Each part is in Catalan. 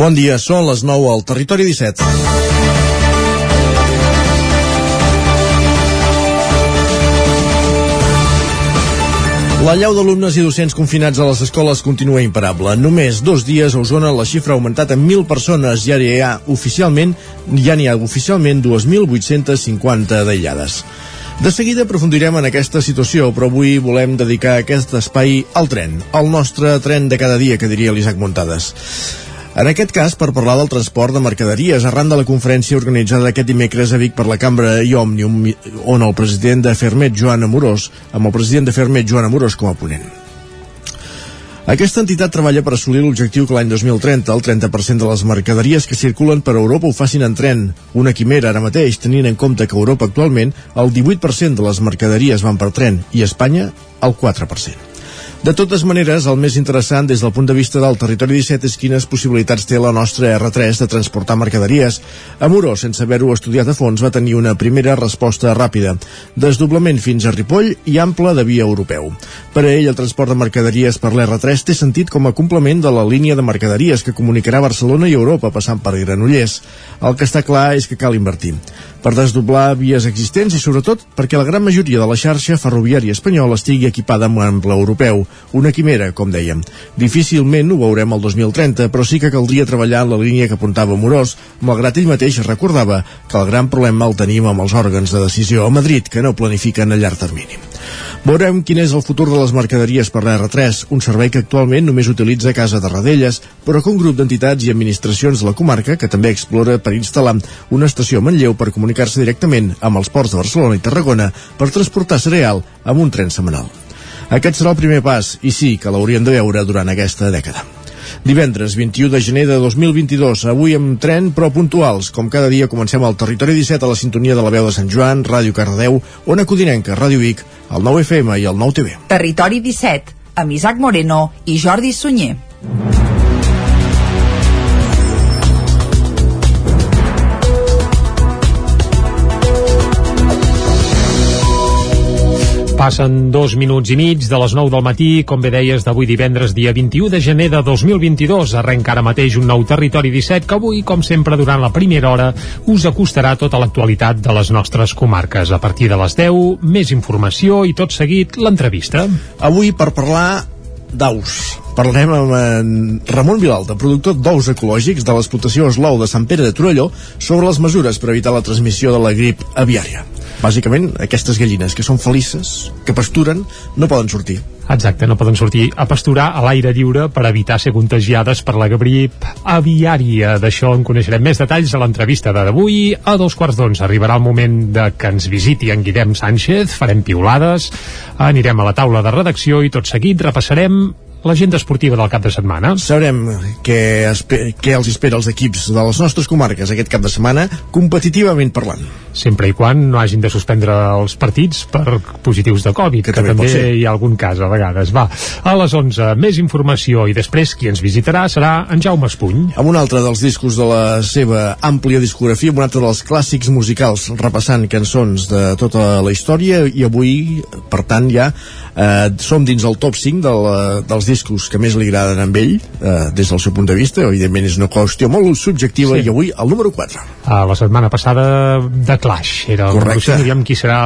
Bon dia, són les 9 al Territori 17. La llau d'alumnes i docents confinats a les escoles continua imparable. Només dos dies a Osona la xifra ha augmentat en 1.000 persones i ara hi ha oficialment ja n'hi ha oficialment 2.850 d'aïllades. De seguida aprofundirem en aquesta situació, però avui volem dedicar aquest espai al tren, al nostre tren de cada dia, que diria l'Isaac Montades. En aquest cas, per parlar del transport de mercaderies, arran de la conferència organitzada aquest dimecres a Vic per la Cambra i Òmnium, on el president de Fermet, Joan Amorós, amb el president de Fermet, Joan Amorós, com a ponent. Aquesta entitat treballa per assolir l'objectiu que l'any 2030 el 30% de les mercaderies que circulen per Europa ho facin en tren. Una quimera ara mateix, tenint en compte que a Europa actualment el 18% de les mercaderies van per tren i a Espanya el 4%. De totes maneres, el més interessant des del punt de vista del territori 17 és quines possibilitats té la nostra R3 de transportar mercaderies. Amoró, sense haver-ho estudiat a fons, va tenir una primera resposta ràpida. Desdoblament fins a Ripoll i ample de via europeu. Per a ell, el transport de mercaderies per l'R3 té sentit com a complement de la línia de mercaderies que comunicarà Barcelona i Europa passant per Granollers. El que està clar és que cal invertir per desdoblar vies existents i sobretot perquè la gran majoria de la xarxa ferroviària espanyola estigui equipada amb ample europeu, una quimera, com dèiem. Difícilment ho veurem el 2030, però sí que caldria treballar en la línia que apuntava Morós, malgrat ell mateix recordava que el gran problema el tenim amb els òrgans de decisió a Madrid, que no planifiquen a llarg termini. Veurem quin és el futur de les mercaderies per l'R3, un servei que actualment només utilitza Casa de Radelles, però que un grup d'entitats i administracions de la comarca, que també explora per instal·lar una estació a Manlleu per comunicar-se directament amb els ports de Barcelona i Tarragona per transportar cereal amb un tren setmanal. Aquest serà el primer pas, i sí que l'hauríem de veure durant aquesta dècada. Divendres 21 de gener de 2022, avui amb tren però puntuals. Com cada dia comencem al Territori 17 a la sintonia de la veu de Sant Joan, Ràdio Cardedeu, Ona Codinenca, Ràdio Vic, el 9 FM i el 9 TV. Territori 17, amb Isaac Moreno i Jordi Sunyer. Passen dos minuts i mig de les 9 del matí, com bé deies, d'avui divendres, dia 21 de gener de 2022. Arrenca ara mateix un nou Territori 17 que avui, com sempre, durant la primera hora, us acostarà tota l'actualitat de les nostres comarques. A partir de les 10, més informació i tot seguit l'entrevista. Avui per parlar d'aus. Parlarem amb en Ramon Vilalta, productor d'ous ecològics de l'explotació Eslou de Sant Pere de Torelló, sobre les mesures per evitar la transmissió de la grip aviària. Bàsicament, aquestes gallines que són felices, que pasturen, no poden sortir. Exacte, no poden sortir a pasturar a l'aire lliure per evitar ser contagiades per la grip aviària. D'això en coneixerem més detalls a l'entrevista d'avui. A dos quarts d'onze arribarà el moment de que ens visiti en Guillem Sánchez, farem piulades, anirem a la taula de redacció i tot seguit repassarem l'agenda esportiva del cap de setmana. Sabrem què, què els espera els equips de les nostres comarques aquest cap de setmana, competitivament parlant. Sempre i quan no hagin de suspendre els partits per positius de Covid, que, que també, també hi ha algun cas a vegades. Va, a les 11, més informació i després qui ens visitarà serà en Jaume Espuny. Amb un altre dels discos de la seva àmplia discografia, amb un altre dels clàssics musicals, repassant cançons de tota la història i avui, per tant, ja eh, som dins el top 5 del, dels discos que més li agraden a ell eh, des del seu punt de vista, evidentment és una qüestió molt subjectiva sí. i avui el número 4 a la setmana passada de Clash era el Correcte. número 5, qui serà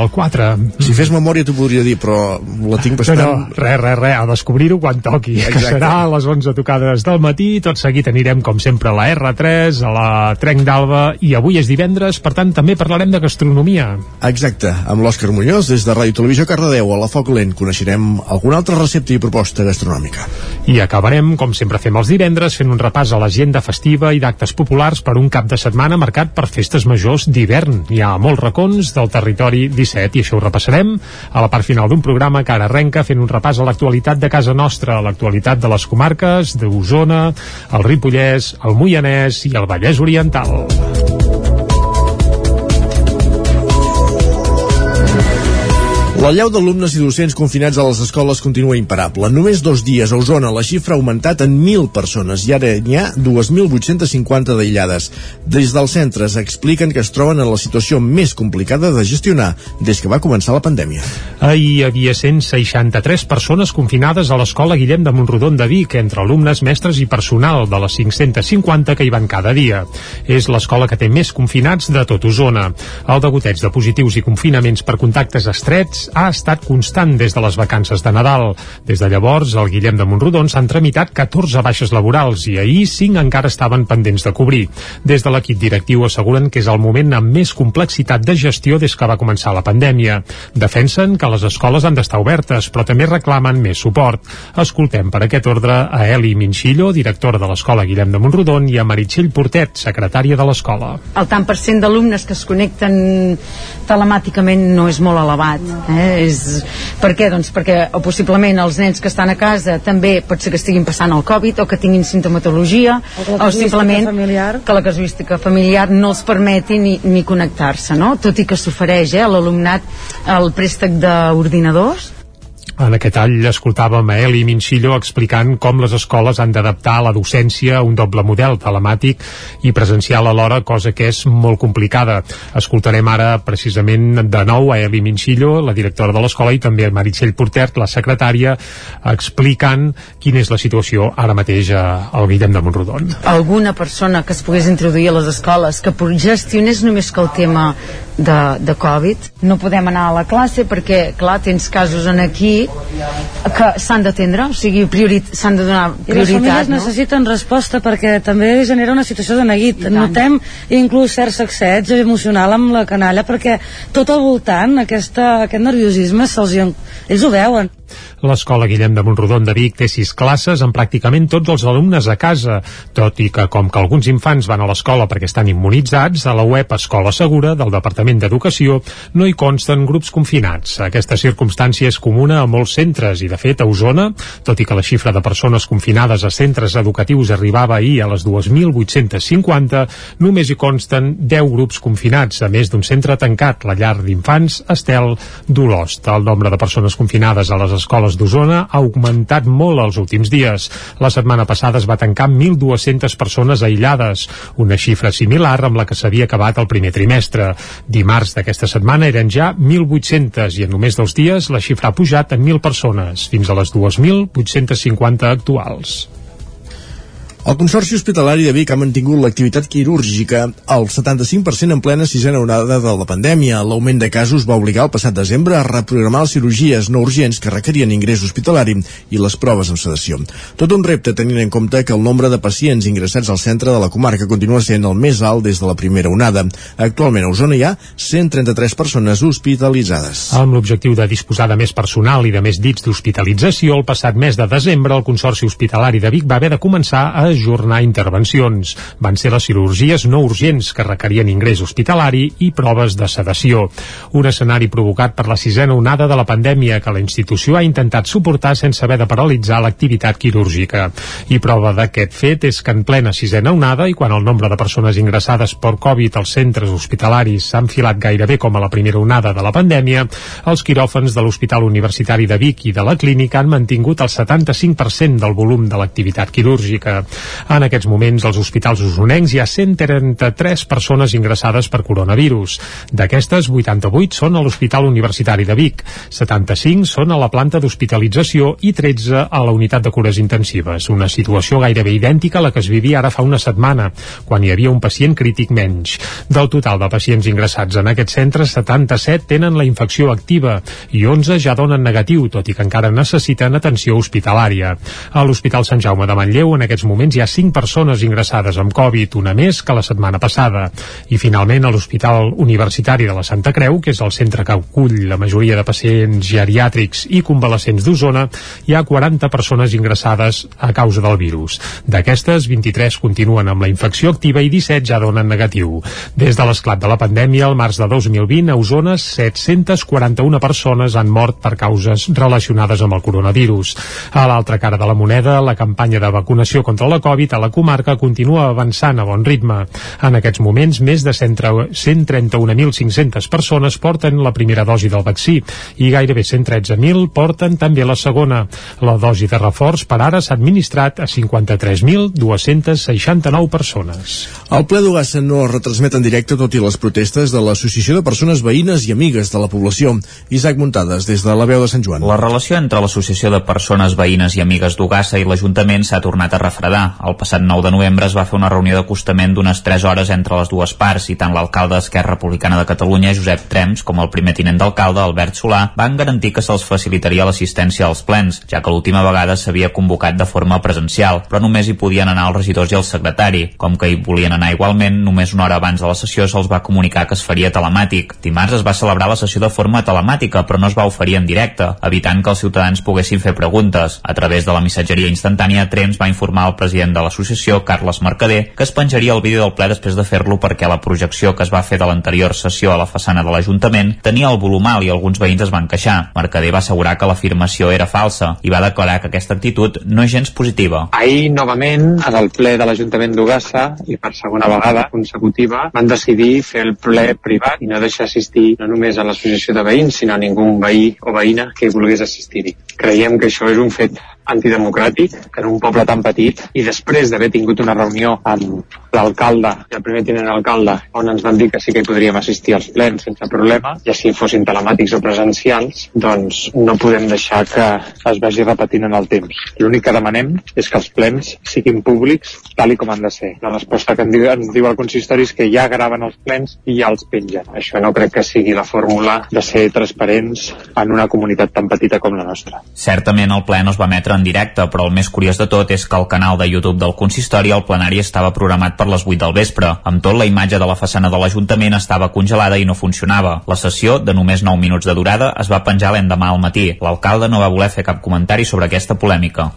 el 4 si fes memòria t'ho podria dir però la tinc bastant no, no, res, res, res, a descobrir-ho quan toqui Exacte. que serà a les 11 tocades del matí tot seguit anirem com sempre a la R3 a la Trenc d'Alba i avui és divendres, per tant també parlarem de gastronomia Exacte, amb l'Òscar Muñoz des de Ràdio Televisió Cardedeu a la Foc Lent coneixerem alguna altra recepta i proposta gastronòmica. I acabarem, com sempre fem els divendres, fent un repàs a l'agenda festiva i d'actes populars per un cap de setmana marcat per festes majors d'hivern. Hi ha molts racons del territori 17 i això ho repassarem a la part final d'un programa que ara arrenca fent un repàs a l'actualitat de casa nostra, a l'actualitat de les comarques d'Osona, el Ripollès, el Moianès i el Vallès Oriental. La llau d'alumnes i docents confinats a les escoles continua imparable. Només dos dies a Osona la xifra ha augmentat en 1.000 persones i ara n'hi ha 2.850 d'aïllades. Des dels centres expliquen que es troben en la situació més complicada de gestionar des que va començar la pandèmia. Ahir hi havia 163 persones confinades a l'escola Guillem de Montrodon de Vic, entre alumnes, mestres i personal de les 550 que hi van cada dia. És l'escola que té més confinats de tot Osona. El degoteig de positius i confinaments per contactes estrets ha estat constant des de les vacances de Nadal. Des de llavors, al Guillem de Montrodon s'han tramitat 14 baixes laborals i ahir 5 encara estaven pendents de cobrir. Des de l'equip directiu asseguren que és el moment amb més complexitat de gestió des que va començar la pandèmia. Defensen que les escoles han d'estar obertes, però també reclamen més suport. Escoltem per aquest ordre a Eli Minxillo, directora de l'escola Guillem de Montrodon, i a Meritxell Portet, secretària de l'escola. El tant per cent d'alumnes que es connecten telemàticament no és molt elevat. Eh? Eh? És... Per què? Doncs perquè o possiblement els nens que estan a casa també pot ser que estiguin passant el Covid o que tinguin sintomatologia o, o simplement familiar. que la casuística familiar no els permeti ni, ni connectar-se, no? Tot i que s'ofereix eh, a l'alumnat el préstec d'ordinadors en aquest tall escoltàvem a Eli Minxillo explicant com les escoles han d'adaptar la docència a un doble model telemàtic i presencial alhora, cosa que és molt complicada. Escoltarem ara precisament de nou a Eli Minxillo, la directora de l'escola, i també a Meritxell Portert, la secretària, explicant quina és la situació ara mateix al Guillem de Montrodon. Alguna persona que es pogués introduir a les escoles que gestionés només que el tema de, de Covid. No podem anar a la classe perquè, clar, tens casos en aquí que s'han d'atendre, o sigui, s'han de donar prioritat. I les famílies no? necessiten resposta perquè també genera una situació de neguit. Notem inclús cert sacseig emocional amb la canalla perquè tot al voltant aquesta, aquest nerviosisme se'ls ells ho veuen L'escola Guillem de Montrodon de Vic té sis classes amb pràcticament tots els alumnes a casa, tot i que com que alguns infants van a l'escola perquè estan immunitzats, a la web Escola Segura del Departament d'Educació no hi consten grups confinats. Aquesta circumstància és comuna a molts centres i, de fet, a Osona, tot i que la xifra de persones confinades a centres educatius arribava ahir a les 2.850, només hi consten 10 grups confinats, a més d'un centre tancat, la llar d'infants Estel d'Olost. El nombre de persones confinades a les escoles escoles d'Osona ha augmentat molt els últims dies. La setmana passada es va tancar 1.200 persones aïllades, una xifra similar amb la que s'havia acabat el primer trimestre. Dimarts d'aquesta setmana eren ja 1.800 i en només dos dies la xifra ha pujat en 1.000 persones, fins a les 2.850 actuals. El Consorci Hospitalari de Vic ha mantingut l'activitat quirúrgica al 75% en plena sisena onada de la pandèmia. L'augment de casos va obligar el passat desembre a reprogramar les cirurgies no urgents que requerien ingrés hospitalari i les proves amb sedació. Tot un repte tenint en compte que el nombre de pacients ingressats al centre de la comarca continua sent el més alt des de la primera onada. Actualment a Osona hi ha 133 persones hospitalitzades. Amb l'objectiu de disposar de més personal i de més dits d'hospitalització, el passat mes de desembre el Consorci Hospitalari de Vic va haver de començar a ajornar intervencions. Van ser les cirurgies no urgents que requerien ingrés hospitalari i proves de sedació. Un escenari provocat per la sisena onada de la pandèmia que la institució ha intentat suportar sense haver de paralitzar l'activitat quirúrgica. I prova d'aquest fet és que en plena sisena onada i quan el nombre de persones ingressades per Covid als centres hospitalaris s'ha enfilat gairebé com a la primera onada de la pandèmia, els quiròfans de l'Hospital Universitari de Vic i de la clínica han mantingut el 75% del volum de l'activitat quirúrgica. En aquests moments, als hospitals usonencs hi ha 133 persones ingressades per coronavirus. D'aquestes, 88 són a l'Hospital Universitari de Vic, 75 són a la planta d'hospitalització i 13 a la unitat de cures intensives. Una situació gairebé idèntica a la que es vivia ara fa una setmana, quan hi havia un pacient crític menys. Del total de pacients ingressats en aquest centre, 77 tenen la infecció activa i 11 ja donen negatiu, tot i que encara necessiten atenció hospitalària. A l'Hospital Sant Jaume de Manlleu, en aquests moments, hi ha 5 persones ingressades amb Covid, una més que la setmana passada. I finalment a l'Hospital Universitari de la Santa Creu, que és el centre que acull la majoria de pacients geriàtrics i convalescents d'Osona, hi ha 40 persones ingressades a causa del virus. D'aquestes, 23 continuen amb la infecció activa i 17 ja donen negatiu. Des de l'esclat de la pandèmia, al març de 2020, a Osona, 741 persones han mort per causes relacionades amb el coronavirus. A l'altra cara de la moneda, la campanya de vacunació contra la la Covid a la comarca continua avançant a bon ritme. En aquests moments, més de 131.500 persones porten la primera dosi del vaccí i gairebé 113.000 porten també la segona. La dosi de reforç per ara s'ha administrat a 53.269 persones. El ple d'Ugassa no es retransmet en directe tot i les protestes de l'Associació de Persones Veïnes i Amigues de la Població. Isaac Muntades, des de la veu de Sant Joan. La relació entre l'Associació de Persones Veïnes i Amigues d'Ugassa i l'Ajuntament s'ha tornat a refredar. El passat 9 de novembre es va fer una reunió d'acostament d'unes 3 hores entre les dues parts i tant l'alcalde d'Esquerra Republicana de Catalunya, Josep Trems, com el primer tinent d'alcalde, Albert Solà, van garantir que se'ls facilitaria l'assistència als plens, ja que l'última vegada s'havia convocat de forma presencial, però només hi podien anar els regidors i el secretari. Com que hi volien anar igualment, només una hora abans de la sessió se'ls va comunicar que es faria telemàtic. Dimarts es va celebrar la sessió de forma telemàtica, però no es va oferir en directe, evitant que els ciutadans poguessin fer preguntes. A través de la missatgeria instantània, Trems va informar al president de l'associació, Carles Mercader, que es penjaria el vídeo del ple després de fer-lo perquè la projecció que es va fer de l'anterior sessió a la façana de l'Ajuntament tenia el volum alt i alguns veïns es van queixar. Mercader va assegurar que l'afirmació era falsa i va declarar que aquesta actitud no és gens positiva. Ahir, novament, en el ple de l'Ajuntament d'Ugassa, i per segona vegada consecutiva, van decidir fer el ple privat i no deixar assistir no només a l'associació de veïns, sinó a ningú veí o veïna que volgués assistir-hi. Creiem que això és un fet antidemocràtic en un poble tan petit i després d'haver tingut una reunió amb l'alcalde i el primer tinent alcalde on ens van dir que sí que hi podríem assistir als plens sense problema, ja si fossin telemàtics o presencials, doncs no podem deixar que es vagi repetint en el temps. L'únic que demanem és que els plens siguin públics tal i com han de ser. La resposta que ens diu el consistori és que ja graven els plens i ja els pengen. Això no crec que sigui la fórmula de ser transparents en una comunitat tan petita com la nostra. Certament el ple no es va emetre en directe, però el més curiós de tot és que al canal de YouTube del consistori el plenari estava programat per les 8 del vespre. Amb tot, la imatge de la façana de l'Ajuntament estava congelada i no funcionava. La sessió, de només 9 minuts de durada, es va penjar l'endemà al matí. L'alcalde no va voler fer cap comentari sobre aquesta polèmica.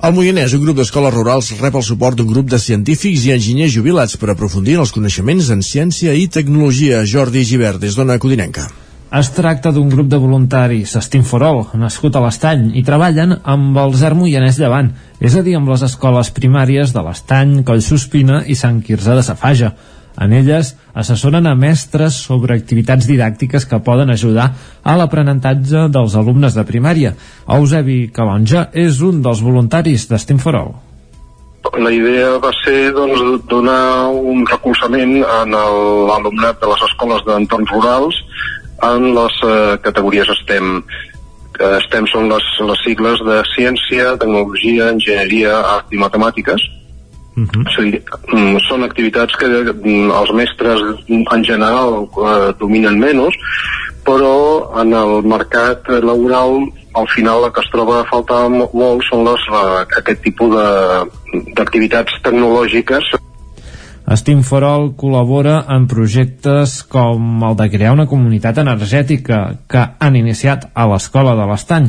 Al Moianès, un grup d'escoles rurals rep el suport d'un grup de científics i enginyers jubilats per aprofundir en els coneixements en ciència i tecnologia. Jordi Givert, des d'Ona Codinenca. Es tracta d'un grup de voluntaris, Estim Forol, nascut a l'Estany, i treballen amb el Zer Moianès Llevant, és a dir, amb les escoles primàries de l'Estany, Collsospina i Sant Quirze de Safaja. En elles assessoren a mestres sobre activitats didàctiques que poden ajudar a l'aprenentatge dels alumnes de primària. Eusebi Calonja és un dels voluntaris d'Estim Forol. La idea va ser doncs, donar un recolzament en l'alumnat de les escoles d'entorns rurals en les eh, categories STEM. Eh, STEM són les, les sigles de ciència, tecnologia, enginyeria, art i matemàtiques. Uh -huh. o sigui, mm, són activitats que mm, els mestres en general eh, dominen menys, però en el mercat laboral al final la que es troba a faltar molt són les, eh, aquest tipus d'activitats tecnològiques For All col·labora en projectes com el de crear una comunitat energètica que han iniciat a l'Escola de l'Estany.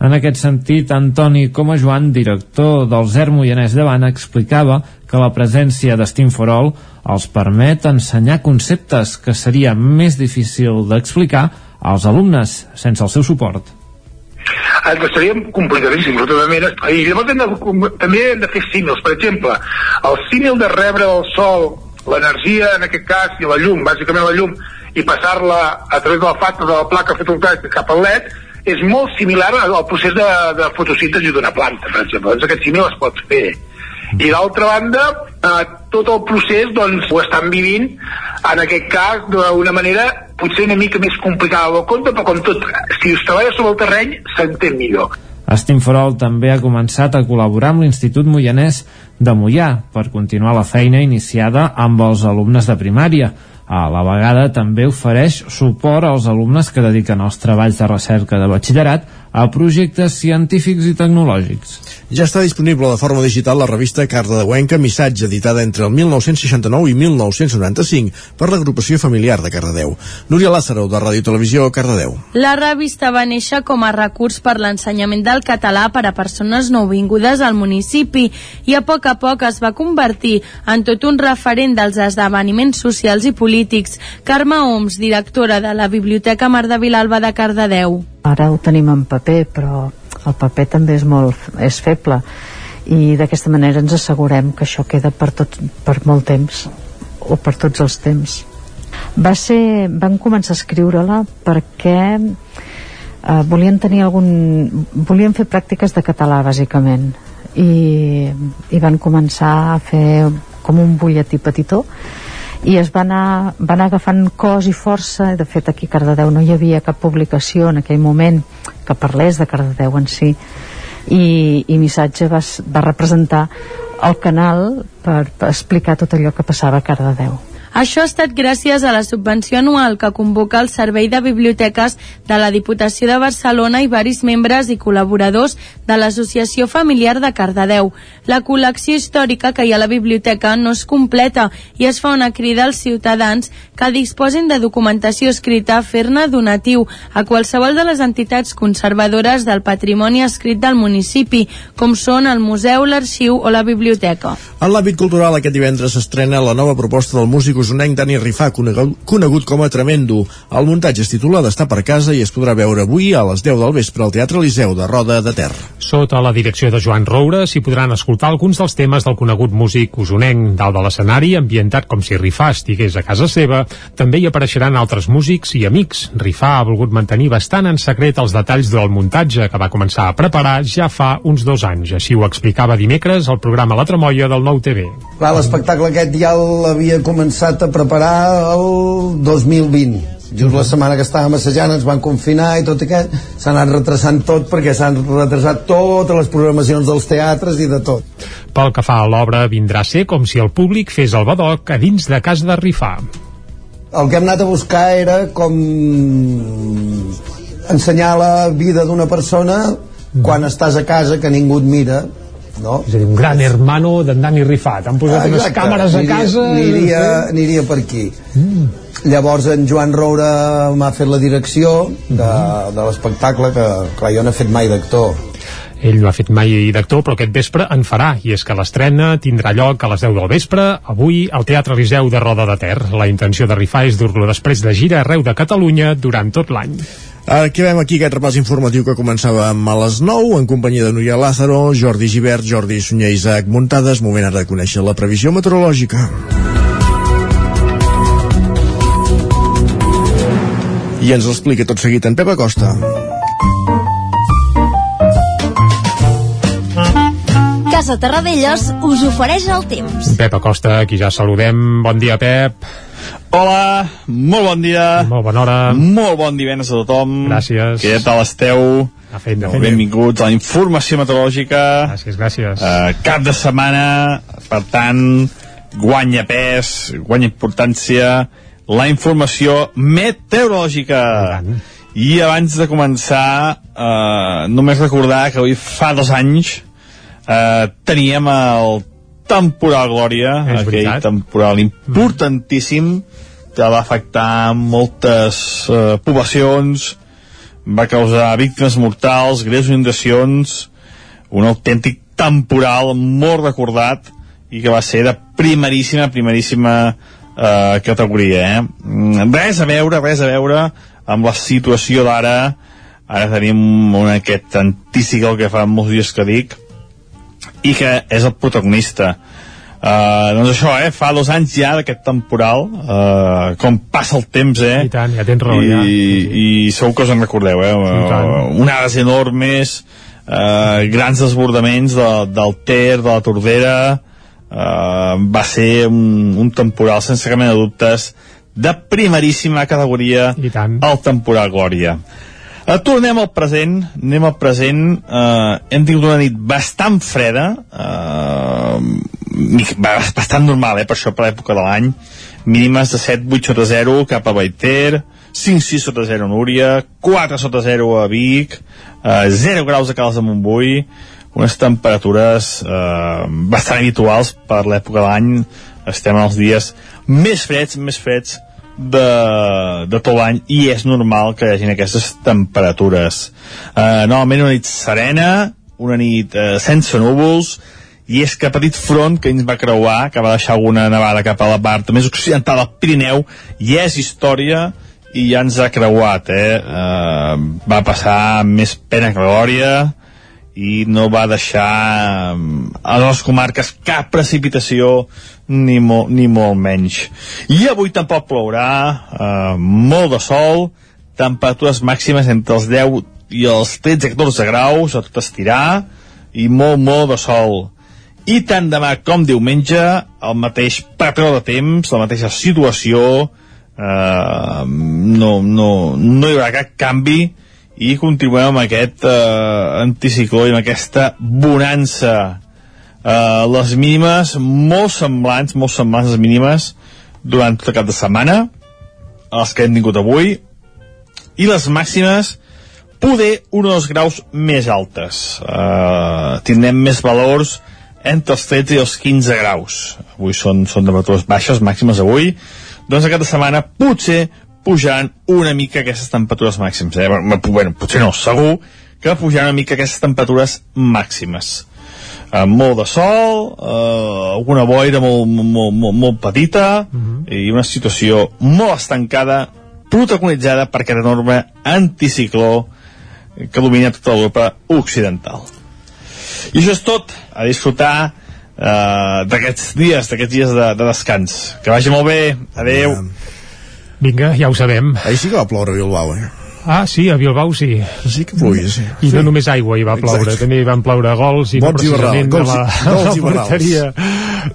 En aquest sentit, Antoni com a Joan, director del ZER Moianès de Bana, explicava que la presència d'Steam for All els permet ensenyar conceptes que seria més difícil d'explicar als alumnes sense el seu suport que seríem complicadíssims, totalment. I llavors hem de, també hem de fer símils. Per exemple, el símil de rebre del sol l'energia, en aquest cas, i la llum, bàsicament la llum, i passar-la a través de la facta de la placa fotovoltaica cap al LED, és molt similar al procés de, de fotosíntesi d'una planta, per exemple. Doncs aquest símil es pot fer. I d'altra banda, eh, tot el procés doncs, ho estan vivint, en aquest cas, d'una manera potser una mica més complicada del compte, però com tot, si es treballa sobre el terreny, s'entén millor. Estimforol també ha començat a col·laborar amb l'Institut Moianès de Moià per continuar la feina iniciada amb els alumnes de primària. A la vegada també ofereix suport als alumnes que dediquen els treballs de recerca de batxillerat a projectes científics i tecnològics. Ja està disponible de forma digital la revista Cardedeuenca Missatge, editada entre el 1969 i 1995 per l'agrupació familiar de Cardedeu. Núria Lázaro, de Ràdio Televisió, Cardedeu. La revista va néixer com a recurs per l'ensenyament del català per a persones nouvingudes al municipi i a poc a poc es va convertir en tot un referent dels esdeveniments socials i polítics. Carme Oms, directora de la Biblioteca Mar de Vilalba de Cardedeu. Ara ho tenim en paper, però el paper també és molt és feble. I d'aquesta manera ens assegurem que això queda per, tot, per molt temps o per tots els temps. Va ser, van començar a escriure-la perquè eh, volien tenir algun volien fer pràctiques de català bàsicament. I, i van començar a fer com un butlletí petitó i es va anar, va anar agafant cos i força, de fet aquí a Cardedeu no hi havia cap publicació en aquell moment que parlés de Cardedeu en si. I, i Missatge va, va representar el canal per, per explicar tot allò que passava a Cardedeu. Això ha estat gràcies a la subvenció anual que convoca el Servei de Biblioteques de la Diputació de Barcelona i varis membres i col·laboradors de l'Associació Familiar de Cardedeu. La col·lecció històrica que hi ha a la biblioteca no és completa i es fa una crida als ciutadans que disposin de documentació escrita a fer-ne donatiu a qualsevol de les entitats conservadores del patrimoni escrit del municipi, com són el museu, l'arxiu o la biblioteca. En l'àmbit cultural, aquest divendres s'estrena la nova proposta del músic usonenc Dani Rifà, conegut com a Tremendo. El muntatge es titula d'estar per casa i es podrà veure avui a les 10 del vespre al Teatre Liceu de Roda de Ter. Sota la direcció de Joan Roura s'hi podran escoltar alguns dels temes del conegut músic usonenc dalt de l'escenari, ambientat com si Rifà estigués a casa seva. També hi apareixeran altres músics i amics. Rifà ha volgut mantenir bastant en secret els detalls del muntatge que va començar a preparar ja fa uns dos anys. Així ho explicava dimecres al programa La Tremolla del Nou TV. Clar, l'espectacle aquest ja l'havia començat a preparar el 2020 just la setmana que estàvem assajant ens van confinar i tot aquest s'ha anat retrasant tot perquè s'han retrasat totes les programacions dels teatres i de tot. Pel que fa a l'obra vindrà a ser com si el públic fes el badoc a dins de casa de Rifà. El que hem anat a buscar era com ensenyar la vida d'una persona quan estàs a casa que ningú et mira no? És a dir, un gran hermano d'en Dani Rifat. Han posat Exacte. unes càmeres a casa... Aniria, aniria per aquí. Mm. Llavors en Joan Roura m'ha fet la direcció de, mm. de l'espectacle, que clar, jo no he fet mai d'actor. Ell no ha fet mai d'actor, però aquest vespre en farà, i és que l'estrena tindrà lloc a les 10 del vespre, avui al Teatre Liceu de Roda de Ter. La intenció de Rifà és dur-lo després de gira arreu de Catalunya durant tot l'any. Acabem aquí aquest repàs informatiu que començava a les 9 en companyia de Núria Lázaro, Jordi Givert, Jordi Sunyer i Isaac Muntades. Moment ara de conèixer la previsió meteorològica. I ens l'explica tot seguit en Pep Acosta. Casa Terradellos us ofereix el temps. Pep Acosta, aquí ja saludem. Bon dia, Pep. Hola, molt bon dia. Molt bona hora. Molt bon divendres a tothom. Gràcies. Què tal esteu? Fet, fet. Benvinguts a la informació meteorològica. Gràcies, gràcies. Uh, cap de setmana, per tant, guanya pes, guanya importància la informació meteorològica. I abans de començar, uh, només recordar que avui fa dos anys uh, teníem el temporal Glòria, És aquell veritat. temporal importantíssim que va afectar moltes eh, poblacions, va causar víctimes mortals, greus inundacions, un autèntic temporal molt recordat i que va ser de primeríssima, primeríssima eh, categoria. Eh? Mm, Res a veure, res a veure amb la situació d'ara. Ara tenim un aquest antícicle que fa molts dies que dic, i que és el protagonista. Uh, doncs això, eh, fa dos anys ja d'aquest temporal, uh, com passa el temps, eh? I tant, ja tens raó, I, ja. I, i segur que us en recordeu, eh? Uh, onades enormes, uh, grans desbordaments de, del Ter, de la Tordera, uh, va ser un, un temporal, sense cap mena de dubtes, de primeríssima categoria, I tant. el temporal Glòria. Uh, tornem al present, anem al present. Uh, hem tingut una nit bastant freda, uh, bastant normal, eh, per això per l'època de l'any. Mínimes de 7, 8 sota 0 cap a Baiter, 5, 6 sota 0 a Núria, 4 sota 0 a Vic, uh, 0 graus a Cals de Montbui, unes temperatures uh, bastant habituals per l'època de l'any. Estem en els dies més freds, més freds de, de tot l'any i és normal que hi hagin aquestes temperatures. Uh, normalment una nit serena, una nit uh, sense núvols, i és que petit front que ens va creuar, que va deixar alguna nevada cap a la part més occidental del Pirineu, i és història i ja ens ha creuat, eh? Uh, va passar més pena que glòria, i no va deixar mm, a les comarques cap precipitació ni, mo, ni molt menys. I avui tampoc plourà, eh, molt de sol, temperatures màximes entre els 10 i els 13-14 graus, a tot estirar, i molt, molt de sol. I tant demà com diumenge, el mateix patró de temps, la mateixa situació, eh, no, no, no hi haurà cap canvi, i continuem amb aquest eh, anticicló i amb aquesta bonança. Eh, les mínimes molt semblants, molt semblants les mínimes durant tot el cap de setmana les que hem tingut avui i les màximes poder un o dos graus més altes. Eh, tindrem més valors entre els 13 i els 15 graus. Avui són, són temperatures baixes màximes avui. Doncs aquesta setmana potser pujaran una mica aquestes temperatures màximes. Eh? Bueno, potser no, segur que pujaran una mica aquestes temperatures màximes. Eh, molt de sol, eh, alguna boira molt, molt, molt, molt petita uh -huh. i una situació molt estancada, protagonitzada per aquest enorme anticicló que domina tota l'Europa occidental. I això és tot, a disfrutar eh, d'aquests dies, d'aquests dies de, de descans. Que vagi molt bé, adeu. Yeah. Vinga, ja ho sabem. Ahir sí que va ploure a Bilbao, eh? Ah, sí, a Bilbao sí. Sí que ploia, sí. I no només aigua hi va ploure, Exacte. també hi van ploure gols i Bons no precisament gols, de la, gols la porteria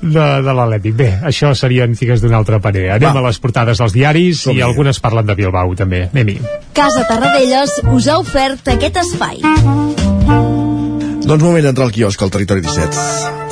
de, de l'Atlètic. Bé, això serien figues d'una altra manera. Anem Va. a les portades dels diaris i algunes parlen de Bilbao també. Anem-hi. Casa Tarradellas us ha ofert aquest espai. Doncs moment d'entrar al quiosc al territori 17.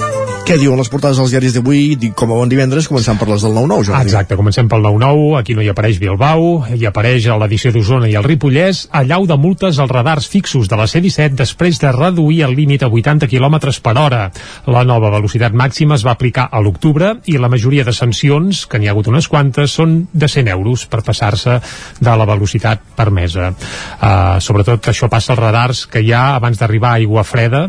Què diuen les portades dels diaris d'avui, com a bon divendres, començant per les del 9-9, Jordi? Exacte, comencem pel 9-9, aquí no hi apareix Bilbao, hi apareix a l'edició d'Osona i el Ripollès, allau de multes als radars fixos de la C-17 després de reduir el límit a 80 km per hora. La nova velocitat màxima es va aplicar a l'octubre i la majoria de sancions, que n'hi ha hagut unes quantes, són de 100 euros per passar-se de la velocitat permesa. Uh, sobretot això passa als radars que hi ha abans d'arribar a Aigua Freda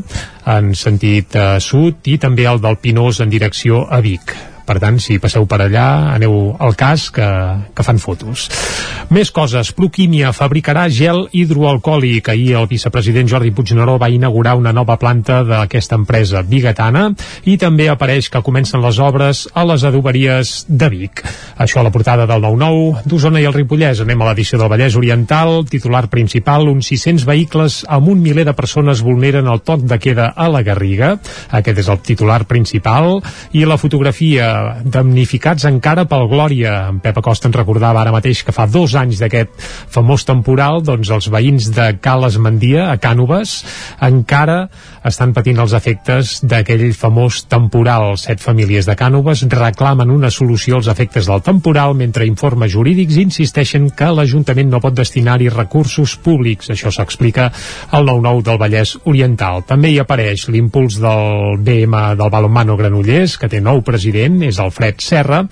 en sentit uh, sud i també el del Pinós en direcció a Vic per tant, si passeu per allà, aneu al cas que, que fan fotos. Més coses. Proquímia fabricarà gel hidroalcohòlic. Ahir el vicepresident Jordi Puigneró va inaugurar una nova planta d'aquesta empresa bigatana i també apareix que comencen les obres a les adoberies de Vic. Això a la portada del 9-9 d'Osona i el Ripollès. Anem a l'edició del Vallès Oriental. Titular principal, uns 600 vehicles amb un miler de persones vulneren el toc de queda a la Garriga. Aquest és el titular principal. I la fotografia damnificats encara pel Glòria. En Pep Acosta ens recordava ara mateix que fa dos anys d'aquest famós temporal, doncs els veïns de Cales Mandia, a Cànoves, encara estan patint els efectes d'aquell famós temporal. Set famílies de Cànoves reclamen una solució als efectes del temporal, mentre informes jurídics insisteixen que l'Ajuntament no pot destinar-hi recursos públics. Això s'explica al 9-9 del Vallès Oriental. També hi apareix l'impuls del BM del Balonmano Granollers, que té nou president, és Alfred Serra,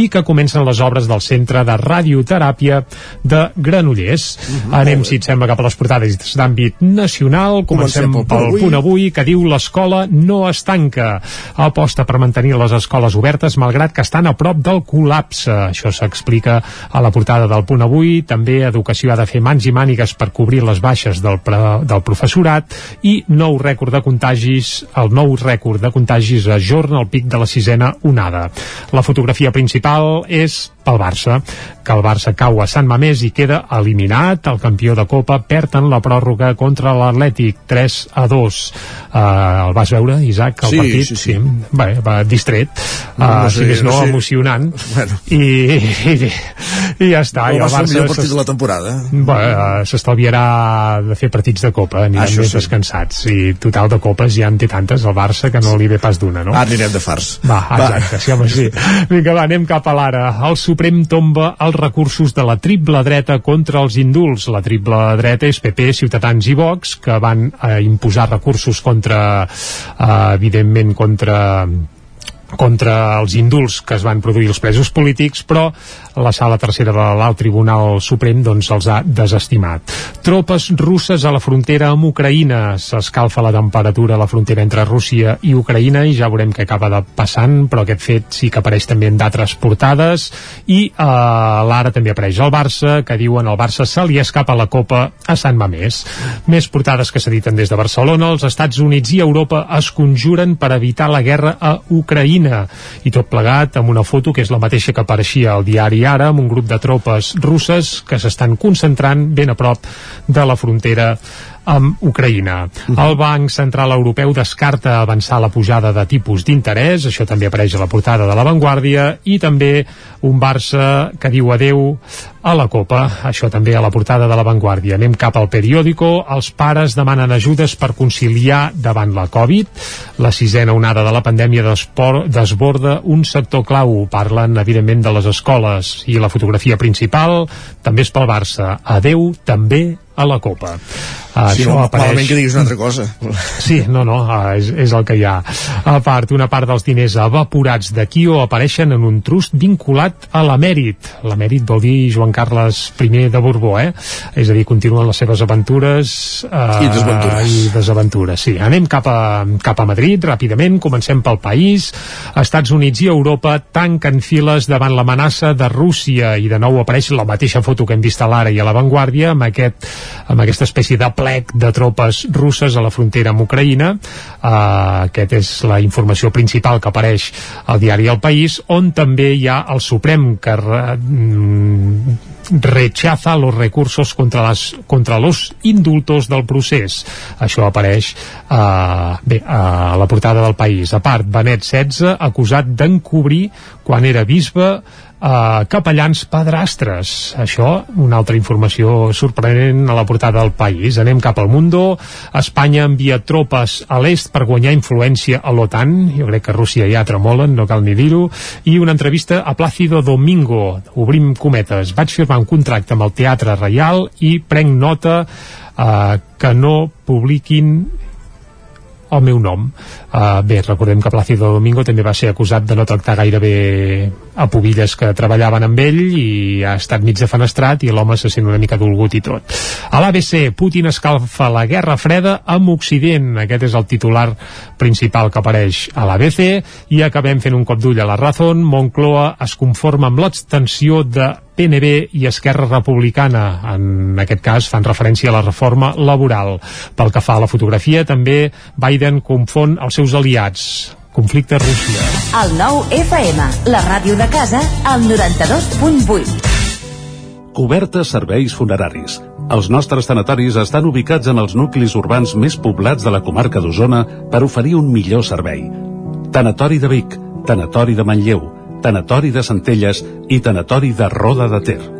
i que comencen les obres del Centre de Radioteràpia de Granollers. Anem, si et sembla, cap a les portades d'àmbit nacional. Comencem, Comencem pel pel punt punt avui, que diu l'escola no es tanca. Aposta per mantenir les escoles obertes, malgrat que estan a prop del col·lapse. Això s'explica a la portada del punt avui. També Educació ha de fer mans i mànigues per cobrir les baixes del, pre, del professorat i nou rècord de contagis, el nou rècord de contagis ajorna el pic de la sisena onada. La fotografia principal és pel Barça, que el Barça cau a Sant Mamés i queda eliminat. El campió de Copa perd en la pròrroga contra l'Atlètic 3 a 2. Uh, el vas veure, Isaac, el Sí, partit? sí, sí. Bé, va distret, No, uh, no si sé, més no, no sé. emocionant. Bueno. I, i, i ja està. No I va el ser el Barça millor partit de la temporada. Bé, eh, s'estalviarà de fer partits de Copa, aniran Això més sí. descansats. I total de Copes ja en té tantes, el Barça, que no li ve pas d'una, no? Ara anirem de fars. Va, exacte, sí, home, sí. Vinga, va, anem cap a l'ara. El Suprem tomba els recursos de la triple dreta contra els indults. La triple dreta és PP, Ciutadans i Vox, que van eh, imposar recursos contra, eh, evidentment, contra contra els indults que es van produir els presos polítics, però la sala tercera de l'alt Tribunal Suprem doncs, els ha desestimat. Tropes russes a la frontera amb Ucraïna. S'escalfa la temperatura a la frontera entre Rússia i Ucraïna i ja veurem què acaba de passant, però aquest fet sí que apareix també en d'altres portades i eh, l'ara també apareix el Barça, que diuen el Barça se li escapa la Copa a Sant Mamés. Més portades que s'editen des de Barcelona, els Estats Units i Europa es conjuren per evitar la guerra a Ucraïna i tot plegat amb una foto que és la mateixa que apareixia al diari Ara amb un grup de tropes russes que s'estan concentrant ben a prop de la frontera amb Ucraïna. El Banc Central Europeu descarta avançar la pujada de tipus d'interès, això també apareix a la portada de La Vanguardia, i també un Barça que diu adeu a la Copa, això també a la portada de La Vanguardia. Anem cap al periòdico, els pares demanen ajudes per conciliar davant la Covid, la sisena onada de la pandèmia desborda un sector clau, parlen evidentment de les escoles i la fotografia principal també és pel Barça, adeu també a la Copa. Uh, sí, això no, apareix... que diguis una altra cosa. Sí, no, no, uh, és, és el que hi ha. A part, una part dels diners evaporats de Kio apareixen en un trust vinculat a l'emèrit. L'emèrit vol dir Joan Carles I de Borbó, eh? És a dir, continuen les seves aventures... Uh, I desaventures. I desaventures, sí. Anem cap a, cap a Madrid, ràpidament, comencem pel país. Estats Units i Europa tanquen files davant l'amenaça de Rússia i de nou apareix la mateixa foto que hem vist a l'Ara i a l'avantguàrdia amb, aquest, amb aquesta espècie de plec de tropes russes a la frontera amb Ucraïna. Uh, aquest és la informació principal que apareix al diari El País, on també hi ha el Suprem que re, mm, rechaza los recursos contra, las, contra los indultos del procés. Això apareix uh, bé, a la portada del País. A part, Benet XVI acusat d'encobrir quan era bisbe uh, capellans padrastres. Això, una altra informació sorprenent a la portada del país. Anem cap al Mundo. Espanya envia tropes a l'est per guanyar influència a l'OTAN. Jo crec que Rússia ja tremolen, no cal ni dir-ho. I una entrevista a Plácido Domingo. Obrim cometes. Vaig firmar un contracte amb el Teatre Reial i prenc nota uh, que no publiquin el meu nom. Uh, bé, recordem que Plácido Domingo també va ser acusat de no tractar gaire bé a pubilles que treballaven amb ell i ha estat mig defenestrat i l'home se sent una mica dolgut i tot. A l'ABC, Putin escalfa la guerra freda amb Occident. Aquest és el titular principal que apareix a l'ABC i acabem fent un cop d'ull a la Razón. Moncloa es conforma amb l'extensió de PNB i Esquerra Republicana. En aquest cas fan referència a la reforma laboral. Pel que fa a la fotografia, també Biden confon els seus aliats conflicte a Rússia. El nou FM, la ràdio de casa, al 92.8. Cobertes serveis funeraris. Els nostres tanatoris estan ubicats en els nuclis urbans més poblats de la comarca d'Osona per oferir un millor servei. Tanatori de Vic, Tanatori de Manlleu, Tanatori de Centelles i Tanatori de Roda de Ter.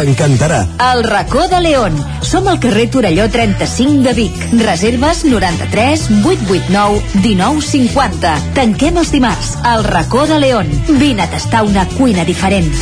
T'encantarà. El racó de León. Som al carrer Torelló 35 de Vic. Reserves 93 889 1950. Tanquem els dimarts. El racó de León. Vine a tastar una cuina diferent.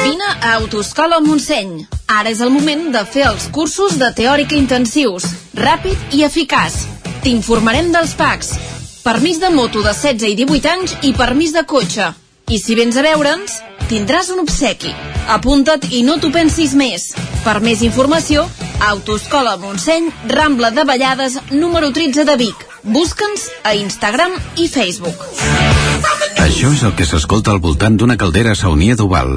Vine a Autoscola Montseny. Ara és el moment de fer els cursos de teòrica intensius. Ràpid i eficaç. T'informarem dels PACs. Permís de moto de 16 i 18 anys i permís de cotxe. I si vens a veure'ns, tindràs un obsequi. Apunta't i no t'ho pensis més. Per més informació, Autoscola Montseny, Rambla de Vallades, número 13 de Vic. Busca'ns a Instagram i Facebook. Això és el que s'escolta al voltant d'una caldera saunia d'Oval.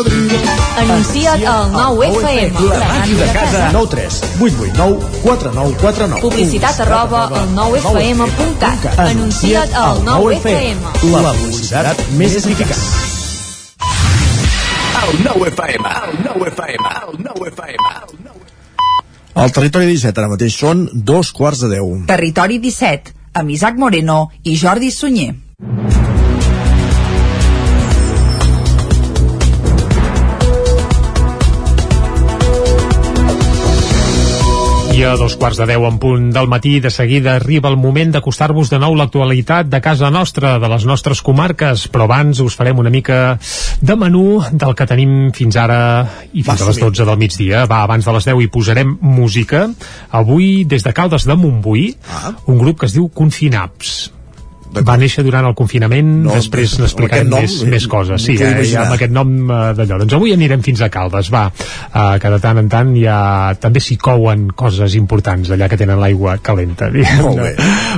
Anuncia't al 9FM. La màquina de casa. 9 3 8 8 9 4 9 4 9. Publicitat arroba al 9FM.cat. Anuncia't al 9FM. La publicitat més eficaç. El 9FM, el 9FM, el 9FM. Al territori 17 ara mateix són dos quarts de 10. Territori 17, amb Isaac Moreno i Jordi Sunyer. I a dos quarts de deu en punt del matí, de seguida arriba el moment d'acostar-vos de nou l'actualitat de casa nostra, de les nostres comarques, però abans us farem una mica de menú del que tenim fins ara i fins Va, a les 12 del migdia. Va, abans de les 10 hi posarem música. Avui, des de Caldes de Montbui, Ah. un grup que es diu Confinaps. Va néixer durant el confinament, No, després n'explicarem nom, més, eh, més coses. Sí, eh, ja amb aquest nom eh, d'allò. Doncs avui anirem fins a Caldes, va. Uh, que de tant en tant ja també s'hi couen coses importants allà que tenen l'aigua calenta. Molt bé.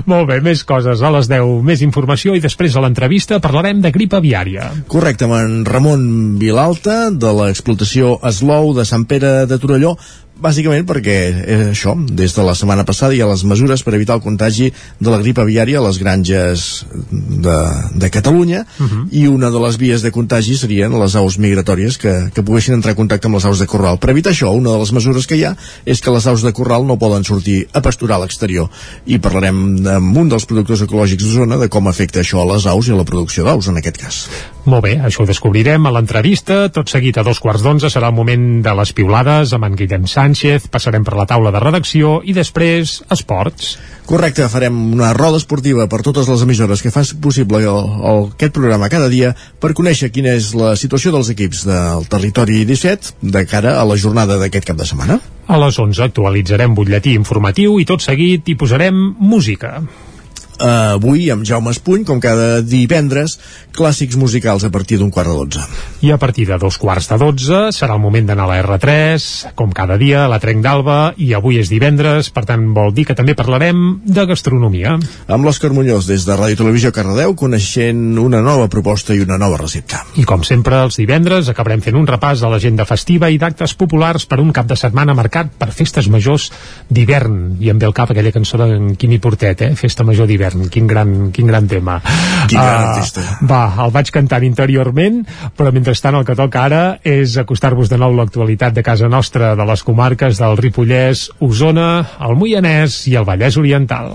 Molt bé, més coses a les 10, més informació i després a l'entrevista parlarem de grip aviària. Correcte, amb en Ramon Vilalta, de l'explotació Eslou de Sant Pere de Torelló, bàsicament perquè és això, des de la setmana passada hi ha les mesures per evitar el contagi de la grip aviària a les granges de, de Catalunya Uh -huh. i una de les vies de contagi serien les aus migratòries que, que poguessin entrar en contacte amb les aus de corral. Per evitar això, una de les mesures que hi ha és que les aus de corral no poden sortir a pasturar a l'exterior i parlarem amb un dels productors ecològics d'Osona de com afecta això a les aus i a la producció d'aus en aquest cas. Molt bé, això ho descobrirem a l'entrevista. Tot seguit a dos quarts d'onze serà el moment de les piulades amb en Guillem Sánchez, passarem per la taula de redacció i després esports. Correcte, farem una roda esportiva per totes les emissores que fan possible el, el, aquest programa cada dia per conèixer quina és la situació dels equips del territori 17 de cara a la jornada d'aquest cap de setmana. A les 11 actualitzarem butlletí informatiu i tot seguit hi posarem música. Uh, avui amb Jaume Espuny, com cada divendres, clàssics musicals a partir d'un quart de dotze. I a partir de dos quarts de 12 serà el moment d'anar a la R3, com cada dia, a la Trenc d'Alba, i avui és divendres, per tant vol dir que també parlarem de gastronomia. Amb l'Òscar Muñoz des de Ràdio Televisió Cardedeu, coneixent una nova proposta i una nova recepta. I com sempre, els divendres acabarem fent un repàs a l'agenda festiva i d'actes populars per un cap de setmana marcat per festes majors d'hivern. I em ve al cap aquella cançó d'en Quimi Portet, eh? Festa major d'hivern. Quin gran, quin gran tema. Quin gran Ah, artista. Va, el vaig cantant interiorment, però mentrestant el que toca ara és acostar-vos de nou l'actualitat de casa nostra, de les comarques del Ripollès, Osona, el Moianès i el Vallès Oriental.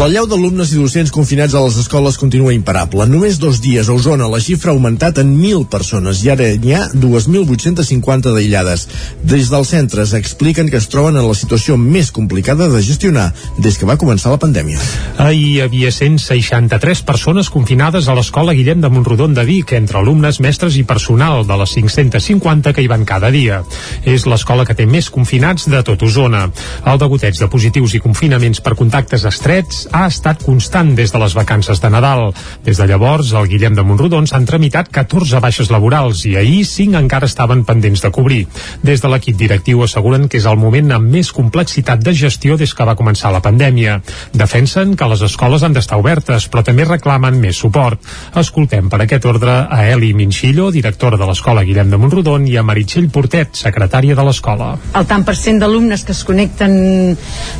La llau d'alumnes i docents confinats a les escoles continua imparable. Només dos dies a Osona la xifra ha augmentat en 1.000 persones i ara n'hi ha 2.850 d'aïllades. Des dels centres expliquen que es troben en la situació més complicada de gestionar des que va començar la pandèmia. Ahir hi havia 163 persones confinades a l'escola Guillem de Montrodon de Vic, entre alumnes, mestres i personal de les 550 que hi van cada dia. És l'escola que té més confinats de tot Osona. El degoteig de positius i confinaments per contactes estrets ha estat constant des de les vacances de Nadal. Des de llavors, al Guillem de Montrodon s'han tramitat 14 baixes laborals i ahir 5 encara estaven pendents de cobrir. Des de l'equip directiu asseguren que és el moment amb més complexitat de gestió des que va començar la pandèmia. Defensen que les escoles han d'estar obertes, però també reclamen més suport. Escoltem per aquest ordre a Eli Minxillo, directora de l'escola Guillem de Montrodon, i a Meritxell Portet, secretària de l'escola. el tant per cent d'alumnes que es connecten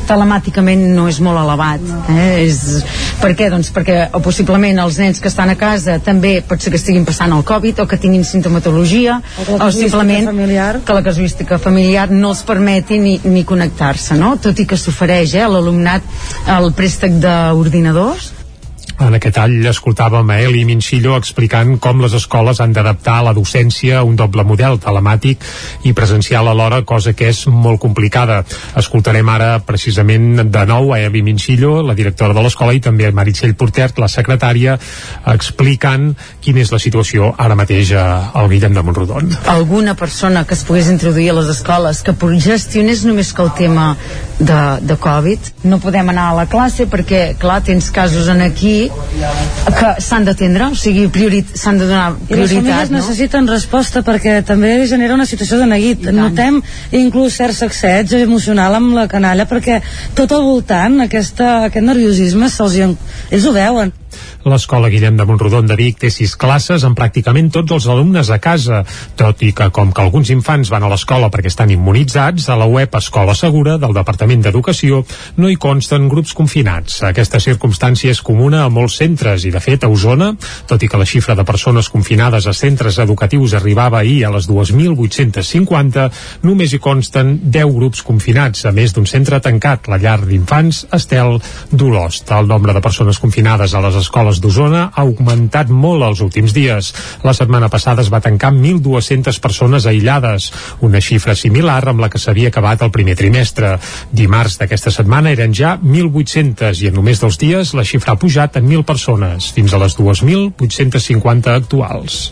telemàticament no és molt elevat eh? És, per què? Doncs perquè o possiblement els nens que estan a casa també pot ser que estiguin passant el Covid o que tinguin sintomatologia O o simplement familiar. que la casuística familiar no els permeti ni, ni connectar-se no? tot i que s'ofereix eh, a l'alumnat el préstec d'ordinadors En aquest tall escoltàvem a Eli Minxillo explicant com les escoles han d'adaptar la docència a un doble model telemàtic i presencial alhora, cosa que és molt complicada. Escoltarem ara precisament de nou a Eli Minxillo, la directora de l'escola, i també a Meritxell Portert, la secretària, explicant quina és la situació ara mateix al Guillem de Montrodon. Alguna persona que es pogués introduir a les escoles que gestionés només que el tema de, de Covid, no podem anar a la classe perquè, clar, tens casos en aquí que s'han d'atendre, o sigui, s'han de donar prioritat. I les famílies no? necessiten resposta perquè també genera una situació de neguit. Notem inclús cert sacseig emocional amb la canalla perquè tot al voltant, aquesta, aquest nerviosisme, se'ls ells ho veuen. L'escola Guillem de Montrodon de Vic té sis classes amb pràcticament tots els alumnes a casa, tot i que com que alguns infants van a l'escola perquè estan immunitzats, a la web Escola Segura del Departament d'Educació no hi consten grups confinats. Aquesta circumstància és comuna a molts centres i, de fet, a Osona, tot i que la xifra de persones confinades a centres educatius arribava ahir a les 2.850, només hi consten 10 grups confinats, a més d'un centre tancat, la llar d'infants Estel d'Olost. El nombre de persones confinades a les escoles d'Osona ha augmentat molt els últims dies. La setmana passada es va tancar 1.200 persones aïllades, una xifra similar amb la que s'havia acabat el primer trimestre. Dimarts d'aquesta setmana eren ja 1.800 i en només dos dies la xifra ha pujat en 1.000 persones, fins a les 2.850 actuals.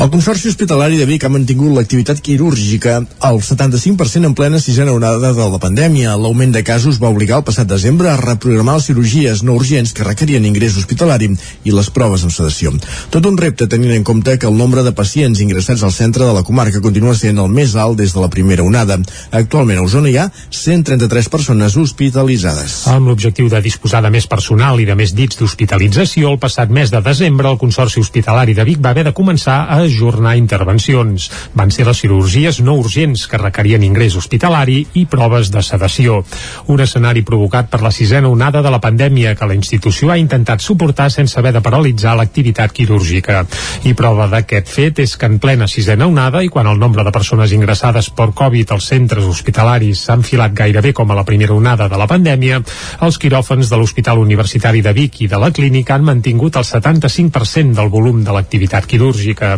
El Consorci Hospitalari de Vic ha mantingut l'activitat quirúrgica al 75% en plena sisena onada de la pandèmia. L'augment de casos va obligar el passat desembre a reprogramar les cirurgies no urgents que requerien ingrés hospitalari i les proves amb sedació. Tot un repte tenint en compte que el nombre de pacients ingressats al centre de la comarca continua sent el més alt des de la primera onada. Actualment a Osona hi ha 133 persones hospitalitzades. Amb l'objectiu de disposar de més personal i de més dits d'hospitalització, el passat mes de desembre el Consorci Hospitalari de Vic va haver de començar a ajornar intervencions. Van ser les cirurgies no urgents que requerien ingrés hospitalari i proves de sedació. Un escenari provocat per la sisena onada de la pandèmia que la institució ha intentat suportar sense haver de paralitzar l'activitat quirúrgica. I prova d'aquest fet és que en plena sisena onada i quan el nombre de persones ingressades per Covid als centres hospitalaris s'ha enfilat gairebé com a la primera onada de la pandèmia, els quiròfans de l'Hospital Universitari de Vic i de la clínica han mantingut el 75% del volum de l'activitat quirúrgica.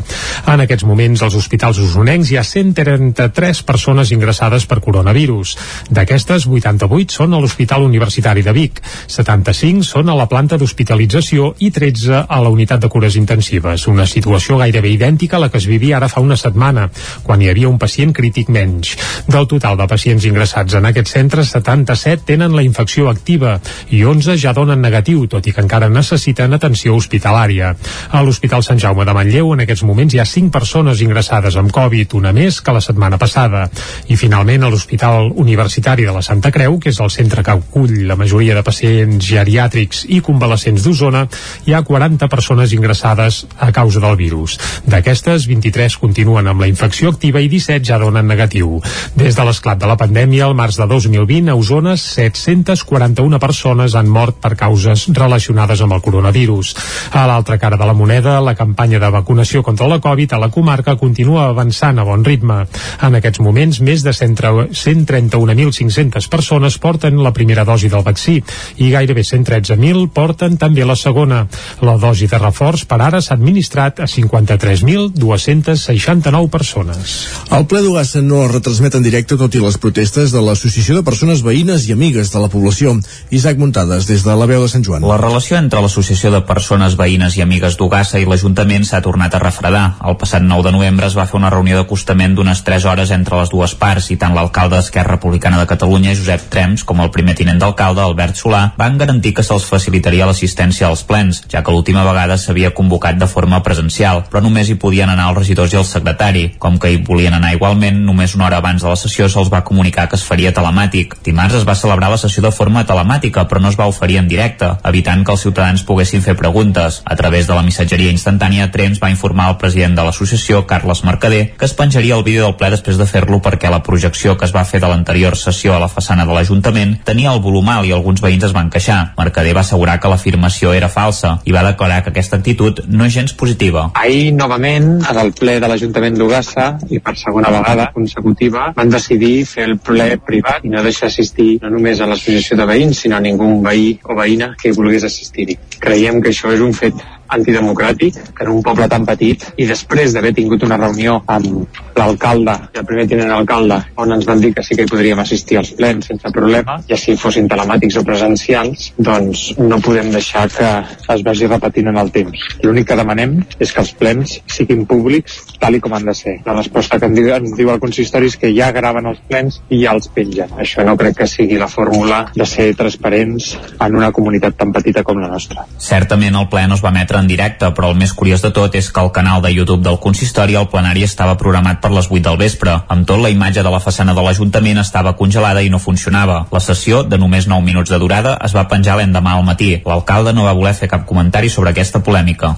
En aquests moments, als hospitals usonencs hi ha 133 persones ingressades per coronavirus. D'aquestes, 88 són a l'Hospital Universitari de Vic, 75 són a la planta d'hospitalització i 13 a la unitat de cures intensives. Una situació gairebé idèntica a la que es vivia ara fa una setmana, quan hi havia un pacient crític menys. Del total de pacients ingressats en aquests centres, 77 tenen la infecció activa i 11 ja donen negatiu, tot i que encara necessiten atenció hospitalària. A l'Hospital Sant Jaume de Manlleu, en aquests moments, hi ha 5 persones ingressades amb Covid, una més que la setmana passada. I finalment a l'Hospital Universitari de la Santa Creu, que és el centre que acull la majoria de pacients geriàtrics i convalescents d'Osona, hi ha 40 persones ingressades a causa del virus. D'aquestes, 23 continuen amb la infecció activa i 17 ja donen negatiu. Des de l'esclat de la pandèmia, al març de 2020, a Osona, 741 persones han mort per causes relacionades amb el coronavirus. A l'altra cara de la moneda, la campanya de vacunació contra la Covid a la comarca continua avançant a bon ritme. En aquests moments, més de 131.500 persones porten la primera dosi del vaccí i gairebé 113.000 porten també la segona. La dosi de reforç per ara s'ha administrat a 53.269 persones. El ple d'Ugassa no es retransmet en directe tot i les protestes de l'Associació de Persones Veïnes i Amigues de la Població. Isaac Muntades, des de la veu de Sant Joan. La relació entre l'Associació de Persones Veïnes i Amigues d'Ugassa i l'Ajuntament s'ha tornat a refredar. El passat 9 de novembre es va fer una reunió d'acostament d'unes 3 hores entre les dues parts i tant l'alcalde d'Esquerra Republicana de Catalunya, Josep Trems, com el primer tinent d'alcalde, Albert Solà, van garantir que se'ls facilitaria l'assistència als plens, ja que l'última vegada s'havia convocat de forma presencial, però només hi podien anar els regidors i el secretari. Com que hi volien anar igualment, només una hora abans de la sessió se'ls va comunicar que es faria telemàtic. Dimarts es va celebrar la sessió de forma telemàtica, però no es va oferir en directe, evitant que els ciutadans poguessin fer preguntes. A través de la missatgeria instantània, Trems va informar al president president de l'associació, Carles Mercader, que es penjaria el vídeo del ple després de fer-lo perquè la projecció que es va fer de l'anterior sessió a la façana de l'Ajuntament tenia el volum alt i alguns veïns es van queixar. Mercader va assegurar que l'afirmació era falsa i va declarar que aquesta actitud no és gens positiva. Ahir, novament, en el ple de l'Ajuntament d'Ugassa, i per segona vegada consecutiva, van decidir fer el ple privat i no deixar assistir no només a l'associació de veïns, sinó a ningú veí o veïna que volgués assistir-hi. Creiem que això és un fet antidemocràtic que en un poble tan petit i després d'haver tingut una reunió amb l'alcalde i el primer tinent alcalde on ens van dir que sí que hi podríem assistir als plens sense problema, ja si fossin telemàtics o presencials, doncs no podem deixar que es vagi repetint en el temps. L'únic que demanem és que els plens siguin públics tal i com han de ser. La resposta que ens diu, el consistori és que ja graven els plens i ja els pengen. Això no crec que sigui la fórmula de ser transparents en una comunitat tan petita com la nostra. Certament el ple no es va emetre en directe, però el més curiós de tot és que el canal de YouTube del consistori el plenari estava programat per les 8 del vespre. Amb tot, la imatge de la façana de l'Ajuntament estava congelada i no funcionava. La sessió, de només 9 minuts de durada, es va penjar l'endemà al matí. L'alcalde no va voler fer cap comentari sobre aquesta polèmica.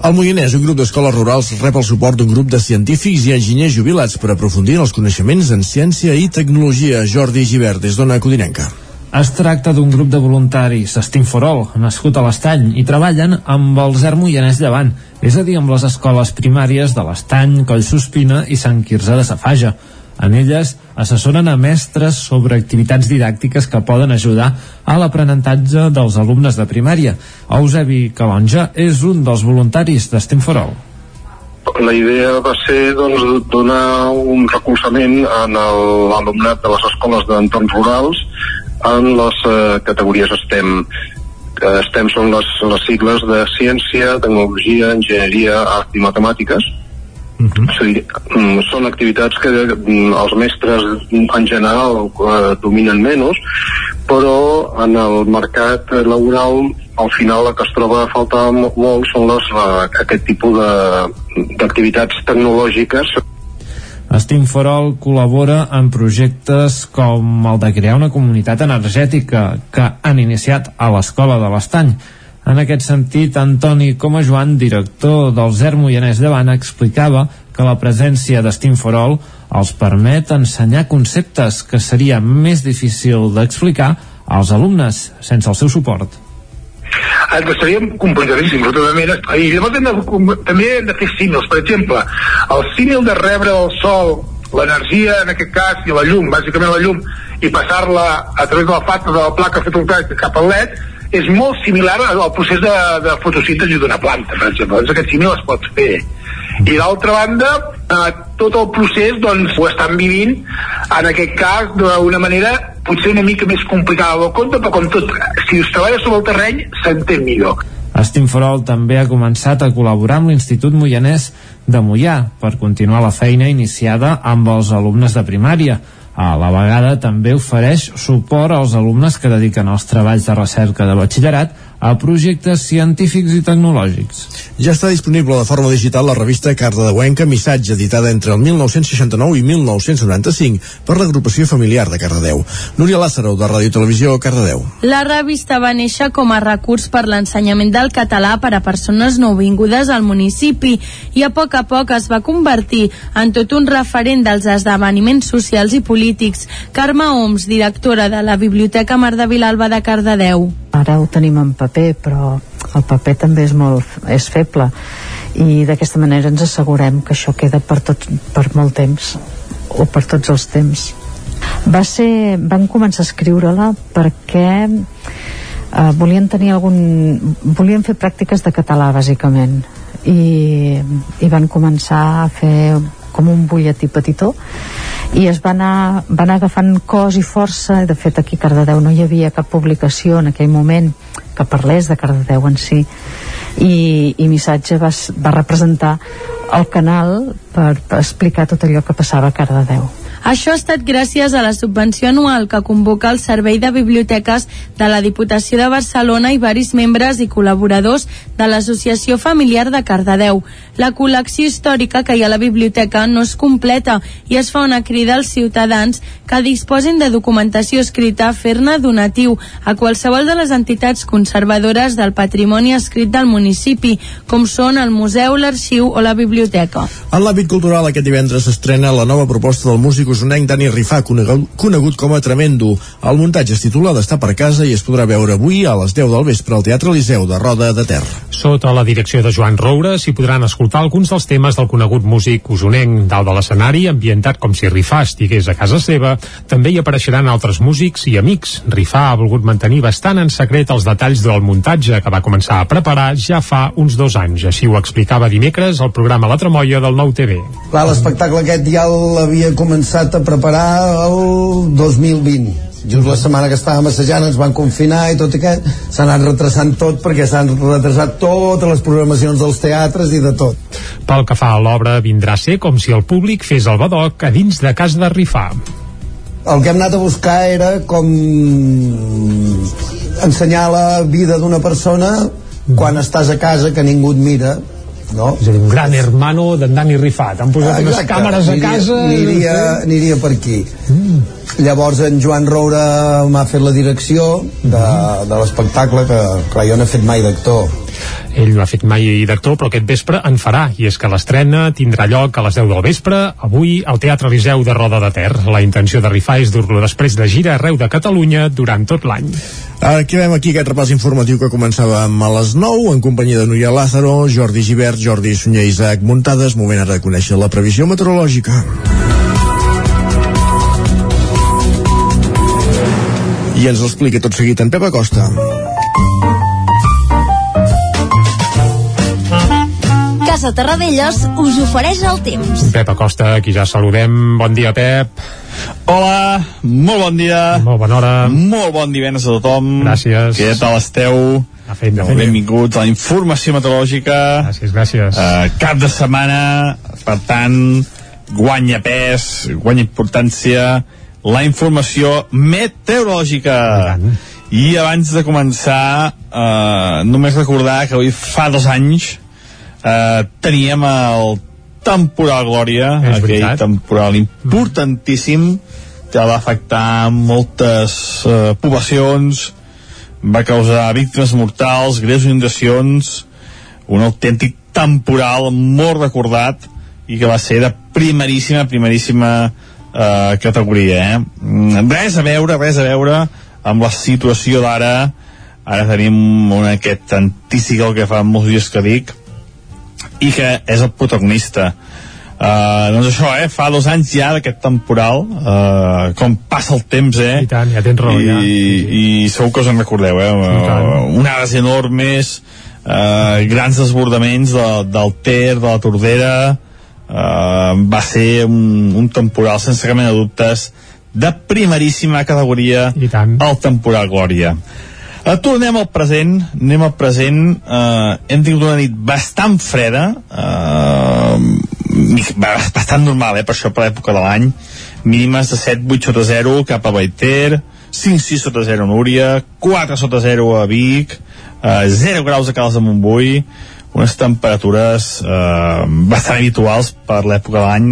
Al Moianès, un grup d'escoles rurals rep el suport d'un grup de científics i enginyers jubilats per aprofundir els coneixements en ciència i tecnologia. Jordi Givert, des d'Ona Codinenca. Es tracta d'un grup de voluntaris, Estim Forol, nascut a l'Estany, i treballen amb el Zer Moianès Llevant, és a dir, amb les escoles primàries de l'Estany, Collsospina i Sant Quirze de Safaja. En elles assessoren a mestres sobre activitats didàctiques que poden ajudar a l'aprenentatge dels alumnes de primària. Eusebi Calonja és un dels voluntaris d'Estem for All. La idea va ser doncs, donar un recolzament en l'alumnat de les escoles d'entorns rurals en les eh, categories STEM. Eh, STEM són les, les sigles de ciència, tecnologia, enginyeria, art i matemàtiques, Uh -huh. o sigui, mm, són activitats que mm, els mestres en general eh, dominen menys però en el mercat laboral al final la que es troba a faltar molt són les, eh, aquest tipus d'activitats tecnològiques For All col·labora en projectes com el de crear una comunitat energètica que han iniciat a l'Escola de l'Estany en aquest sentit, Antoni Coma Joan, director del ZER Moianès Llevant, explicava que la presència d'Steam for All els permet ensenyar conceptes que seria més difícil d'explicar als alumnes sense el seu suport. El que estaríem completadíssims, totalment. I llavors hem de, també hem de fer símils. Per exemple, el símil de rebre el sol, l'energia, en aquest cas, i la llum, bàsicament la llum, i passar-la a través de la fata de la placa fotovoltaica cap al LED, és molt similar al procés de, de fotosíntesi d'una planta, per exemple. Doncs aquest símil es pot fer. I d'altra banda, eh, tot el procés doncs, ho estan vivint, en aquest cas, d'una manera potser una mica més complicada del compte, però com tot, si es treballa sobre el terreny, s'entén millor. Estimforol també ha començat a col·laborar amb l'Institut Moianès de Moià per continuar la feina iniciada amb els alumnes de primària a la vegada també ofereix suport als alumnes que dediquen els treballs de recerca de batxillerat a projectes científics i tecnològics. Ja està disponible de forma digital la revista Cardedeuenca Missatge, editada entre el 1969 i 1995 per l'agrupació familiar de Cardedeu. Núria Lázaro, de Ràdio Televisió, Cardedeu. La revista va néixer com a recurs per l'ensenyament del català per a persones nouvingudes al municipi i a poc a poc es va convertir en tot un referent dels esdeveniments socials i polítics. Carme Oms, directora de la Biblioteca Mar de Vilalba de Cardedeu. Ara ho tenim en paper, però el paper també és molt és feble. I d'aquesta manera ens assegurem que això queda per, tot, per molt temps o per tots els temps. Va ser, van començar a escriure-la perquè eh, volien tenir algun volien fer pràctiques de català bàsicament. I, i van començar a fer com un butlletí petitó i es va anar, va anar agafant cos i força. De fet aquí a Cardedeu no hi havia cap publicació en aquell moment que parlés de Cardedeu en si i, i Missatge va, va representar el canal per, per explicar tot allò que passava a Cardedeu Això ha estat gràcies a la subvenció anual que convoca el Servei de Biblioteques de la Diputació de Barcelona i varis membres i col·laboradors de l'Associació Familiar de Cardedeu. La col·lecció històrica que hi ha a la biblioteca no es completa i es fa una crida als ciutadans que disposin de documentació escrita a fer-ne donatiu a qualsevol de les entitats conservadores del patrimoni escrit del municipi, com són el museu, l'arxiu o la biblioteca. En l'àmbit cultural, aquest divendres s'estrena la nova proposta del músic usonenc Dani Rifà, conegut com a Tremendo. El muntatge es titula d'estar per casa i es podrà veure avui a les 10 del vespre al Teatre Liceu de Roda de Ter. Sota la direcció de Joan Roura s'hi podran escoltar alguns dels temes del conegut músic usonenc dalt de l'escenari, ambientat com si Rifà estigués a casa seva. També hi apareixeran altres músics i amics. Rifà ha volgut mantenir bastant en secret els detalls del muntatge que va començar a preparar ja fa uns dos anys. Així ho explicava dimecres al programa La Tremolla del Nou TV. Clar, l'espectacle aquest ja l'havia començat a preparar el 2020 just la setmana que estàvem assajant ens van confinar i tot aquest s'ha anat retrasant tot perquè s'han retrasat totes les programacions dels teatres i de tot. Pel que fa a l'obra vindrà a ser com si el públic fes el badoc a dins de casa de Rifà. El que hem anat a buscar era com ensenyar la vida d'una persona quan estàs a casa que ningú et mira no? És a dir, un gran hermano d'en Dani Rifat. Han posat Exacte. unes càmeres a casa... Aniria, aniria per aquí. Mm. Llavors en Joan Roura m'ha fet la direcció de, mm. de l'espectacle que, clar, jo no he fet mai d'actor ell no ha fet mai d'actor, però aquest vespre en farà, i és que l'estrena tindrà lloc a les 10 del vespre, avui al Teatre Liceu de Roda de Ter. La intenció de rifar és dur-lo després de gira arreu de Catalunya durant tot l'any. Acabem aquí aquest repàs informatiu que començàvem a les 9 en companyia de Núria Lázaro, Jordi Givert, Jordi Sunyer i Isaac Muntades. Moment ara de conèixer la previsió meteorològica. I ens l'explica tot seguit en Pep Acosta. Casa Terradellos us ofereix el temps. Pep Acosta, aquí ja saludem. Bon dia, Pep. Hola, molt bon dia. Molt bona hora. Molt bon divendres a tothom. Gràcies. Què tal esteu? A fet, fet. Benvinguts a la informació meteorològica. Gràcies, gràcies. Uh, cap de setmana, per tant, guanya pes, guanya importància la informació meteorològica. I abans de començar, uh, només recordar que avui fa dos anys eh, teníem el temporal Glòria, És aquell veritat. temporal importantíssim que va afectar moltes eh, poblacions, va causar víctimes mortals, greus inundacions, un autèntic temporal molt recordat i que va ser de primeríssima, primeríssima eh, categoria. Eh? Mm, Res a veure, res a veure amb la situació d'ara. Ara tenim un, aquest antícicle que fa molts dies que dic, i que és el protagonista Uh, doncs això, eh, fa dos anys ja d'aquest temporal, uh, com passa el temps, eh? I tant, ja tens raó, I, ja. I, segur que us en recordeu, eh? Uh, onades enormes, uh, grans desbordaments de, del Ter, de la Tordera, uh, va ser un, un temporal, sense cap mena de dubtes, de primeríssima categoria, el temporal Glòria. Uh, tornem al present, anem al present, uh, hem tingut una nit bastant freda, uh, bastant normal, eh, per això per l'època de l'any, mínimes de 7, 8 sota 0 cap a Baiter, 5, 6 sota 0 a Núria, 4 sota 0 a Vic, uh, 0 graus a Cals de Montbui, unes temperatures uh, bastant habituals per l'època de l'any,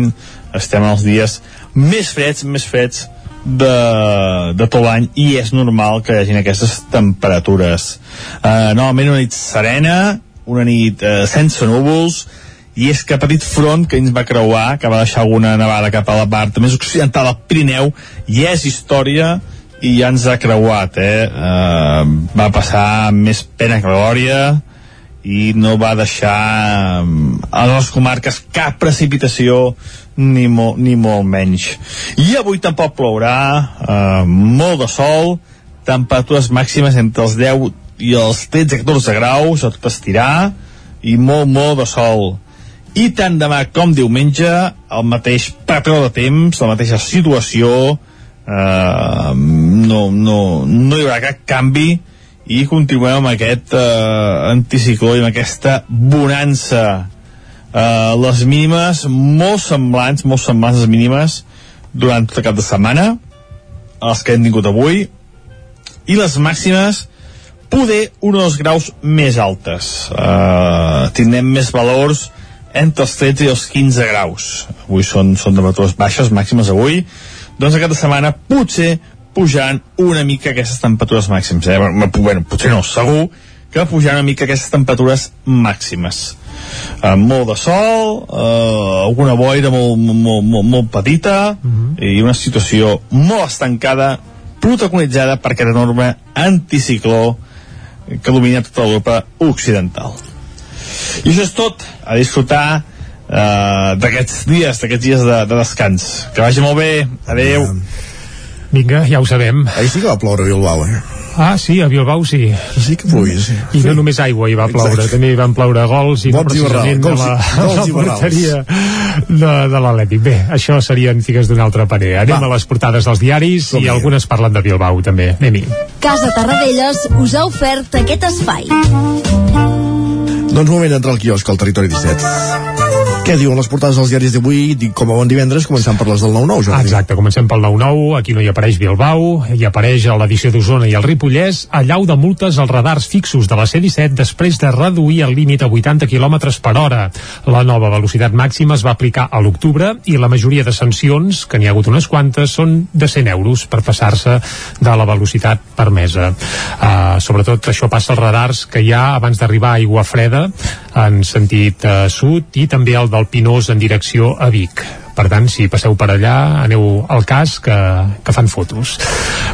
estem els dies més freds, més freds de, de tot l'any i és normal que hi hagin aquestes temperatures uh, normalment una nit serena una nit uh, sense núvols i és que petit front que ens va creuar que va deixar alguna nevada cap a la part més occidental del Pirineu i és història i ja ens ha creuat eh? Uh, va passar més pena que glòria i no va deixar a les comarques cap precipitació ni, mo, ni molt menys. I avui tampoc plourà eh, molt de sol temperatures màximes entre els 10 i els 13-14 graus tot estirar i molt, molt de sol. I tant demà com diumenge el mateix patró de temps la mateixa situació eh, no, no, no hi haurà cap canvi i continuem amb aquest eh, anticicló i amb aquesta bonança eh, les mínimes molt semblants molt semblants les mínimes durant tot el cap de setmana, els que hem tingut avui, i les màximes poder un o dos graus més altes. Uh, tindrem més valors entre els 13 i els 15 graus. Avui són, són temperatures baixes, màximes avui. Doncs aquesta setmana potser pujaran una mica aquestes temperatures màximes. Eh? Bueno, potser no, segur que pujaran una mica aquestes temperatures màximes. Uh, molt de sol, uh, alguna boira molt, molt, molt, molt petita uh -huh. i una situació molt estancada protagonitzada per aquest enorme anticicló que domina tota l'Europa occidental. I això és tot, a disfrutar uh, d'aquests dies, d'aquests dies de, de descans. Que vagi molt bé, adeu. Vinga, ja ho sabem. Ahir sí que va ploure a Bilbao, eh? Ah, sí, a Bilbao sí. Sí que ploia, sí. I no només aigua hi va ploure, Exacte. també hi van ploure gols i no Gols i precisament de la, gols de la porteria de, de l'Atlètic. Bé, això serien figues d'una altra parer. Anem a les portades dels diaris i algunes parlen de Bilbao també. Anem-hi. Casa Tarradellas us ha ofert aquest espai. Doncs moment d'entrar al quiosc al territori 17. Què diuen les portades dels diaris d'avui, com a bon divendres, començant per les del 9-9, Jordi? Exacte, comencem pel 9-9, aquí no hi apareix Bilbao, hi apareix a l'edició d'Osona i el Ripollès, allau de multes als radars fixos de la C-17 després de reduir el límit a 80 km per hora. La nova velocitat màxima es va aplicar a l'octubre i la majoria de sancions, que n'hi ha hagut unes quantes, són de 100 euros per passar-se de la velocitat permesa. Uh, sobretot això passa als radars que hi ha abans d'arribar a Aigua Freda en sentit uh, sud i també el del Pinós en direcció a Vic. Per tant, si passeu per allà, aneu al cas que, que fan fotos.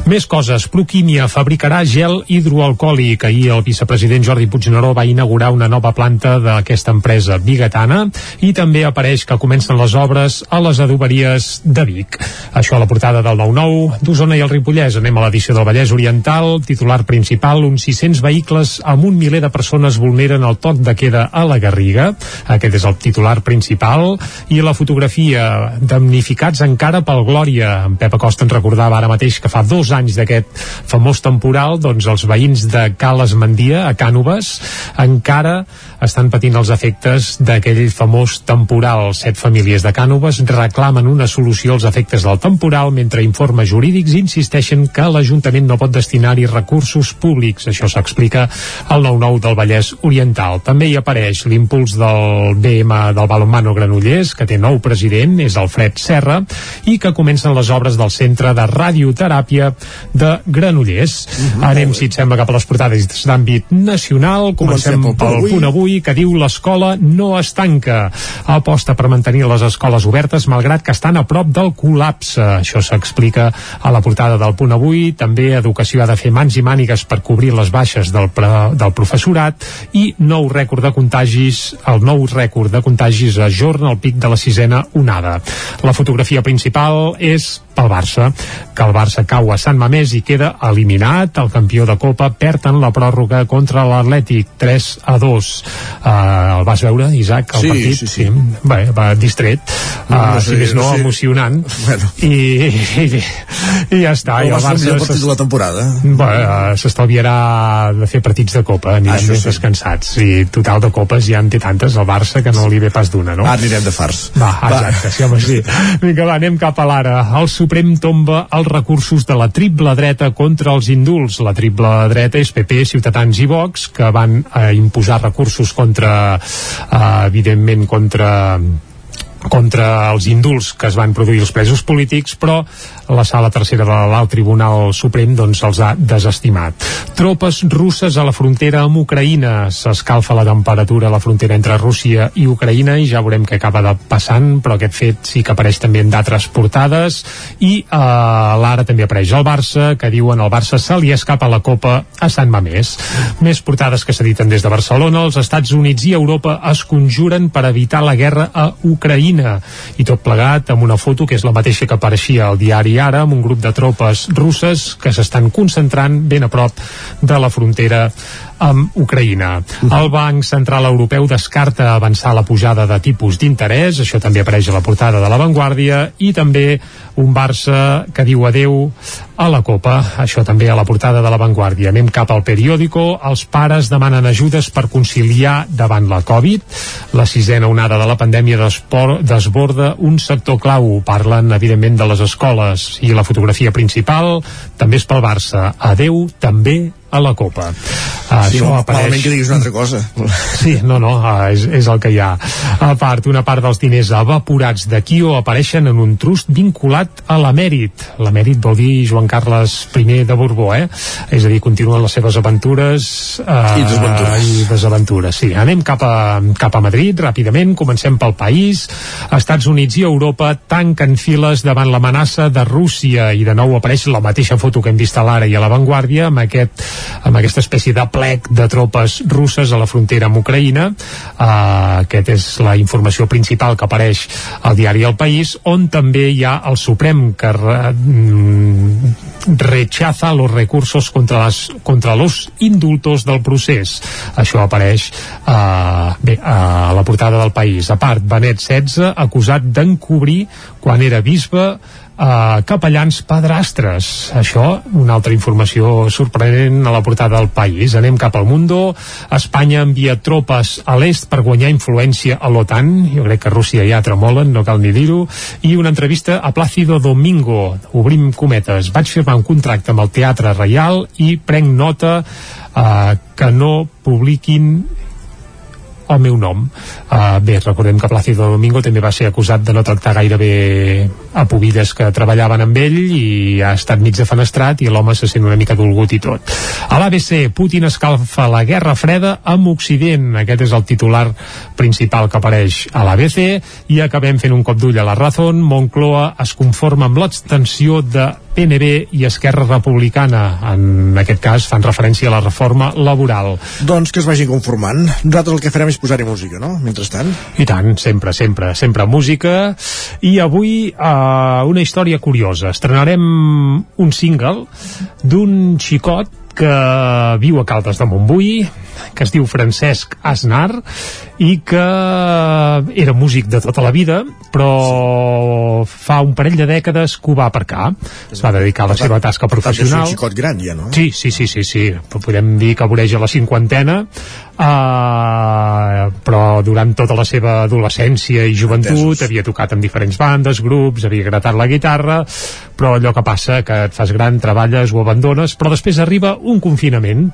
Més coses. Proquímia fabricarà gel hidroalcohòlic. Ahir el vicepresident Jordi Puigneró va inaugurar una nova planta d'aquesta empresa bigatana i també apareix que comencen les obres a les adoberies de Vic. Això a la portada del 9-9 d'Osona i el Ripollès. Anem a l'edició del Vallès Oriental. Titular principal, uns 600 vehicles amb un miler de persones vulneren el toc de queda a la Garriga. Aquest és el titular principal. I la fotografia damnificats encara pel Glòria. En Pep Acosta ens recordava ara mateix que fa dos anys d'aquest famós temporal, doncs els veïns de Cales Mandia, a Cànoves, encara estan patint els efectes d'aquell famós temporal. Set famílies de Cànoves reclamen una solució als efectes del temporal, mentre informes jurídics insisteixen que l'Ajuntament no pot destinar-hi recursos públics. Això s'explica al 9-9 del Vallès Oriental. També hi apareix l'impuls del BM del balonmano Granollers, que té nou president, és Alfred Serra, i que comencen les obres del Centre de Radioteràpia de Granollers. Anem, si et sembla, cap a les portades d'àmbit nacional. Comencem, Comencem pel punt punt avui, que diu l'escola no es tanca. Aposta per mantenir les escoles obertes, malgrat que estan a prop del col·lapse. Això s'explica a la portada del punt avui. També Educació ha de fer mans i mànigues per cobrir les baixes del, pre, del professorat i nou rècord de contagis, el nou rècord de contagis ajorna el pic de la sisena onada. La fotografia principal és pel Barça, que el Barça cau a Sant Mamés i queda eliminat. El campió de Copa perd en la pròrroga contra l'Atlètic 3 a 2. Uh, el vas veure, Isaac, el Sí, partit? sí, sí. Bé, va distret, No, uh, no sé, si més no, no sé. emocionant. Bueno. I, i, i ja està. No i va el el Barça millor partit de la temporada. Bé, uh, s'estalviarà de fer partits de Copa, anirem Això més sí. descansats. I total de Copes ja en té tantes el Barça que no li ve pas d'una, no? Ara anirem de fars. Va, exacte, sí, home, sí. Vinga, va, anem cap a l'ara. El Suprem tomba els recursos de la triple dreta contra els indults. La triple dreta és PP, Ciutadans i Vox, que van eh, imposar recursos contra, eh, evidentment, contra contra els indults que es van produir els presos polítics, però la sala tercera de l'alt Tribunal Suprem doncs els ha desestimat. Tropes russes a la frontera amb Ucraïna. S'escalfa la temperatura a la frontera entre Rússia i Ucraïna i ja veurem què acaba de passant, però aquest fet sí que apareix també en d'altres portades i eh, l'ara també apareix el Barça, que diuen el Barça se li escapa la Copa a Sant Mamés. Més portades que s'editen des de Barcelona, els Estats Units i Europa es conjuren per evitar la guerra a Ucraïna i tot plegat amb una foto que és la mateixa que apareixia al diari Ara amb un grup de tropes russes que s'estan concentrant ben a prop de la frontera amb Ucraïna. El Banc Central Europeu descarta avançar la pujada de tipus d'interès, això també apareix a la portada de La Vanguardia, i també un Barça que diu adeu a la Copa, això també a la portada de La Vanguardia. Anem cap al periòdico, els pares demanen ajudes per conciliar davant la Covid, la sisena onada de la pandèmia desborda un sector clau, parlen evidentment de les escoles i la fotografia principal. També és pel Barça, adeu també a la Copa. Uh, sí, això apareix... que diguis una altra cosa. Sí, no, no, uh, és, és el que hi ha. A part, una part dels diners evaporats de Kio apareixen en un trust vinculat a l'emèrit. L'emèrit vol dir Joan Carles I de Borbó, eh? És a dir, continuen les seves aventures... Uh, I desaventures. I desaventures, sí. Anem cap a, cap a Madrid, ràpidament, comencem pel país. Estats Units i Europa tanquen files davant l'amenaça de Rússia i de nou apareix la mateixa foto que hem vist a l'ara i a l'avantguàrdia amb aquest amb aquesta espècie de plec de tropes russes a la frontera amb Ucraïna. Uh, aquest és la informació principal que apareix al diari El País, on també hi ha el Suprem que re, mm, rechaza los recursos contra, las, contra los indultos del procés. Això apareix uh, bé, a la portada del País. A part, Benet XVI acusat d'encobrir quan era bisbe uh, capellans padrastres. Això, una altra informació sorprenent a la portada del país. Anem cap al Mundo. Espanya envia tropes a l'est per guanyar influència a l'OTAN. Jo crec que Rússia ja tremolen, no cal ni dir-ho. I una entrevista a Plácido Domingo. Obrim cometes. Vaig firmar un contracte amb el Teatre Reial i prenc nota uh, que no publiquin el meu nom. Uh, bé, recordem que Plácido Domingo també va ser acusat de no tractar gaire bé a pobilles que treballaven amb ell i ha estat mig defenestrat i l'home se sent una mica dolgut i tot. A l'ABC, Putin escalfa la guerra freda amb Occident. Aquest és el titular principal que apareix a l'ABC i acabem fent un cop d'ull a la Razón. Moncloa es conforma amb l'extensió de PNB i Esquerra Republicana. En aquest cas fan referència a la reforma laboral. Doncs que es vagin conformant. Nosaltres el que farem és posar-hi música, no? Mentrestant. I tant, sempre, sempre, sempre música. I avui uh, una història curiosa. Estrenarem un single d'un xicot que viu a Caldes de Montbui, que es diu Francesc Asnar i que era músic de tota la vida però fa un parell de dècades que ho va aparcar es va dedicar a la seva tasca professional És un xicot gran ja, no? Sí, sí, sí, sí, sí. podem dir que voreja la cinquantena uh, però durant tota la seva adolescència i joventut Entesos. havia tocat en diferents bandes, grups, havia gratat la guitarra però allò que passa que et fas gran, treballes, ho abandones però després arriba un confinament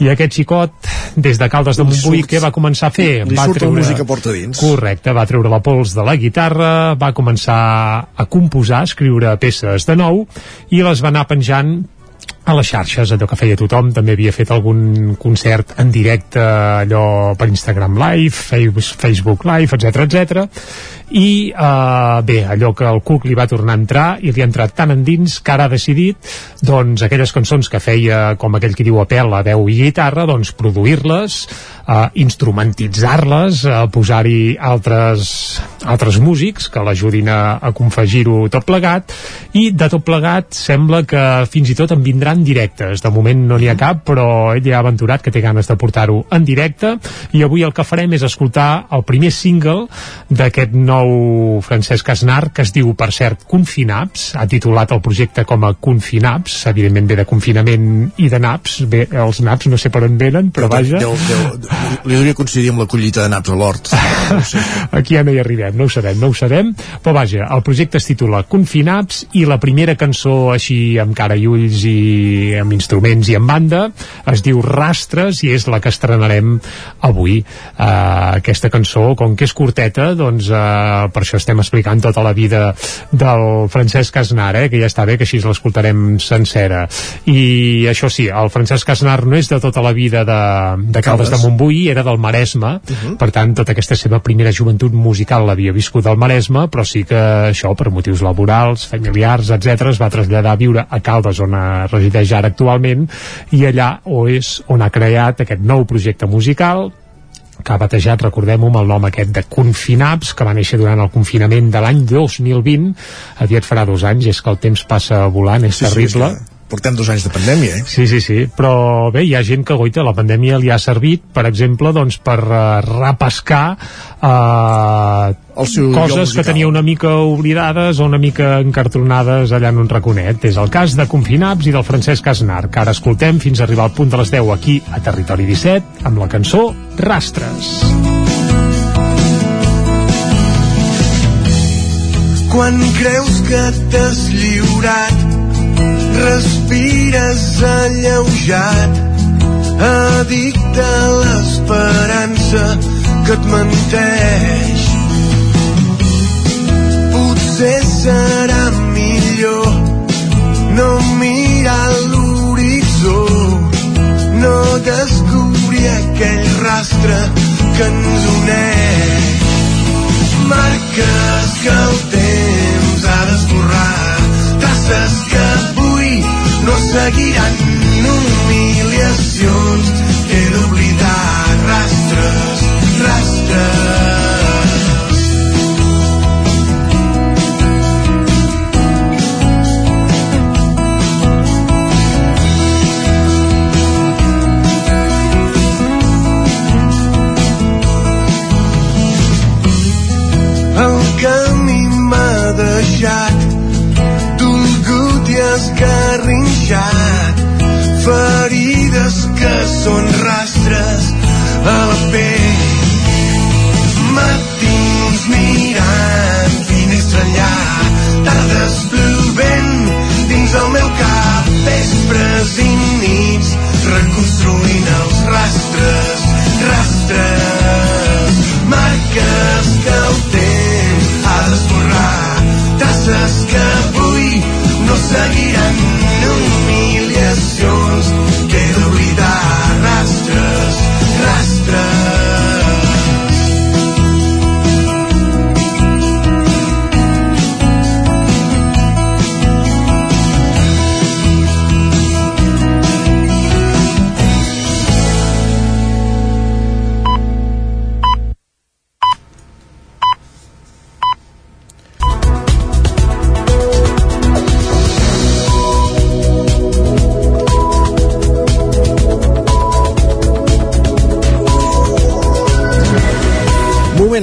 i aquest xicot des de Caldes de Montbui què va començar a fer? Li va surt la música porta dins. Correcte, va treure la pols de la guitarra, va començar a composar, a escriure peces de nou i les va anar penjant a les xarxes, allò que feia tothom. També havia fet algun concert en directe allò per Instagram Live Facebook Live, etc etc i uh, bé, allò que el Cook li va tornar a entrar i li ha entrat tan endins que ara ha decidit doncs aquelles cançons que feia com aquell que diu a pèl, a veu i guitarra doncs produir-les, uh, instrumentitzar-les uh, posar-hi altres, altres músics que l'ajudin a, a confegir-ho tot plegat. I de tot plegat sembla que fins i tot en vindran directes. De moment no n'hi ha cap però ell ja ha aventurat que té ganes de portar-ho en directe. I avui el que farem és escoltar el primer single d'aquest nou Francesc Asnar que es diu, per cert, Confinaps. Ha titulat el projecte com a Confinaps. Evidentment ve de confinament i de naps. Bé, els naps no sé per on venen però vaja. Deu, deu, li hauria coincidir amb la collita de naps a l'hort. No aquí ja no hi arribem, no ho sabem, no ho sabem. Però vaja, el projecte es titula Confinaps i la primera cançó així amb cara i ulls i amb instruments i amb banda es diu Rastres i és la que estrenarem avui uh, aquesta cançó, com que és curteta doncs uh, per això estem explicant tota la vida del Francesc Asnar, eh, que ja està bé que així l'escoltarem sencera. I això sí, el Francesc Asnar no és de tota la vida de, de Caldes de Montbui, era del Maresme. Uh -huh. per tant tota aquesta seva primera joventut musical l'havia viscut al Maresme però sí que això per motius laborals familiars, etc es va traslladar a viure a Caldes on resideix ara actualment i allà o és on ha creat aquest nou projecte musical que ha batejat, recordem-ho, amb el nom aquest de Confinaps, que va néixer durant el confinament de l'any 2020, aviat farà dos anys, és que el temps passa volant, és Sí, sí, terrible. que portem dos anys de pandèmia, eh? Sí, sí, sí, però bé, hi ha gent que, goita, la pandèmia li ha servit, per exemple, doncs, per uh, repescar uh, coses que tenia una mica oblidades o una mica encartronades allà en un raconet. És el cas de Confinats i del Francesc Asnar, que ara escoltem fins a arribar al punt de les 10 aquí a Territori 17 amb la cançó Rastres. Quan creus que t'has lliurat respires alleujat addicte a l'esperança que et menteix. Potser serà millor no mirar l'horitzó no descobrir aquell rastre que ens uneix. Marques que el temps ha d'esborrar traces que no seguiran humiliacions. He d'oblidar rastres, rastres. El camí m'ha deixat. Dolgut i esgarrinxat ferides que són rastres a la pell. Matins mirant finestra enllà tardes plovent dins el meu cap vespres i nits reconstruint els rastres rastres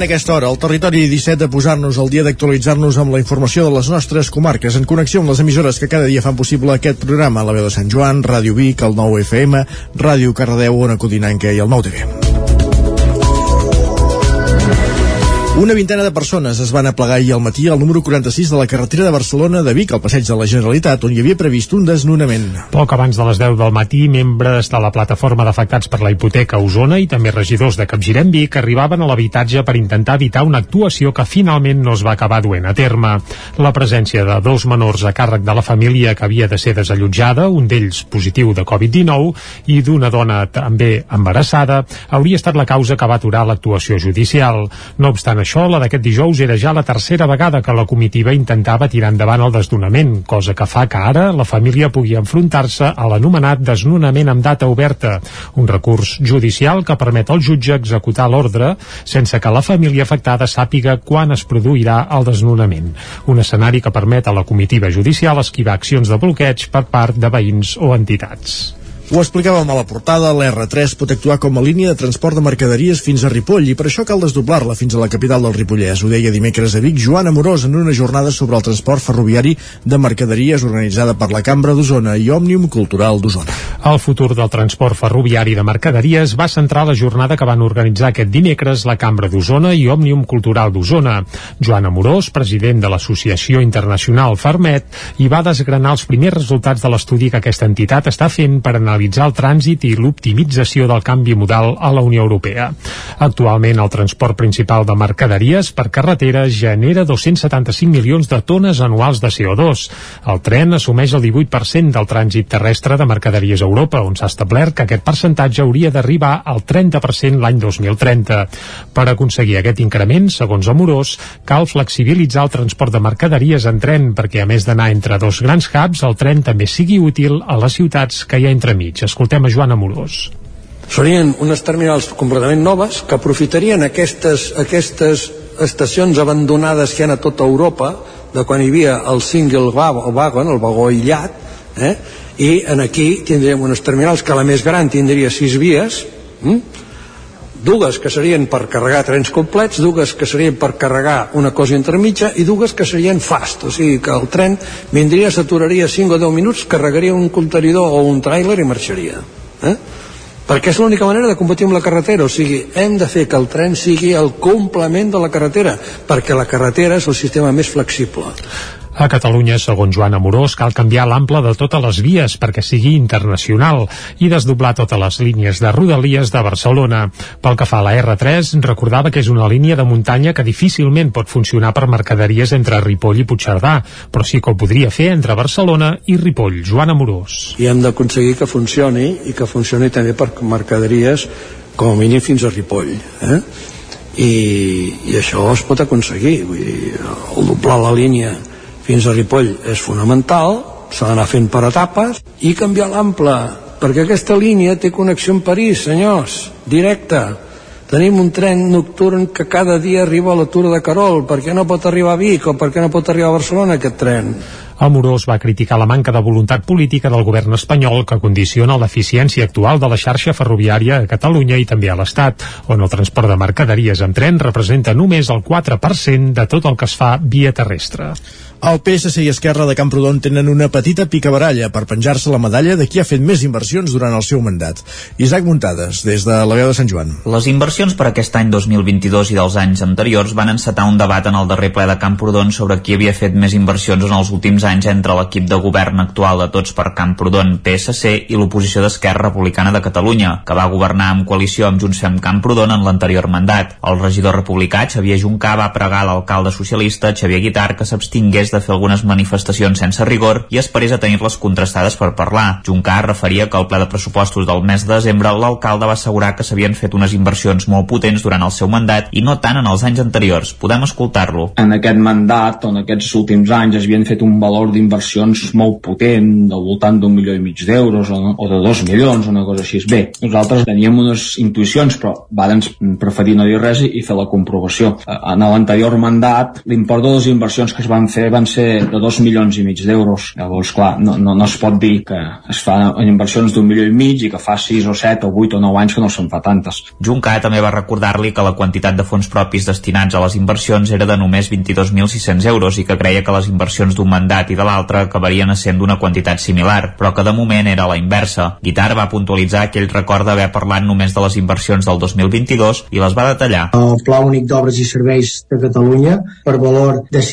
aquesta hora, al territori 17 de posar-nos al dia d'actualitzar-nos amb la informació de les nostres comarques en connexió amb les emissores que cada dia fan possible aquest programa, la veu de Sant Joan, Ràdio Vic, el 9 FM, Ràdio Cardedeu, Ona Codinenca i el 9 TV. Una vintena de persones es van aplegar ahir al matí al número 46 de la carretera de Barcelona de Vic, al passeig de la Generalitat, on hi havia previst un desnonament. Poc abans de les 10 del matí, membres de la plataforma d'afectats per la hipoteca a Osona i també regidors de Capgirem Vic arribaven a l'habitatge per intentar evitar una actuació que finalment no es va acabar duent a terme. La presència de dos menors a càrrec de la família que havia de ser desallotjada, un d'ells positiu de Covid-19 i d'una dona també embarassada, hauria estat la causa que va aturar l'actuació judicial. No obstant la d'aquest dijous era ja la tercera vegada que la comitiva intentava tirar endavant el desnonament, cosa que fa que ara la família pugui enfrontar-se a l'anomenat desnonament amb data oberta, un recurs judicial que permet al jutge executar l'ordre sense que la família afectada sàpiga quan es produirà el desnonament. Un escenari que permet a la comitiva judicial esquivar accions de bloqueig per part de veïns o entitats. Ho explicàvem a la portada, l'R3 pot actuar com a línia de transport de mercaderies fins a Ripoll i per això cal desdoblar-la fins a la capital del Ripollès. Ho deia dimecres a Vic Joan Amorós en una jornada sobre el transport ferroviari de mercaderies organitzada per la Cambra d'Osona i Òmnium Cultural d'Osona. El futur del transport ferroviari de mercaderies va centrar la jornada que van organitzar aquest dimecres la Cambra d'Osona i Òmnium Cultural d'Osona. Joan Amorós, president de l'Associació Internacional Farmet, hi va desgranar els primers resultats de l'estudi que aquesta entitat està fent per analitzar el trànsit i l'optimització del canvi modal a la Unió Europea. Actualment, el transport principal de mercaderies per carretera genera 275 milions de tones anuals de CO2. El tren assumeix el 18% del trànsit terrestre de mercaderies a Europa, on s'ha establert que aquest percentatge hauria d'arribar al 30% l'any 2030. Per aconseguir aquest increment, segons Amorós, cal flexibilitzar el transport de mercaderies en tren perquè, a més d'anar entre dos grans hubs, el tren també sigui útil a les ciutats que hi ha entremig. Escoltem a Joan Amorós. Serien unes terminals completament noves que aprofitarien aquestes, aquestes estacions abandonades que hi ha a tota Europa, de quan hi havia el single wagon, el vagó aïllat, eh? i en aquí tindríem unes terminals que la més gran tindria sis vies hm? Dues que serien per carregar trens complets, dues que serien per carregar una cosa intermitja i dues que serien fast, o sigui que el tren vindria, s'aturaria 5 o 10 minuts, carregaria un contenidor o un tràiler i marxaria. Eh? Perquè és l'única manera de competir amb la carretera, o sigui, hem de fer que el tren sigui el complement de la carretera, perquè la carretera és el sistema més flexible. A Catalunya, segons Joan Amorós, cal canviar l'ample de totes les vies perquè sigui internacional i desdoblar totes les línies de rodalies de Barcelona. Pel que fa a la R3, recordava que és una línia de muntanya que difícilment pot funcionar per mercaderies entre Ripoll i Puigcerdà, però sí que ho podria fer entre Barcelona i Ripoll. Joan Amorós. I hem d'aconseguir que funcioni i que funcioni també per mercaderies com a mínim fins a Ripoll. Eh? I, i això es pot aconseguir vull dir, el doblar la línia fins a Ripoll és fonamental, s'ha d'anar fent per etapes i canviar l'ample, perquè aquesta línia té connexió amb París, senyors, directa. Tenim un tren nocturn que cada dia arriba a l'atura de Carol, per què no pot arribar a Vic o per què no pot arribar a Barcelona aquest tren? Amorós va criticar la manca de voluntat política del govern espanyol que condiciona l'eficiència actual de la xarxa ferroviària a Catalunya i també a l'Estat, on el transport de mercaderies en tren representa només el 4% de tot el que es fa via terrestre. El PSC i Esquerra de Camprodon tenen una petita picabaralla per penjar-se la medalla de qui ha fet més inversions durant el seu mandat. Isaac Muntades, des de la veu de Sant Joan. Les inversions per aquest any 2022 i dels anys anteriors van encetar un debat en el darrer ple de Camprodon sobre qui havia fet més inversions en els últims anys entre l'equip de govern actual de Tots per Camprodon, PSC, i l'oposició d'Esquerra Republicana de Catalunya, que va governar en coalició amb Junts Fem Camprodon en l'anterior mandat. El regidor republicà Xavier Juncà va pregar l'alcalde socialista Xavier Guitar que s'abstingués de fer algunes manifestacions sense rigor i esperés a tenir-les contrastades per parlar. Juncar referia que al ple de pressupostos del mes de desembre l'alcalde va assegurar que s'havien fet unes inversions molt potents durant el seu mandat i no tant en els anys anteriors. Podem escoltar-lo. En aquest mandat, en aquests últims anys, es havien fet un valor d'inversions molt potent, del voltant d'un milió i mig d'euros o, o de dos milions, una cosa així. Bé, nosaltres teníem unes intuïcions, però varen preferir no dir res i fer la comprovació. En l'anterior mandat, l'import de les inversions que es van fer van ser de dos milions i mig d'euros. Llavors, clar, no, no, no es pot dir que es fa en inversions d'un milió i mig i que fa 6 o 7 o 8 o 9 anys que no se'n fa tantes. Juncà també va recordar-li que la quantitat de fons propis destinats a les inversions era de només 22.600 euros i que creia que les inversions d'un mandat i de l'altre acabarien sent d'una quantitat similar, però que de moment era la inversa. Guitar va puntualitzar que ell recorda haver parlat només de les inversions del 2022 i les va detallar. El Pla Únic d'Obres i Serveis de Catalunya per valor de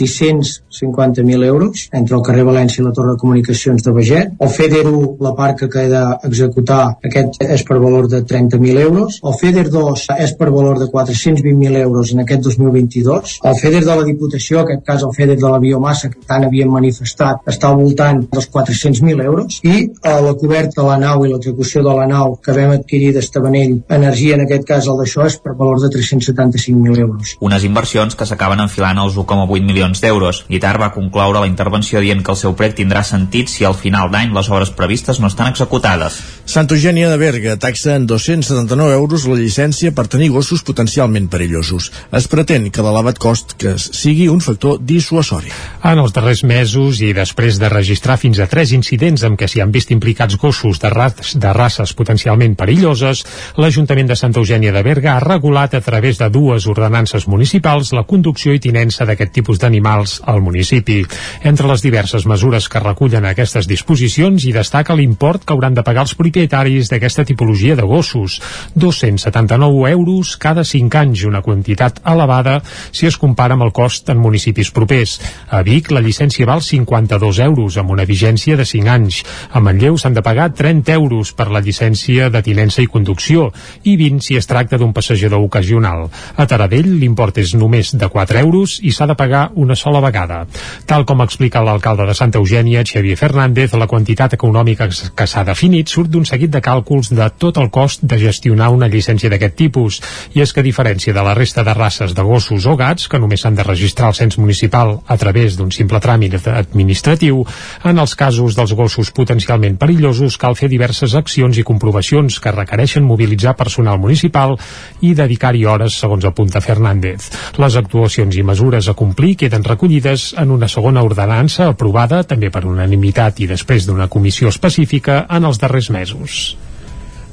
650.000 euros entre el carrer València i la Torre de Comunicacions de Beget. El FEDER 1, la part que queda a executar, aquest és per valor de 30.000 euros. El FEDER 2 és per valor de 420.000 euros en aquest 2022. El FEDER de la Diputació, en aquest cas el FEDER de la biomassa, que tant havien manifestat, està al voltant dels 400.000 euros. I eh, la coberta de la nau i l'execució de la nau que vam adquirir d'Estavanell Energia, en aquest cas el d'això, és per valor de 375.000 euros. Unes inversions que s'acaben enfilant als 1,8 milions d'euros. Guitar va concloure la intervenció dient que el seu prec tindrà sentit si al final d'any les obres previstes no estan executades. Sant Eugènia de Berga taxa en 279 euros la llicència per tenir gossos potencialment perillosos. Es pretén que l'elevat cost que sigui un factor dissuasori. En els darrers mesos i després de registrar fins a tres incidents amb què s'hi han vist implicats gossos de, ras de races potencialment perilloses, l'Ajuntament de Santa Eugènia de Berga ha regulat a través de dues ordenances municipals la conducció i tinença d'aquest tipus d'animals al municipi. Entre les diverses mesures que recullen aquestes disposicions hi destaca l'import que hauran de pagar els propietaris d'aquesta tipologia de gossos, 279 euros cada 5 anys, una quantitat elevada si es compara amb el cost en municipis propers. A Vic la llicència val 52 euros amb una vigència de 5 anys. A Manlleu s'han de pagar 30 euros per la llicència de tinença i conducció i 20 si es tracta d'un passejador ocasional. A Taradell l'import és només de 4 euros i s'ha de pagar una sola vegada. Tal com explica l'alcalde de Santa Eugènia, Xavier Fernández, la quantitat econòmica que s'ha definit surt d'un seguit de càlculs de tot el cost de gestionar una llicència d'aquest tipus. I és que a diferència de la resta de races de gossos o gats, que només s'han de registrar al cens municipal a través d'un simple tràmit administratiu, en els casos dels gossos potencialment perillosos cal fer diverses accions i comprovacions que requereixen mobilitzar personal municipal i dedicar-hi hores, segons apunta Fernández. Les actuacions i mesures a complir queden recollides en una segona ordenança aprovada també per unanimitat i després d'una comissió específica en els darrers mesos.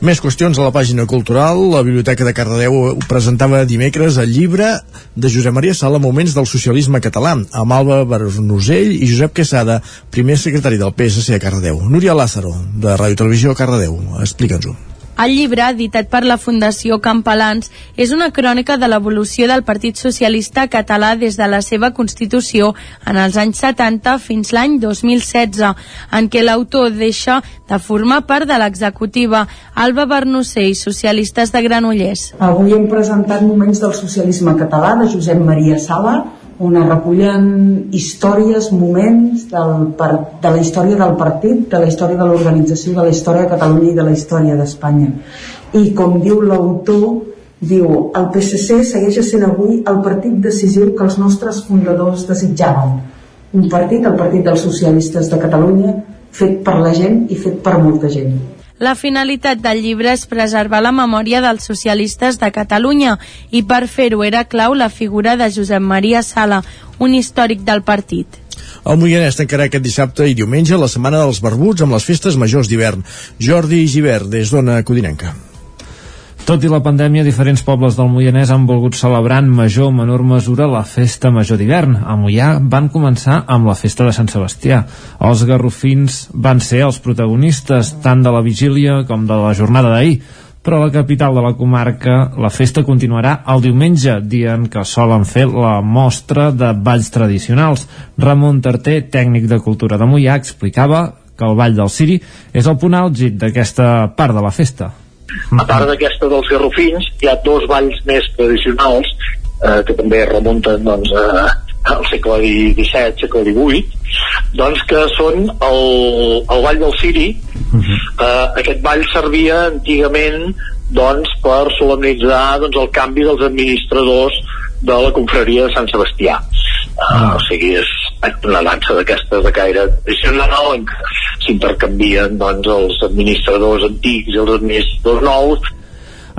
Més qüestions a la pàgina cultural. La Biblioteca de Cardedeu presentava dimecres el llibre de Josep Maria Sala Moments del socialisme català, amb Alba Bernusell i Josep Quesada, primer secretari del PSC a Cardedeu. Núria Lázaro, de Ràdio Televisió Cardedeu. Explica'ns-ho. El llibre, editat per la Fundació Campalans, és una crònica de l'evolució del Partit Socialista català des de la seva constitució en els anys 70 fins l'any 2016, en què l'autor deixa de formar part de l'executiva. Alba Bernocell, socialistes de Granollers. Avui hem presentat Moments del socialisme català de Josep Maria Sala, on es recullen històries, moments del, per, de la història del partit, de la història de l'organització, de la història de Catalunya i de la història d'Espanya. I com diu l'autor, diu, el PSC segueix sent avui el partit decisiu que els nostres fundadors desitjaven. Un partit, el Partit dels Socialistes de Catalunya, fet per la gent i fet per molta gent. La finalitat del llibre és preservar la memòria dels socialistes de Catalunya i per fer-ho era clau la figura de Josep Maria Sala, un històric del partit. El Moianès tancarà aquest dissabte i diumenge la Setmana dels Barbuts amb les festes majors d'hivern. Jordi Givert, des d'Ona Codinenca. Tot i la pandèmia, diferents pobles del Moianès han volgut celebrar en major o menor mesura la festa major d'hivern. A Moià van començar amb la festa de Sant Sebastià. Els garrofins van ser els protagonistes tant de la vigília com de la jornada d'ahir però a la capital de la comarca la festa continuarà el diumenge, dia en què solen fer la mostra de balls tradicionals. Ramon Tarté, tècnic de cultura de Moià, explicava que el Ball del Siri és el punt àlgid d'aquesta part de la festa. A part d'aquesta dels garrofins, hi ha dos balls més tradicionals eh, que també remunten doncs, eh, al segle XVII, segle XVIII, doncs que són el, el ball del Siri. Uh -huh. eh, aquest ball servia antigament doncs, per solemnitzar doncs, el canvi dels administradors de la confraria de Sant Sebastià. Uh, o sigui, és una dansa d'aquestes de caire tradicional en què s'intercanvien doncs, els administradors antics i els administradors nous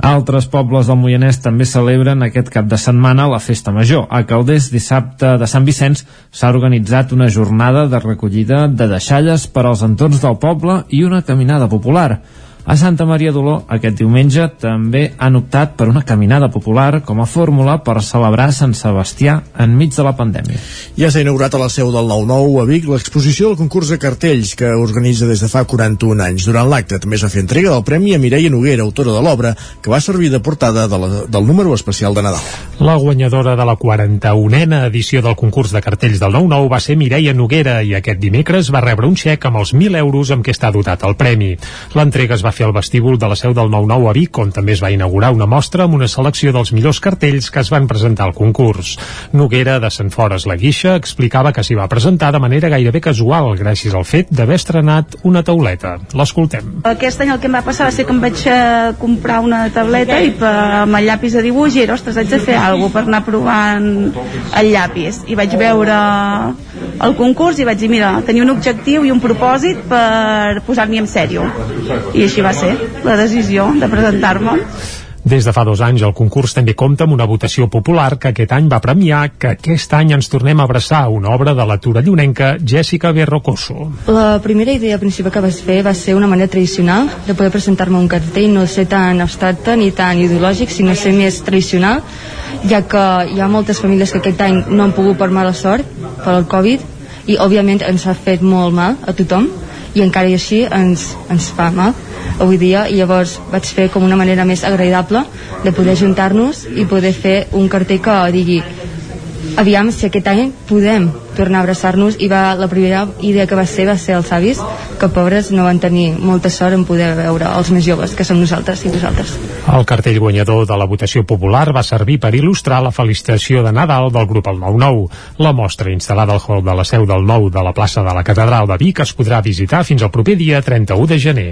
altres pobles del Moianès també celebren aquest cap de setmana la Festa Major. A Calders, dissabte de Sant Vicenç, s'ha organitzat una jornada de recollida de deixalles per als entorns del poble i una caminada popular. A Santa Maria d'Oló, aquest diumenge, també han optat per una caminada popular com a fórmula per celebrar Sant Sebastià enmig de la pandèmia. Ja s'ha inaugurat a la seu del 9-9 a Vic l'exposició del concurs de cartells que organitza des de fa 41 anys. Durant l'acte també es va fer entrega del Premi a Mireia Noguera, autora de l'obra, que va servir de portada de la, del número especial de Nadal. La guanyadora de la 41a edició del concurs de cartells del 9-9 va ser Mireia Noguera i aquest dimecres va rebre un xec amb els 1.000 euros amb què està dotat el premi. L'entrega es va fer al vestíbul de la seu del 9-9 a Vic, on també es va inaugurar una mostra amb una selecció dels millors cartells que es van presentar al concurs. Noguera, de Sant Fores la Guixa, explicava que s'hi va presentar de manera gairebé casual, gràcies al fet d'haver estrenat una tauleta. L'escoltem. Aquest any el que em va passar va ser que em vaig eh, comprar una tauleta i per, amb el llapis de dibuix i era, ostres, haig de fer alguna per anar provant el llapis. I vaig veure el concurs i vaig dir, mira, tenia un objectiu i un propòsit per posar-m'hi en sèrio. I així va ser la decisió de presentar-me. Des de fa dos anys el concurs també compta amb una votació popular que aquest any va premiar que aquest any ens tornem a abraçar una obra de la torellonenca Jessica Berrocoso. La primera idea principal que vaig fer va ser una manera tradicional de poder presentar-me un cartell, no ser tan abstracte ni tan ideològic, sinó ser més tradicional, ja que hi ha moltes famílies que aquest any no han pogut per mala sort per al Covid i òbviament ens ha fet molt mal a tothom i encara i així ens, ens fa mal avui dia i llavors vaig fer com una manera més agradable de poder juntar-nos i poder fer un cartell que digui aviam si aquest any podem tornar a abraçar-nos i va, la primera idea que va ser va ser els avis que pobres no van tenir molta sort en poder veure els més joves que som nosaltres i vosaltres El cartell guanyador de la votació popular va servir per il·lustrar la felicitació de Nadal del grup El 9-9. La mostra instal·lada al hall de la seu del 9 de la plaça de la Catedral de Vic es podrà visitar fins al proper dia 31 de gener.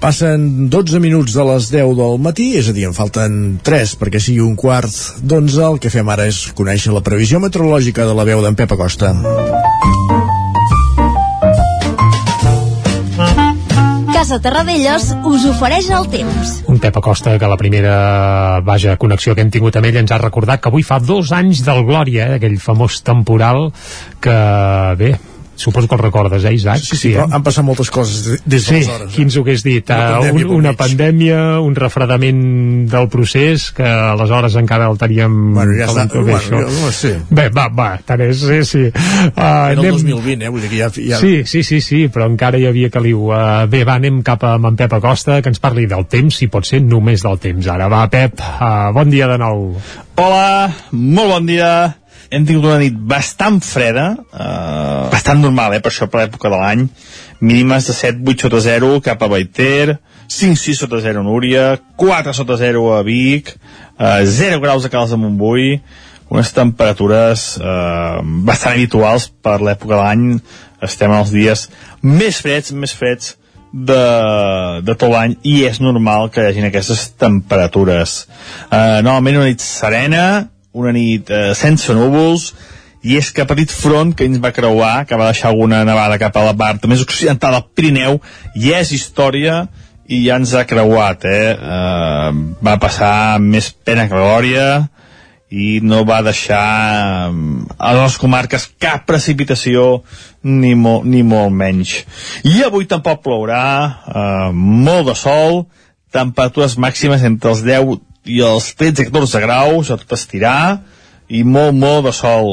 Passen 12 minuts de les 10 del matí, és a dir, en falten 3 perquè sigui un quart d'11. El que fem ara és conèixer la previsió meteorològica de la veu d'en Pep Acosta. Casa Terradellos us ofereix el temps. Un Pep Acosta, que la primera vaja connexió que hem tingut amb ell ens ha recordat que avui fa dos anys del Glòria, eh, aquell famós temporal que, bé, suposo que el recordes, eh, Isaac? Sí, sí, però han passat moltes coses des Sí, d'aleshores. qui ens ho hagués dit? Una Uh, pandèmia un, una pandèmia, un refredament del procés, que aleshores encara el teníem... Bueno, ja està, bé, bueno, això. jo- sí. Bé, va, va, tant és, sí, sí. Uh, Era el 2020, eh? Vull dir que ja... ja... Sí, sí, sí, sí, però encara hi havia caliu. Uh, bé, va, anem cap a en Pep Acosta, que ens parli del temps, si pot ser només del temps. Ara va, Pep, uh, bon dia de nou. Hola, molt bon dia. Hem tingut una nit bastant freda, eh, bastant normal, eh, per això per l'època de l'any. Mínimes de 7, 8 sota 0 cap a Baiter, 5, 6 sota 0 a Núria, 4 sota 0 a Vic, eh, 0 graus a Calç de Montbui, unes temperatures eh, bastant habituals per l'època de l'any. Estem els dies més freds, més freds de, de tot l'any i és normal que hi hagin aquestes temperatures. Eh, normalment una nit serena, una nit eh, sense núvols, i és que petit front que ens va creuar, que va deixar alguna nevada cap a la part més occidental del Pirineu, ja és història i ja ens ha creuat, eh? eh va passar més pena que glòria i no va deixar eh, a les comarques cap precipitació ni, mo, ni molt menys. I avui tampoc plourà, eh, molt de sol, temperatures màximes entre els 10 i els 13-14 graus, tot estirar, i molt, molt de sol.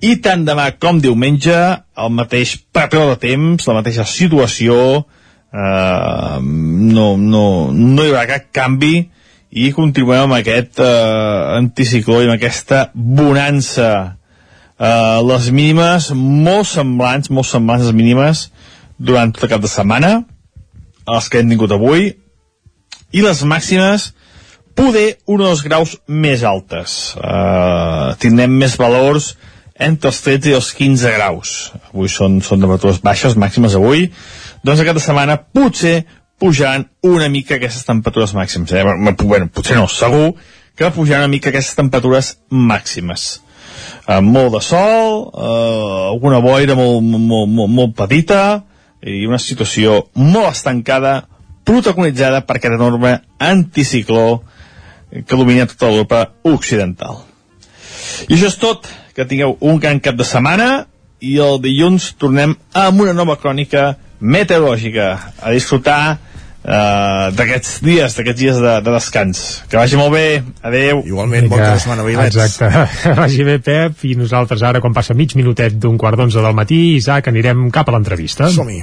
I tant demà com diumenge, el mateix patró de temps, la mateixa situació, eh, no, no, no hi haurà cap canvi, i continuem amb aquest eh, anticicló i amb aquesta bonança. Eh, les mínimes molt semblants, molt semblants les mínimes durant tot el cap de setmana, a les que hem tingut avui, i les màximes poder un dos graus més altes. Uh, tindrem més valors entre els 13 i els 15 graus. Avui són, són temperatures baixes, màximes avui. Doncs aquesta setmana potser pujant una mica aquestes temperatures màximes. Eh? Bueno, potser no, segur que pujaran una mica aquestes temperatures màximes. Uh, molt de sol, uh, alguna boira molt, molt, molt, molt petita i una situació molt estancada protagonitzada per aquest enorme anticicló que domina tota l'Europa occidental. I això és tot. Que tingueu un gran cap de setmana i el dilluns tornem amb una nova crònica meteorològica a disfrutar uh, d'aquests dies, d'aquests dies de, de descans. Que vagi molt bé. Adeu. Igualment, bon cap de setmana, Vilets. Exacte. Vagi bé, Pep, i nosaltres ara, quan passa mig minutet d'un quart d'onze del matí, Isaac, anirem cap a l'entrevista. Som-hi.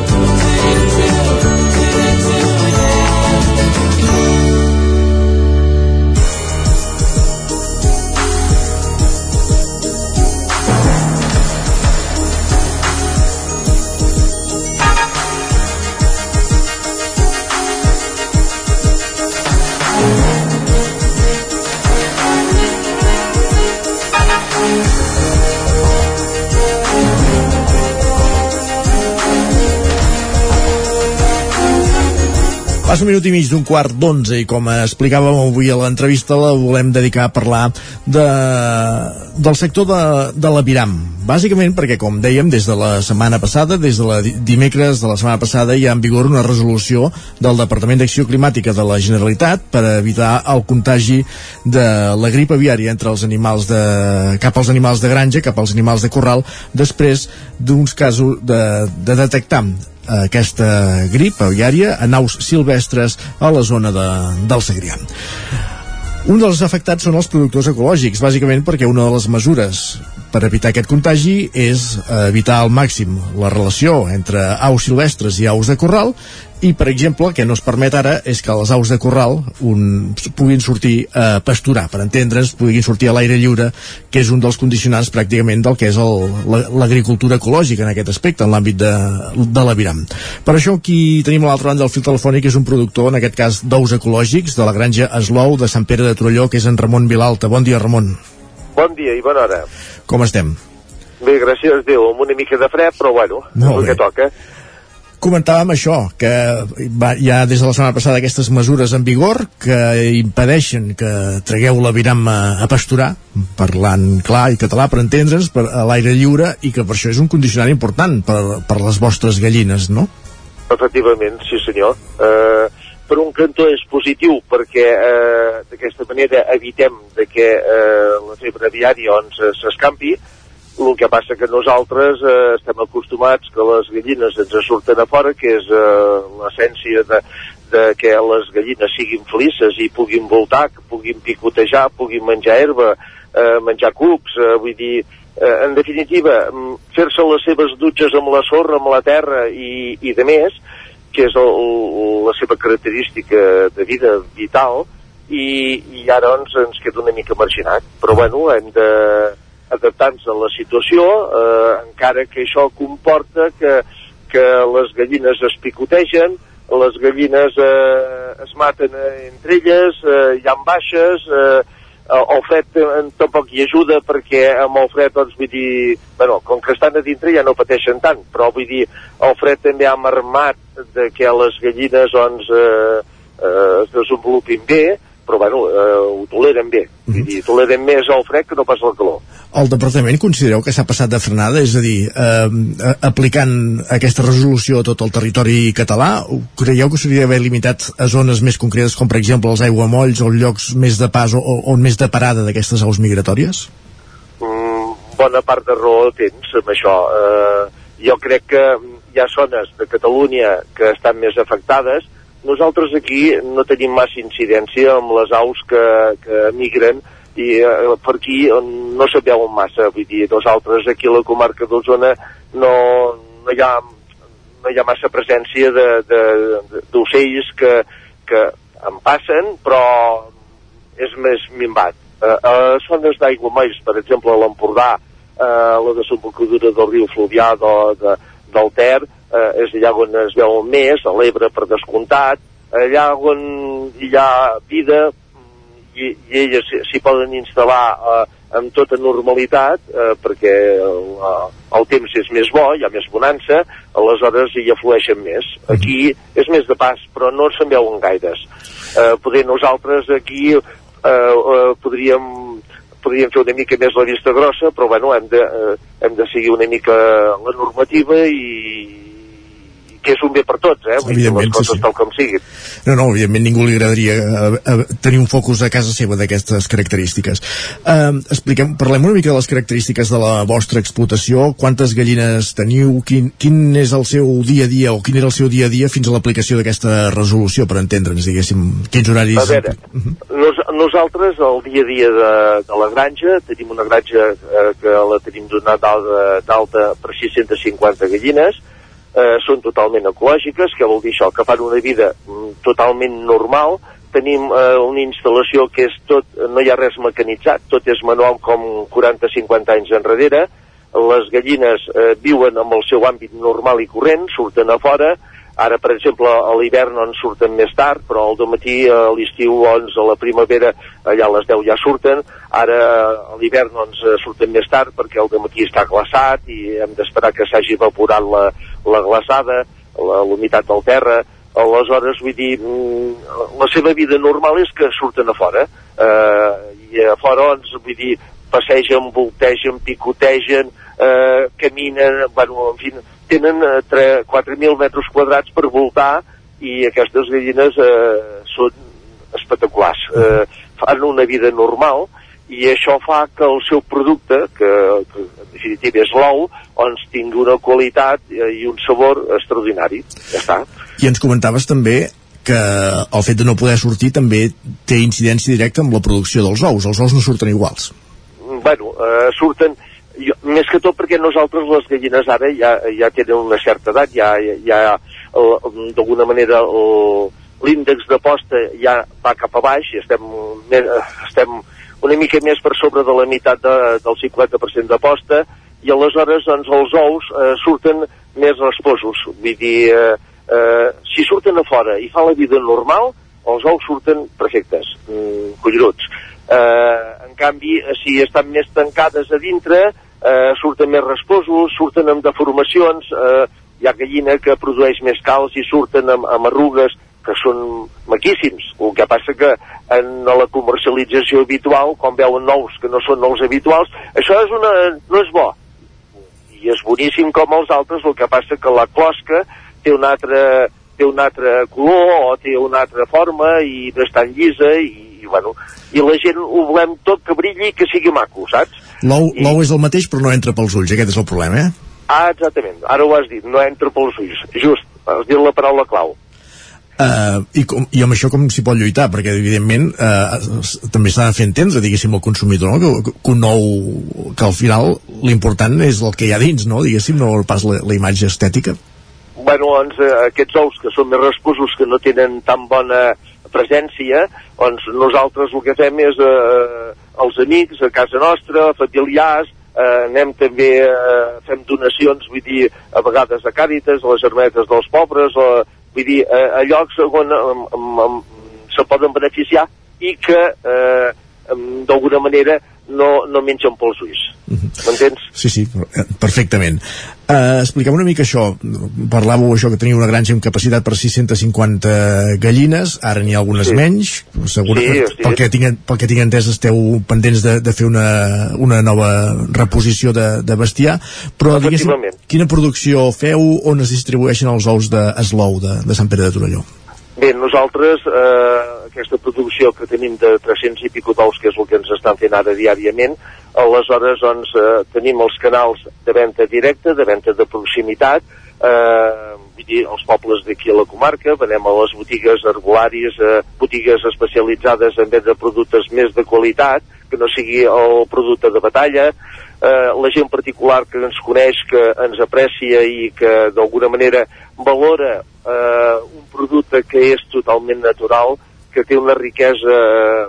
Passa un minut i mig d'un quart d'onze i com explicàvem avui a l'entrevista la volem dedicar a parlar de, del sector de, de l'aviram. Bàsicament perquè, com dèiem, des de la setmana passada, des de la di- dimecres de la setmana passada, hi ha en vigor una resolució del Departament d'Acció Climàtica de la Generalitat per evitar el contagi de la grip aviària entre els animals de, cap als animals de granja, cap als animals de corral, després d'uns casos de, de detectar aquesta grip aviària a naus silvestres a la zona de, del Segrià. Un dels afectats són els productors ecològics, bàsicament perquè una de les mesures per evitar aquest contagi és eh, evitar al màxim la relació entre aus silvestres i aus de corral i, per exemple, el que no es permet ara és que les aus de corral un, puguin sortir a pasturar, per entendre's, puguin sortir a l'aire lliure, que és un dels condicionants pràcticament del que és l'agricultura ecològica en aquest aspecte, en l'àmbit de, de l'aviram. Per això aquí tenim a l'altra banda del fil telefònic, és un productor, en aquest cas d'ous ecològics, de la granja Eslou de Sant Pere de Torelló, que és en Ramon Vilalta. Bon dia, Ramon. Bon dia i bona hora. Com estem? Bé, gràcies a Déu, amb una mica de fred, però bueno, és el que toca. Comentàvem això, que va, hi ha des de la setmana passada aquestes mesures en vigor que impedeixen que tragueu l'aviram a, a pasturar, parlant clar i català per entendre's, per, a l'aire lliure, i que per això és un condicionant important per, per les vostres gallines, no? Efectivament, sí senyor. Eh, per un cantó és positiu perquè eh, d'aquesta manera evitem de que eh, la febre aviària doncs, s'escampi, el que passa que nosaltres eh, estem acostumats que les gallines ens surten a fora, que és eh, l'essència de, de que les gallines siguin felices i puguin voltar, que puguin picotejar, puguin menjar herba, eh, menjar cucs, eh, vull dir, eh, en definitiva, mm, fer-se les seves dutxes amb la sorra, amb la terra i, i de més, que és el, la seva característica de vida vital, i, i ara doncs, ens queda una mica marginat. Però bueno, hem de adaptar-nos a la situació, eh, encara que això comporta que, que les gallines es picotegen, les gallines eh, es maten eh, entre elles, eh, hi ha baixes, eh, el fred eh, tampoc hi ajuda perquè amb el fred, doncs, vull dir, bueno, com que estan a dintre ja no pateixen tant, però vull dir, el fred també ha marmat de que les gallines, doncs, eh, eh, es desenvolupin bé, però, bueno, eh, ho toleren bé. Vull dir, toleren més el fred que no pas el calor. El departament considereu que s'ha passat de frenada, és a dir, eh, aplicant aquesta resolució a tot el territori català, o creieu que s'hauria d'haver limitat a zones més concretes, com per exemple els aiguamolls o llocs més de pas o, o més de parada d'aquestes aus migratòries? Mm, bona part de raó tens amb això. Eh, jo crec que hi ha zones de Catalunya que estan més afectades. Nosaltres aquí no tenim massa incidència amb les aus que, que migren i eh, per aquí no se veuen massa, vull dir, nosaltres aquí a la comarca d'Osona no, no, hi ha, no hi ha massa presència d'ocells que, que en passen, però és més minvat. Eh, a zones d'aigua més, per exemple, a l'Empordà, eh, la desembocadura del riu Fluvià de, de, del Ter, eh, és allà on es veuen més, a l'Ebre per descomptat, allà on hi ha vida i, i elles s'hi poden instal·lar eh, amb tota normalitat eh, perquè el, el temps és més bo, hi ha més bonança, aleshores hi aflueixen més. Aquí és més de pas, però no se'n veuen gaires. Eh, poder nosaltres aquí eh, eh, podríem podríem fer una mica més la vista grossa, però bueno, hem de, eh, hem de seguir una mica la normativa i que és un bé per tots, eh? Vull dir, les coses sí. tal com siguin. No, no, evidentment ningú li agradaria eh, eh, tenir un focus a casa seva d'aquestes característiques. Eh, expliquem, parlem una mica de les característiques de la vostra explotació, quantes gallines teniu, quin, quin és el seu dia a dia o quin era el seu dia a dia fins a l'aplicació d'aquesta resolució, per entendre'ns, diguéssim, quins horaris... A veure, nos, nosaltres el dia a dia de, de la granja tenim una granja eh, que la tenim donada d'alta per 650 gallines eh, són totalment ecològiques, que vol dir això, que fan una vida mm, totalment normal, tenim eh, una instal·lació que és tot, no hi ha res mecanitzat, tot és manual com 40-50 anys enrere, les gallines eh, viuen amb el seu àmbit normal i corrent, surten a fora, ara per exemple a l'hivern on surten més tard, però al matí a l'estiu doncs, a la primavera allà a les 10 ja surten, ara a l'hivern doncs, surten més tard perquè el matí està glaçat i hem d'esperar que s'hagi evaporat la, la glaçada, la- l'humitat del terra, aleshores vull dir mm, la seva vida normal és que surten a fora. Eh, i a fora doncs, vull dir passegen, voltegen, picotegen eh, caminen bueno, en fi, tenen eh, tre- 4.000 metres quadrats per voltar i aquestes gallines eh, són espectaculars eh, fan una vida normal i això fa que el seu producte, que, que en definitiva és l'ou, doncs tingui una qualitat eh, i un sabor extraordinari. Ja està. I ens comentaves també que el fet de no poder sortir també té incidència directa amb la producció dels ous. Els ous no surten iguals. bueno, eh, surten jo, més que tot perquè nosaltres les gallines ara ja, ja tenen una certa edat, ja, ja el- d'alguna manera l'índex de posta ja va cap a baix i estem, me- estem una mica més per sobre de la meitat de, del 50% de posta i aleshores doncs, els ous eh, surten més resposos. Vull dir, eh, eh, si surten a fora i fa la vida normal, els ous surten perfectes, mm, collonuts. Eh, canvi, eh, si estan més tancades a dintre, eh, surten més resposos, surten amb deformacions, eh, hi ha gallina que produeix més calç i surten amb, amb arrugues que són maquíssims. El que passa que en la comercialització habitual, quan veuen nous que no són nous habituals, això és una, no és bo. I és boníssim com els altres, el que passa que la closca té un altre, té un altre color o té una altra forma i no llisa i, i, bueno, i la gent ho volem tot que brilli i que sigui maco, saps? L'ou l'ou és el mateix però no entra pels ulls, aquest és el problema, eh? Ah, exactament, ara ho has dit, no entra pels ulls, just, has dit la paraula clau. Uh, i, com, I amb això com s'hi pot lluitar? Perquè, evidentment, uh, també s'ha de fer entendre, diguéssim, al consumidor, no? que, que un nou... que al final l'important és el que hi ha dins, no? Diguéssim, no pas la, la imatge estètica. Bueno, doncs, eh, aquests ous que són més rasposos, que no tenen tan bona presència, doncs nosaltres el que fem és eh, els amics a casa nostra, familiars, eh, anem també, eh, fem donacions, vull dir, a vegades a Càritas, a les germanetes dels pobres, o, vull dir, a, a llocs on um, um, um, se poden beneficiar i que eh, d'alguna manera no, no mengen pels ulls. M'entens? Sí, sí, eh, perfectament. Uh, expliquem una mica això. Parlàveu això que teniu una granja amb capacitat per 650 gallines, ara n'hi ha algunes Sí. menys, segur Sí, que pel, que tinc, pel que tinc entès esteu pendents de, de fer una, una nova reposició de, de bestiar, però diguéssim, quina producció feu on es distribueixen els ous de Eslou de, de Sant Pere de Torelló? Bé, nosaltres, eh, aquesta producció que tenim de 300 i pico d'ous, que és el que ens estan fent ara diàriament, aleshores doncs, eh, tenim els canals de venda directa, de venda de proximitat, eh, vull dir, els pobles d'aquí a la comarca, venem a les botigues herbolàries, eh, botigues especialitzades en venda de productes més de qualitat, que no sigui el producte de batalla, eh, la gent particular que ens coneix, que ens aprecia i que d'alguna manera valora eh, un producte que és totalment natural, que té una riquesa eh,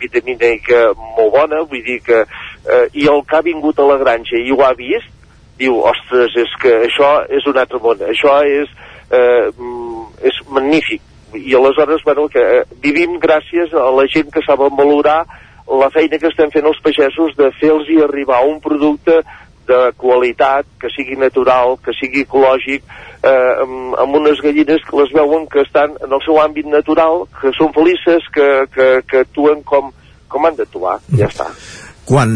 vitamínica molt bona, vull dir que eh, i el que ha vingut a la granja i ho ha vist, diu, ostres, és que això és un altre món, això és, eh, mm, és magnífic. I aleshores, bueno, que eh, vivim gràcies a la gent que saben valorar la feina que estem fent els pagesos de fer-los arribar un producte de qualitat, que sigui natural, que sigui ecològic, eh, amb, amb unes gallines que les veuen que estan en el seu àmbit natural, que són felices, que, que, que actuen com, com han d'actuar, ja està. Quan,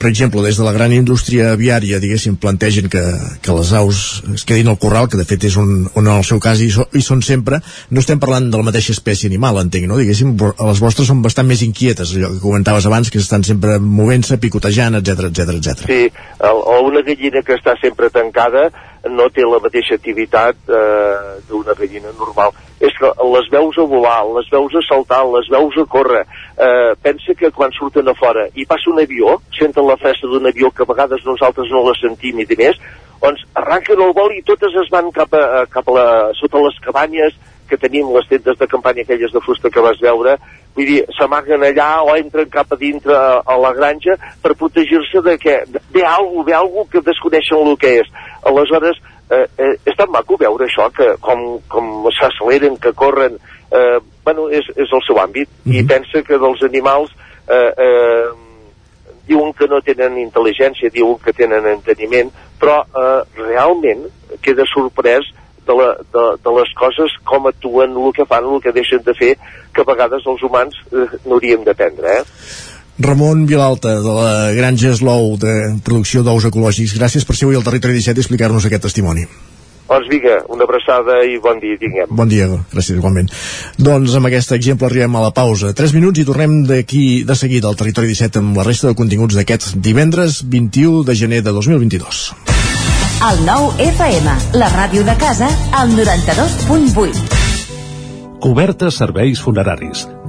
per exemple, des de la gran indústria aviària, diguéssim, plantegen que, que les aus es quedin al corral, que de fet és un, on en el seu cas hi, so, hi són sempre, no estem parlant de la mateixa espècie animal, entenc, no? Diguéssim, les vostres són bastant més inquietes, allò que comentaves abans, que estan sempre movent-se, picotejant, etc etc etc. Sí, el, o una gallina que està sempre tancada no té la mateixa activitat eh, d'una gallina normal. És que les veus a volar, les veus a saltar, les veus a córrer. Eh, pensa que quan surten a fora i passa un avió, senten la fressa d'un avió que a vegades nosaltres no la sentim i de més, doncs arranquen el vol i totes es van cap a, cap a la, sota les cabanyes que tenim, les tendes de campanya aquelles de fusta que vas veure, vull dir, s'amaguen allà o entren cap a dintre a, la granja per protegir-se de que ve algú, ve algú que desconeixen el que és. Aleshores, eh, eh, és tan maco veure això, que com, com s'acceleren, que corren, eh, bueno, és, és el seu àmbit, i pensa que dels animals eh, eh, diuen que no tenen intel·ligència, diuen que tenen enteniment, però eh, realment queda sorprès de, la, de, de les coses, com actuen, el que fan, el que deixen de fer, que a vegades els humans eh, n'hauríem d'aprendre, eh? Ramon Vilalta, de la Granja Eslou, de producció d'ous ecològics, gràcies per ser avui al Territori 17 i explicar-nos aquest testimoni. Doncs vinga, una abraçada i bon dia, tinguem. Bon dia, gràcies igualment. Doncs amb aquest exemple arribem a la pausa. 3 minuts i tornem d'aquí de seguida al Territori 17 amb la resta de continguts d'aquest divendres 21 de gener de 2022. El nou FM, la ràdio de casa, al 92.8. Cobertes serveis funeraris.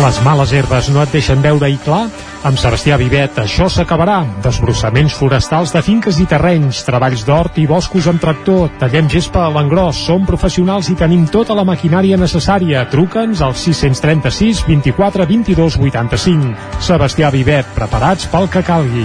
Les males herbes no et deixen veure-hi clar? Amb Sebastià Vivet això s'acabarà. Desbrossaments forestals de finques i terrenys, treballs d'hort i boscos amb tractor, tallem gespa a l'engròs, som professionals i tenim tota la maquinària necessària. Truca'ns al 636 24 22 85. Sebastià Vivet, preparats pel que calgui.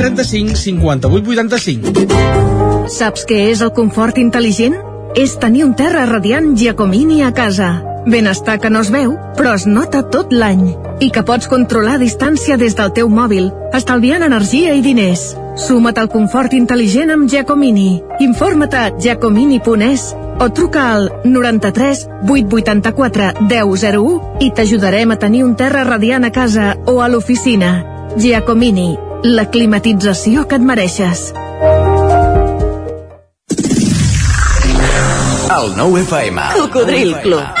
135 58 85. Saps què és el confort intel·ligent? És tenir un terra radiant Giacomini a casa. Benestar que no es veu, però es nota tot l'any. I que pots controlar a distància des del teu mòbil, estalviant energia i diners. Suma't al confort intel·ligent amb Giacomini. Informa't a giacomini.es o truca al 93 884 1001 i t'ajudarem a tenir un terra radiant a casa o a l'oficina. Giacomini, la climatització que et mereixes. El nou FM. Cocodril Club.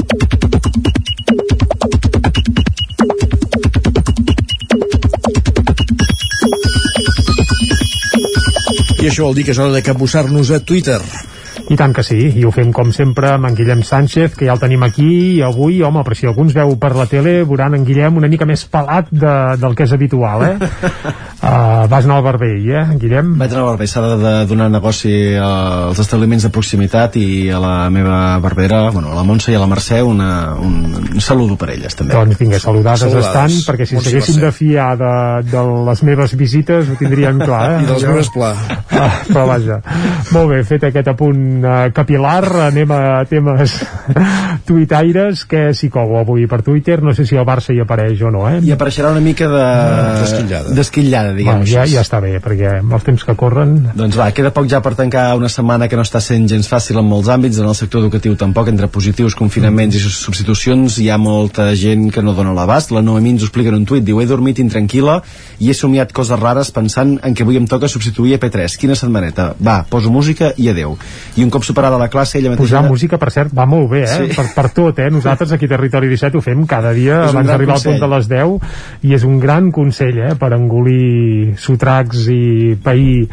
I això vol dir que és hora de capbussar-nos a Twitter. I tant que sí, i ho fem com sempre amb en Guillem Sánchez, que ja el tenim aquí, i avui, home, però si algú ens veu per la tele, veuran en Guillem una mica més pelat de, del que és habitual, eh? Uh, vas anar al barber, eh, Guillem? Vaig anar al barber, s'ha de, donar negoci als establiments de proximitat i a la meva barbera, bueno, a la Montse i a la Mercè, una, un, un saludo per elles, també. Doncs vinga, saludades, Saludades. estan, perquè si s'haguessin de fiar de, de les meves visites ho tindrien clar, eh? I dels meus pla. Ah, però vaja, molt bé, fet aquest apunt uh, capilar, anem a temes tuitaires, que s'hi cou avui per Twitter, no sé si el Barça hi apareix o no, eh? I apareixerà una mica de... D'esquitllada. D'esquitllada, diguem-ho Va, ja, així. ja està bé, perquè amb els temps que corren Doncs va, queda poc ja per tancar una setmana que no està sent gens fàcil en molts àmbits, en el sector educatiu tampoc, entre positius, confinaments i substitucions, hi ha molta gent que no dona l'abast. La Noemí ens ho explica en un tuit, diu, he dormit intranquil·la i he somiat coses rares pensant en que avui em toca substituir a P3. Quina setmaneta? Va, poso música i adeu. I un cop superada la classe, ella mateixa... Posar música, per cert, va molt bé, eh? Sí. Per, per tot, eh? Nosaltres aquí a Territori 17 ho fem cada dia És un abans d'arribar al punt de les 10 i és un gran consell, eh? Per engolir sotracs i pair eh,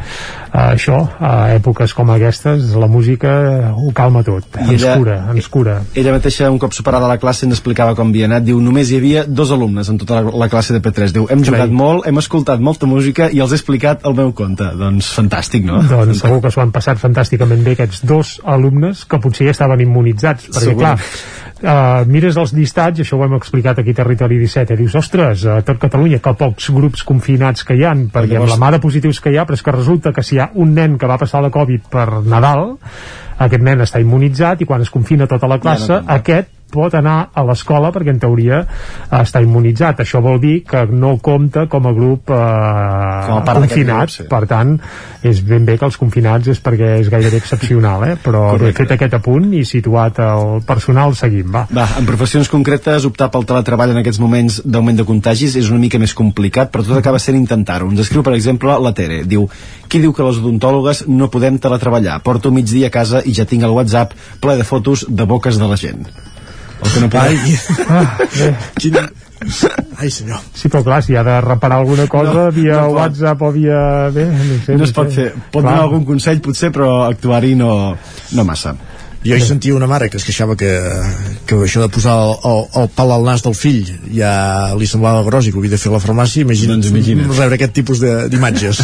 això, a èpoques com aquestes, la música ho calma tot, I ens ella- cura, ens cura. Ella mateixa, un cop superada la classe, ens explicava com havia anat. Diu, només hi havia dos alumnes en tota la, la classe de P3. Diu, hem jugat molt, hem escoltat molta música i els he explicat el meu conte. Doncs fantàstic, no? Doncs segur que s'ho han passat fantàsticament bé aquests dos alumnes que potser ja estaven immunitzats, perquè Segur. clar, uh, mires els llistats, això ho hem explicat aquí a Territori 17, i dius, ostres, a tot Catalunya, que pocs grups confinats que hi han, perquè llavors- amb la mà de positius que hi ha, però és que resulta que si hi ha un nen que va passar la Covid per Nadal, aquest nen està immunitzat i quan es confina tota la classe, Ja no aquest pot anar a l'escola perquè en teoria està immunitzat. Això vol dir que no compta com a grup eh, Com a part confinat. grup, sí. Per tant, és ben bé que els confinats és perquè és gairebé excepcional, eh? però Correcte. fet aquest apunt i situat el personal, seguim, va. Va, en professions concretes, optar pel teletreball en aquests moments d'augment de contagis és una mica més complicat, però tot acaba sent intentar-ho. Ens escriu, per exemple, la Tere. Diu, qui diu que les odontòlogues no podem teletreballar? Porto mig dia a casa i ja tinc el WhatsApp ple de fotos de boques de la gent. El que no podem... Ai, Ah, bé. quina... Ai, senyor. Sí, però clar, si ha de reparar alguna cosa No, via no pot. WhatsApp o via... Bé, no sé. no es pot sé. fer. Pot Clar. donar algun consell, potser, però actuar-hi no, no massa. Jo hi sentia una mare que es queixava que, que això de posar el, el, el pal al nas del fill ja li semblava gros i que ho havia de fer a la farmàcia. Imagina't, Doncs imagina't. rebre aquest tipus de- d'imatges.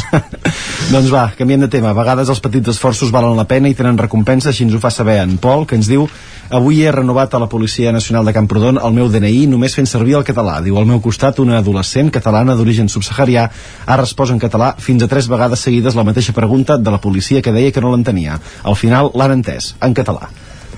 doncs va, canviem de tema. A vegades els petits esforços valen la pena i tenen recompensa, així ens ho fa saber en Pol, que ens diu Avui he renovat a la Policia Nacional de Camprodon el meu DNI només fent servir el català. Diu, al meu costat, una adolescent catalana d'origen subsaharià ha respost en català fins a tres vegades seguides la mateixa pregunta de la policia que deia que no l'entenia. Al final l'han entès, en català.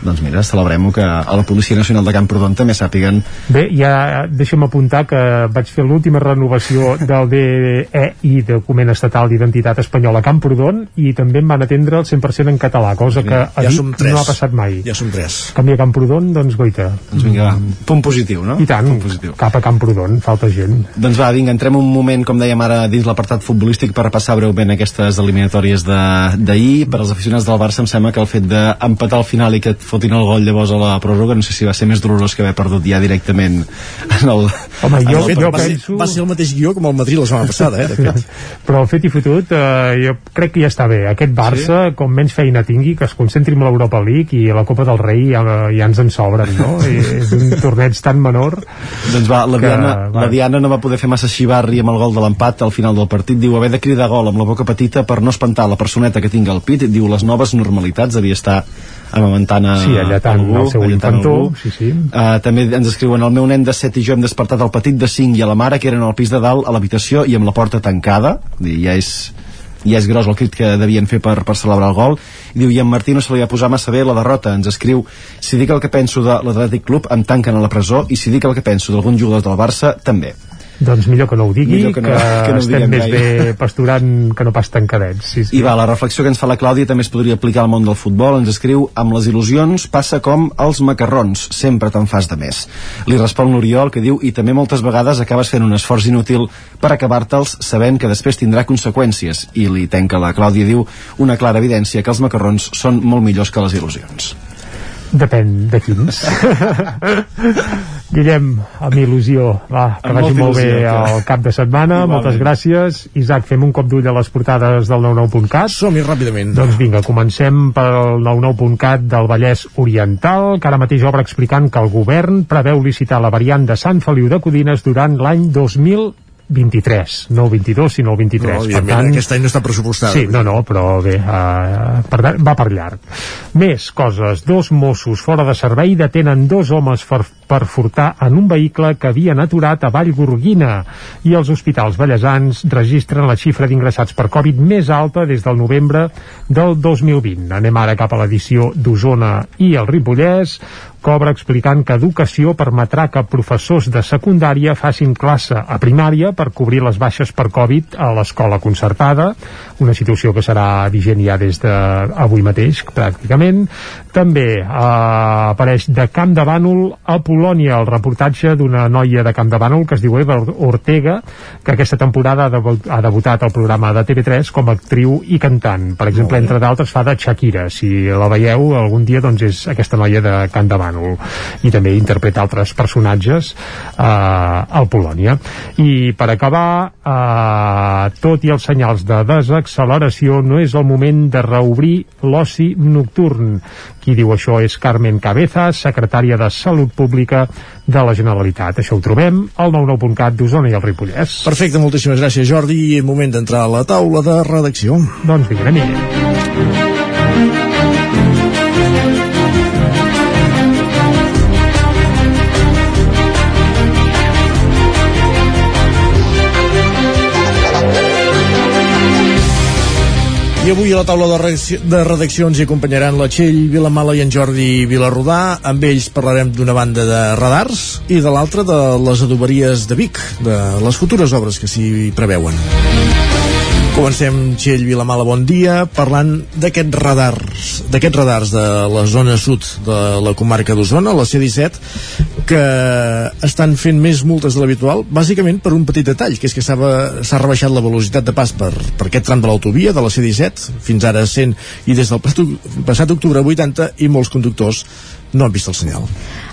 Doncs mira, celebrem que a la Policia Nacional de Camprodon també sàpiguen Bé, ja deixa'm apuntar que vaig fer l'última renovació del DEI, Document Estatal d'Identitat Espanyola a Camprodon, i també em van atendre el 100% en català, cosa que a ja som tres. no ha passat mai. Ja som tres. Canvi a Camprodon, doncs goita. Doncs vinga, va, punt positiu, no? I tant, cap a Camprodon, falta gent. Doncs va, vinga, entrem un moment, com dèiem ara, dins l'apartat futbolístic per repassar breument aquestes eliminatòries de- d'ahir. Per als aficionats del Barça em sembla que el fet d'empatar al final i que et fotin el gol llavors a la pròrroga, no sé si va ser més dolorós que haver perdut ja directament en el... Home, en jo- el Fet, jo va, ser, penso- va ser el mateix guió com el Madrid la setmana passada, eh, de fet. Però el fet i fotut, eh, jo crec que ja està bé. Aquest Barça, sí? com menys feina tingui, que es concentri en l'Europa League i a la Copa del Rei ja, ja ens en sobren, no? I és un torneig tan menor Doncs va, la que, Diana, va. la Diana no va poder fer massa xivarri amb el gol de l'empat al final del partit. Diu haver de cridar gol amb la boca petita per no espantar la personeta que tingui al pit. Diu les noves normalitats devia estar amamentant a Sí, allatant algú, el seu infantó, algú. sí, sí. Uh, també ens escriuen el meu nen de 7 i jo hem despertat el petit de 5 i a la mare que eren al pis de dalt a l'habitació i amb la porta tancada I ja és ja és gros el crit que devien fer per, per celebrar el gol i diu, i en Martí no se li va posar massa bé la derrota ens escriu, si dic el que penso de l'Atlètic Club em tanquen a la presó i si dic el que penso d'alguns jugadors del Barça també Doncs millor que no ho digui, Millor que, que no- que no ho estem més gaire. bé pasturant que no pas tancadets. Sí, sí. I va, la reflexió que ens fa la Clàudia també es podria aplicar al món del futbol. Ens escriu, amb les il·lusions passa com els macarrons, sempre te'n fas de més. Li respon l'Oriol, que diu, i també moltes vegades acabes fent un esforç inútil per acabar-te'ls sabent que després tindrà conseqüències. I li tenca la Clàudia, diu, una clara evidència que els macarrons són molt millors que les il·lusions. Depèn de quins. Guillem, amb il·lusió. Va, que Amb vagi molt bé el cap de setmana. Igualment. Moltes gràcies. Isaac, fem un cop d'ull a les portades del 99.cat. Som-hi ràpidament. Doncs vinga, comencem pel 99.cat del Vallès Oriental, que ara mateix obre explicant que el govern preveu licitar la variant de Sant Feliu de Codines durant l'any 2023. No el 22, sinó el 23. No, evidentment, aquest any no està pressupostada. Sí, no, no, però bé, uh, per, tant, va per llarg. Més coses. Dos Mossos fora de servei detenen dos homes per, per furtar en un vehicle que havien aturat a Vallgorguina i els hospitals ballesans registren la xifra d'ingressats per Covid més alta des del novembre del 2020. Anem ara cap a l'edició d'Osona i el Ripollès, cobra explicant que Educació permetrà que professors de secundària facin classe a primària per cobrir les baixes per Covid a l'escola concertada, una situació que serà vigent ja des d'avui mateix, pràcticament. També eh, apareix de Camp de Bànol a Polònia, el reportatge d'una noia de Camp de Bànol que es diu Eva Ortega, que aquesta temporada ha, debu- ha debutat al programa de TV3 com a actriu i cantant. Per exemple, entre d'altres, fa de Shakira. Si la veieu algun dia, doncs és aquesta noia de Camp de Bànol. I també interpreta altres personatges eh, al Polònia. I per acabar, eh, tot i els senyals de desacceleració, no és el moment de reobrir l'oci nocturn. Qui diu això és Carmen Cabeza, secretària de Salut Pública de la Generalitat. Això ho trobem al 99.cat d'Osona i el Ripollès. Perfecte, moltíssimes gràcies, Jordi. Moment d'entrar a la taula de redacció. Doncs vinga, anem-hi. I avui a la taula de, redacció, de redaccions hi acompanyaran la Txell Vilamala i en Jordi Vilarrodà. Amb ells parlarem d'una banda de radars i de l'altra de les adoberies de Vic, de les futures obres que s'hi preveuen. Comencem, Txell Vilamala, bon dia, parlant d'aquests radars, d'aquests radars de la zona sud de la comarca d'Osona, la C-17, que estan fent més multes de l'habitual, bàsicament per un petit detall, que és que s'ha rebaixat la velocitat de pas per, per aquest tram de l'autovia, de la C-17, fins ara 100, i des del passat octubre 80, i molts conductors no han vist el senyal.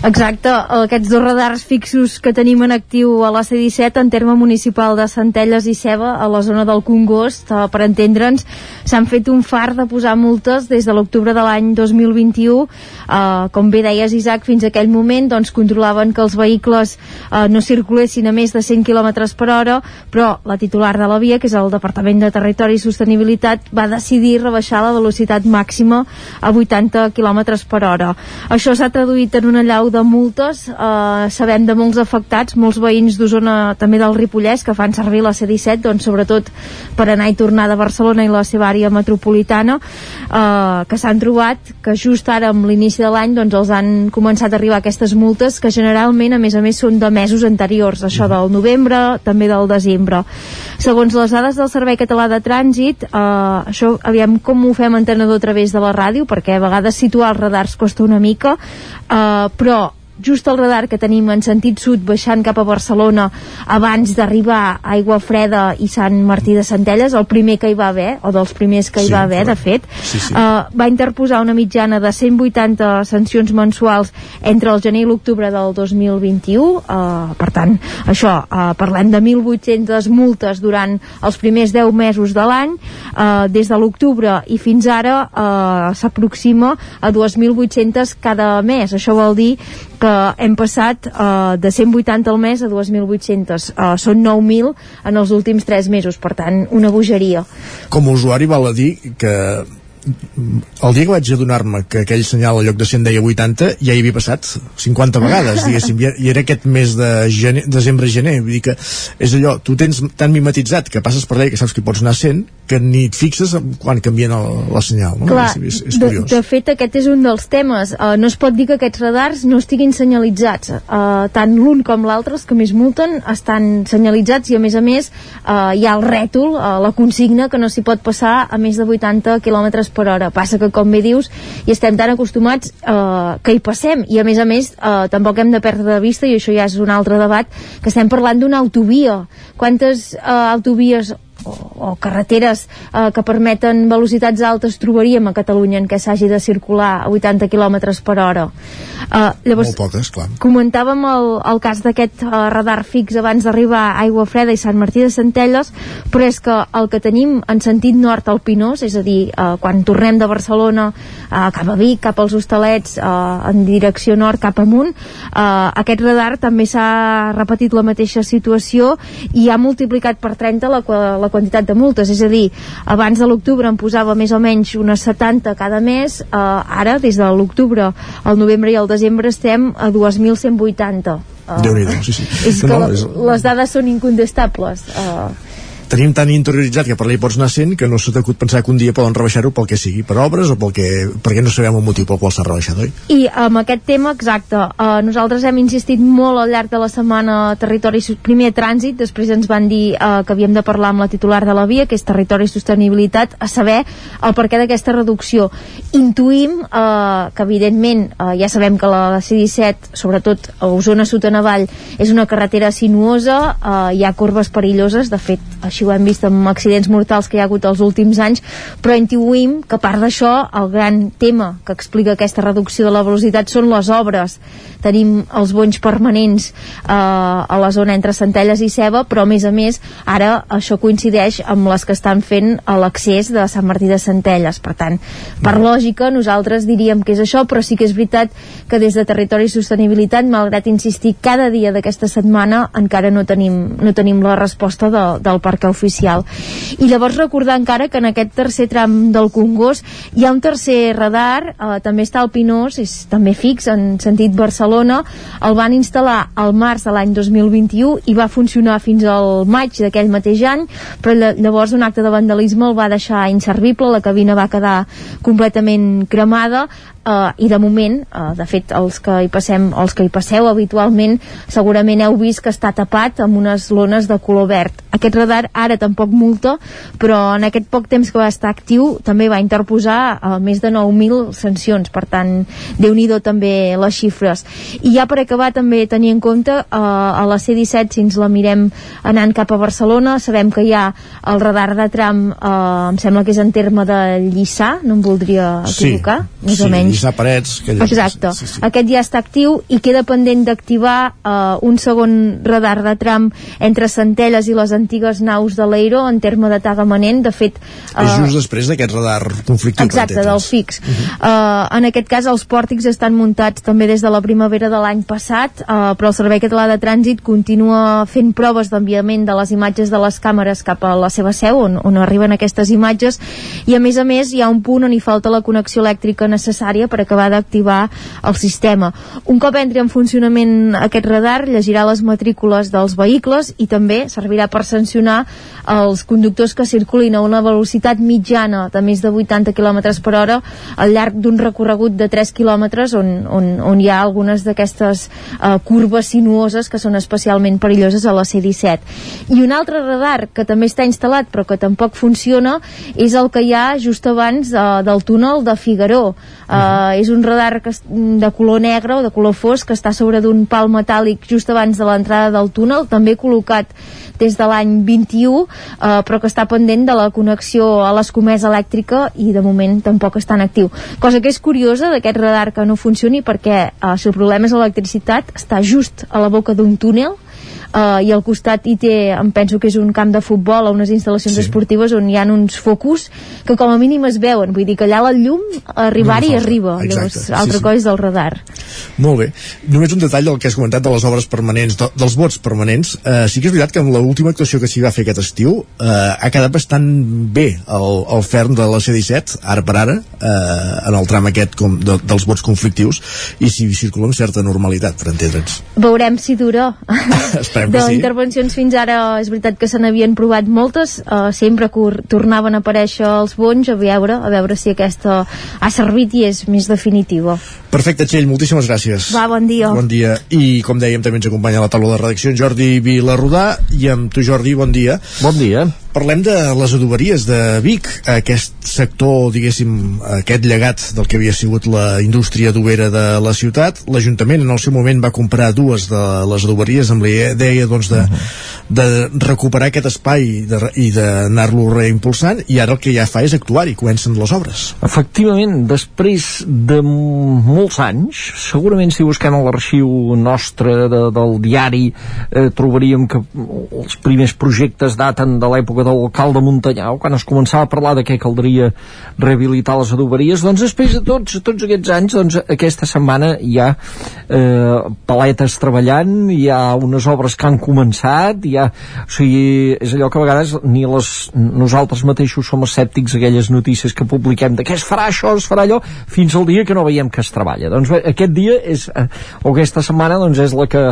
Exacte, aquests dos radars fixos que tenim en actiu a la C-17 en terme municipal de Centelles i Ceba a la zona del Congost, eh, per entendre'ns s'han fet un far de posar multes des de l'octubre de l'any 2021 eh, com bé deies Isaac, fins aquell moment doncs controlaven que els vehicles eh, no circulessin a més de 100 km per hora però la titular de la via, que és el Departament de Territori i Sostenibilitat va decidir rebaixar la velocitat màxima a 80 km per hora. Això s'ha traduït en una llau de multes. Eh, sabem de molts afectats, molts veïns d'Osona, també del Ripollès, que fan servir la C-17, doncs, sobretot per anar i tornar de Barcelona i la seva àrea metropolitana, eh, que s'han trobat que just ara, amb l'inici de l'any, doncs, els han començat a arribar aquestes multes, que generalment, a més a més, són de mesos anteriors, això del novembre, també del desembre. Segons les dades del Servei Català de Trànsit, eh, això, aviam com ho fem entenedor a través de la ràdio, perquè a vegades situar els radars costa una mica, uh, però just el radar que tenim en sentit sud baixant cap a Barcelona abans d'arribar a Aigua Freda i Sant Martí de Centelles, el primer que hi va haver o dels primers que hi Sí, va haver, de fet Sí, sí. uh, va interposar una mitjana de 180 sancions mensuals entre el gener i l'octubre del 2021 uh, per tant, això, uh, parlem de 1.800 multes durant els primers 10 mesos de l'any. Uh, des de l'octubre i fins ara uh, s'aproxima a 2.800 cada mes. Això vol dir que hem passat uh, de 180 al mes a 2.800 uh, són 9.000 en els últims 3 mesos per tant, una bogeria. Com a usuari val a dir que el dia que vaig adonar-me que aquell senyal al lloc de 100 deia 80 ja hi havia passat 50 vegades diguéssim, i era aquest mes de gener, desembre-gener vull dir que és allò, tu tens tan mimetitzat que passes per allà i que saps que pots anar a 100 que ni et fixes quan canvien el, la senyal no? Clar, és, és, és de, de fet aquest és un dels temes. Uh, no es pot dir que aquests radars no estiguin senyalitzats. Uh, tant l'un com l'altre els que més multen estan senyalitzats i a més a més uh, hi ha el rètol, uh, la consigna que no s'hi pot passar a més de 80 km per hora, passa que com bé dius hi estem tan acostumats uh, que hi passem. I a més a més uh, tampoc hem de perdre de vista i això ja és un altre debat que estem parlant d'una autovia. Quantes uh, autovies o, o carreteres eh, que permeten velocitats altes trobaríem a Catalunya en què s'hagi de circular a 80 km per hora. Eh, llavors molt poques, clar. comentàvem el, el cas d'aquest uh, radar fix abans d'arribar a Aigua Freda i Sant Martí de Centelles però és que el que tenim en sentit nord al Pinós és a dir, uh, quan tornem de Barcelona uh, cap a Vic, cap als Hostalets uh, en direcció nord cap amunt uh, aquest radar també s'ha repetit la mateixa situació i ha multiplicat per 30 la, la quantitat de multes. És a dir, abans de l'octubre en posava més o menys unes 70 cada mes uh, ara des de l'octubre al novembre i al desembre estem a 2.180 uh, Déu-n'hi-do, sí, sí. és que No, és- les dades són incontestables uh, tenim tan interioritzat que per allà hi pots anar 100 que no s'ha t'acut pensar que un dia poden rebaixar-ho pel que sigui, per obres o pel que, perquè no sabem el motiu pel qual s'ha rebaixat, oi? I amb aquest tema, exacte, eh, nosaltres hem insistit molt al llarg de la setmana territori, primer trànsit, després ens van dir eh, que havíem de parlar amb la titular de la via, que és territori i sostenibilitat, a saber el perquè d'aquesta reducció. Intuïm eh, que, evidentment, eh, ja sabem que la C-17, sobretot a Osona Sud en és una carretera sinuosa, eh, hi ha corbes perilloses, de fet, així ho hem vist amb accidents mortals que hi ha hagut els últims anys, però intuïm que a part d'això, el gran tema que explica aquesta reducció de la velocitat són les obres. Tenim els bonys permanents eh, a la zona entre Centelles i Ceba, però a més a més, ara això coincideix amb les que estan fent a l'accés de Sant Martí de Centelles. Per tant, per lògica, nosaltres diríem que és això, però sí que és veritat que des de Territori i Sostenibilitat, malgrat insistir cada dia d'aquesta setmana, encara no tenim, no tenim la resposta de, del per pesca oficial. I llavors recordar encara que en aquest tercer tram del Congost hi ha un tercer radar, eh, també està al Pinós, és també fix en sentit Barcelona, el van instal·lar al març de l'any 2021 i va funcionar fins al maig d'aquell mateix any, però llavors un acte de vandalisme el va deixar inservible, la cabina va quedar completament cremada eh, i de moment, eh, de fet els que hi passem, els que hi passeu habitualment segurament heu vist que està tapat amb unes lones de color verd. Aquest radar ara tampoc multa però en aquest poc temps que va estar actiu també va interposar eh, més de 9.000 sancions, per tant déu nhi també les xifres. I ja per acabar també tenir en compte eh, a la C-17 si ens la mirem anant cap a Barcelona sabem que hi ha el radar de tram eh, em sembla que és en terme de Lliçà no em voldria equivocar sí, més sí, o menys Lliçà Parets que Exacte, sí, sí. aquest ja està actiu i queda pendent d'activar uh, un segon radar de tram entre Centelles i les antigues naus de l'Eiro en terme de Tagamanent, de fet uh, és just després d'aquest radar conflictiu exacte, del fix uh -huh. uh, en aquest cas els pòrtics estan muntats també des de la primavera de l'any passat uh, però el Servei Català de Trànsit continua fent proves d'enviament de les imatges de les càmeres cap a la seva seu on, on arriben aquestes imatges i a més a més hi ha un punt on hi falta la connexió elèctrica necessària necessària per acabar d'activar el sistema. Un cop entri en funcionament aquest radar, llegirà les matrícules dels vehicles i també servirà per sancionar els conductors que circulin a una velocitat mitjana de més de 80 km per hora al llarg d'un recorregut de 3 km on, on, on hi ha algunes d'aquestes uh, curves sinuoses que són especialment perilloses a la C-17. I un altre radar que també està instal·lat però que tampoc funciona és el que hi ha just abans uh, del túnel de Figaró. Uh, és un radar que, de color negre o de color fosc que està sobre d'un pal metàl·lic just abans de l'entrada del túnel, també col·locat des de l'any 21, uh, però que està pendent de la connexió a l'escomesa elèctrica i de moment tampoc està en actiu. Cosa que és curiosa d'aquest radar que no funcioni perquè uh, si el problema és l'electricitat, està just a la boca d'un túnel uh, i al costat hi té, em penso que és un camp de futbol o unes instal·lacions sí. esportives on hi ha uns focus que com a mínim es veuen, vull dir que allà la llum arribar-hi no arriba, Exacte, llavors sí, altra sí. cosa és del radar. Molt bé, només un detall del que has comentat de les obres permanents, de, dels vots permanents. Uh, sí que és veritat que amb l'última actuació que s'hi va fer aquest estiu uh, ha quedat bastant bé el, el ferm de la C-17 ara per ara, uh, en el tram aquest com de, dels vots conflictius i si circula amb certa normalitat, per entendre'ns. Veurem si dura. Esperem de que sí. intervencions fins ara és veritat que se n'havien provat moltes uh, sempre que tornaven a aparèixer els bons a veure, a veure si aquesta ha servit i és més definitiva Perfecte, Txell, moltíssimes gràcies. Va, bon dia. Bon dia. I, com dèiem, també ens acompanya a la taula de redacció en Jordi Vilarrodà. I amb tu, Jordi, bon dia. Bon dia. Parlem de les adoberies de Vic, aquest sector, diguéssim, aquest llegat del que havia sigut la indústria adobera de la ciutat. L'Ajuntament en el seu moment va comprar dues de les adoberies amb la idea doncs, de, de recuperar aquest espai de, i d'anar-lo reimpulsant i ara el que ja fa és actuar i comencen les obres. Efectivament, després de molts anys, segurament si busquem a l'arxiu nostre de, del diari eh, trobaríem que els primers projectes daten de l'època de l'alcalde Montanyau, quan es començava a parlar de què caldria rehabilitar les adoberies, doncs després de tots, tots aquests anys, doncs aquesta setmana hi ha eh, paletes treballant, hi ha unes obres que han començat, hi ha, o sigui, és allò que a vegades ni les, nosaltres mateixos som escèptics aquelles notícies que publiquem de què es farà això, es farà allò, fins al dia que no veiem que es treballa. Doncs bé, aquest dia és, eh, o aquesta setmana doncs és la que,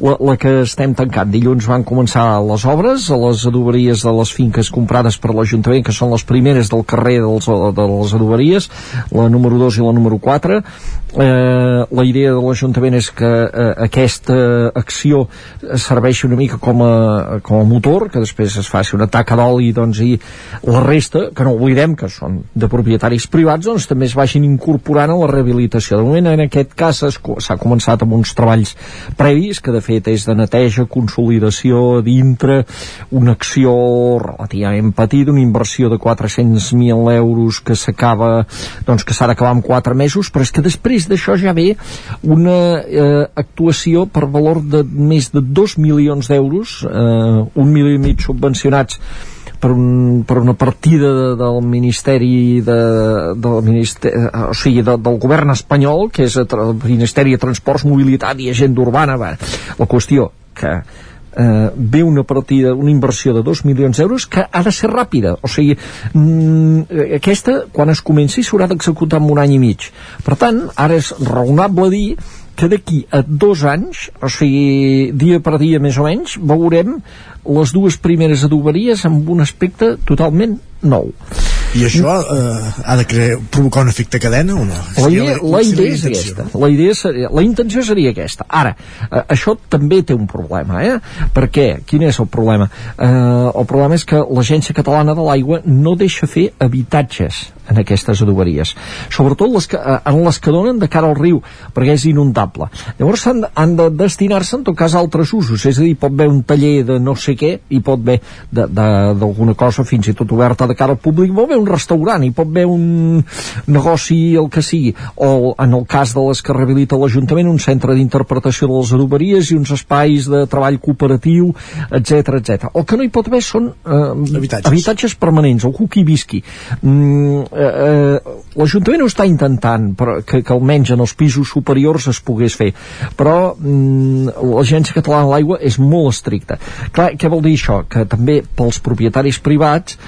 la, la que estem tancant. Dilluns van començar les obres a les adoberies de les finques comprades per l'Ajuntament, que són les primeres del carrer dels, de les adoberies, la número 2 i la número 4. Eh, la idea de l'Ajuntament és que eh, aquesta acció serveixi una mica com a, com a motor, que després es faci una taca d'oli doncs, i la resta, que no oblidem que són de propietaris privats, doncs també es vagin incorporant a la rehabilitació. De moment, en aquest cas, s'ha començat amb uns treballs previs, que de fet és de neteja, consolidació dintre, una acció relativament petita, una inversió de 400.000 euros que s'acaba, doncs que s'ha d'acabar en 4 mesos, però és que després d'això ja ve una eh, actuació per valor de més de 2 milions d'euros, eh, un milió i mig subvencionats per, un, per una partida de, del Ministeri de, del Ministeri, o sigui, de, del govern espanyol que és el Ministeri de Transports, Mobilitat i Agenda Urbana va. la qüestió que eh, ve una partida, una inversió de 2 milions d'euros que ha de ser ràpida o sigui, mm, aquesta quan es comenci s'haurà d'executar en un any i mig per tant, ara és raonable dir que d'aquí a dos anys, o sigui, dia per dia més o menys, veurem les dues primeres adoberies amb un aspecte totalment nou. I això eh, ha de crear, provocar un efecte cadena o no? La idea, la idea és aquesta. La, idea seria, la intenció seria aquesta. Ara, eh, això també té un problema, eh? Per què? Quin és el problema? Eh, el problema és que l'Agència Catalana de l'Aigua no deixa fer habitatges en aquestes adoberies. Sobretot les que, eh, en les que donen de cara al riu perquè és inundable. Llavors han, han de destinar-se en tot cas a altres usos. És a dir, pot haver un taller de no sé què i pot haver d'alguna cosa fins i tot oberta de cara al públic. Pot haver un restaurant i pot haver un negoci el que sigui. O en el cas de les que rehabilita l'Ajuntament un centre d'interpretació de les adoberies i uns espais de treball cooperatiu etc etc. El que no hi pot haver són eh, habitatges. habitatges permanents, algú que hi visqui. Mm, eh, eh, l'Ajuntament ho està intentant però que, que almenys en els pisos superiors es pogués fer però mm, l'Agència Catalana de l'Aigua és molt estricta clar, què vol dir això? que també pels propietaris privats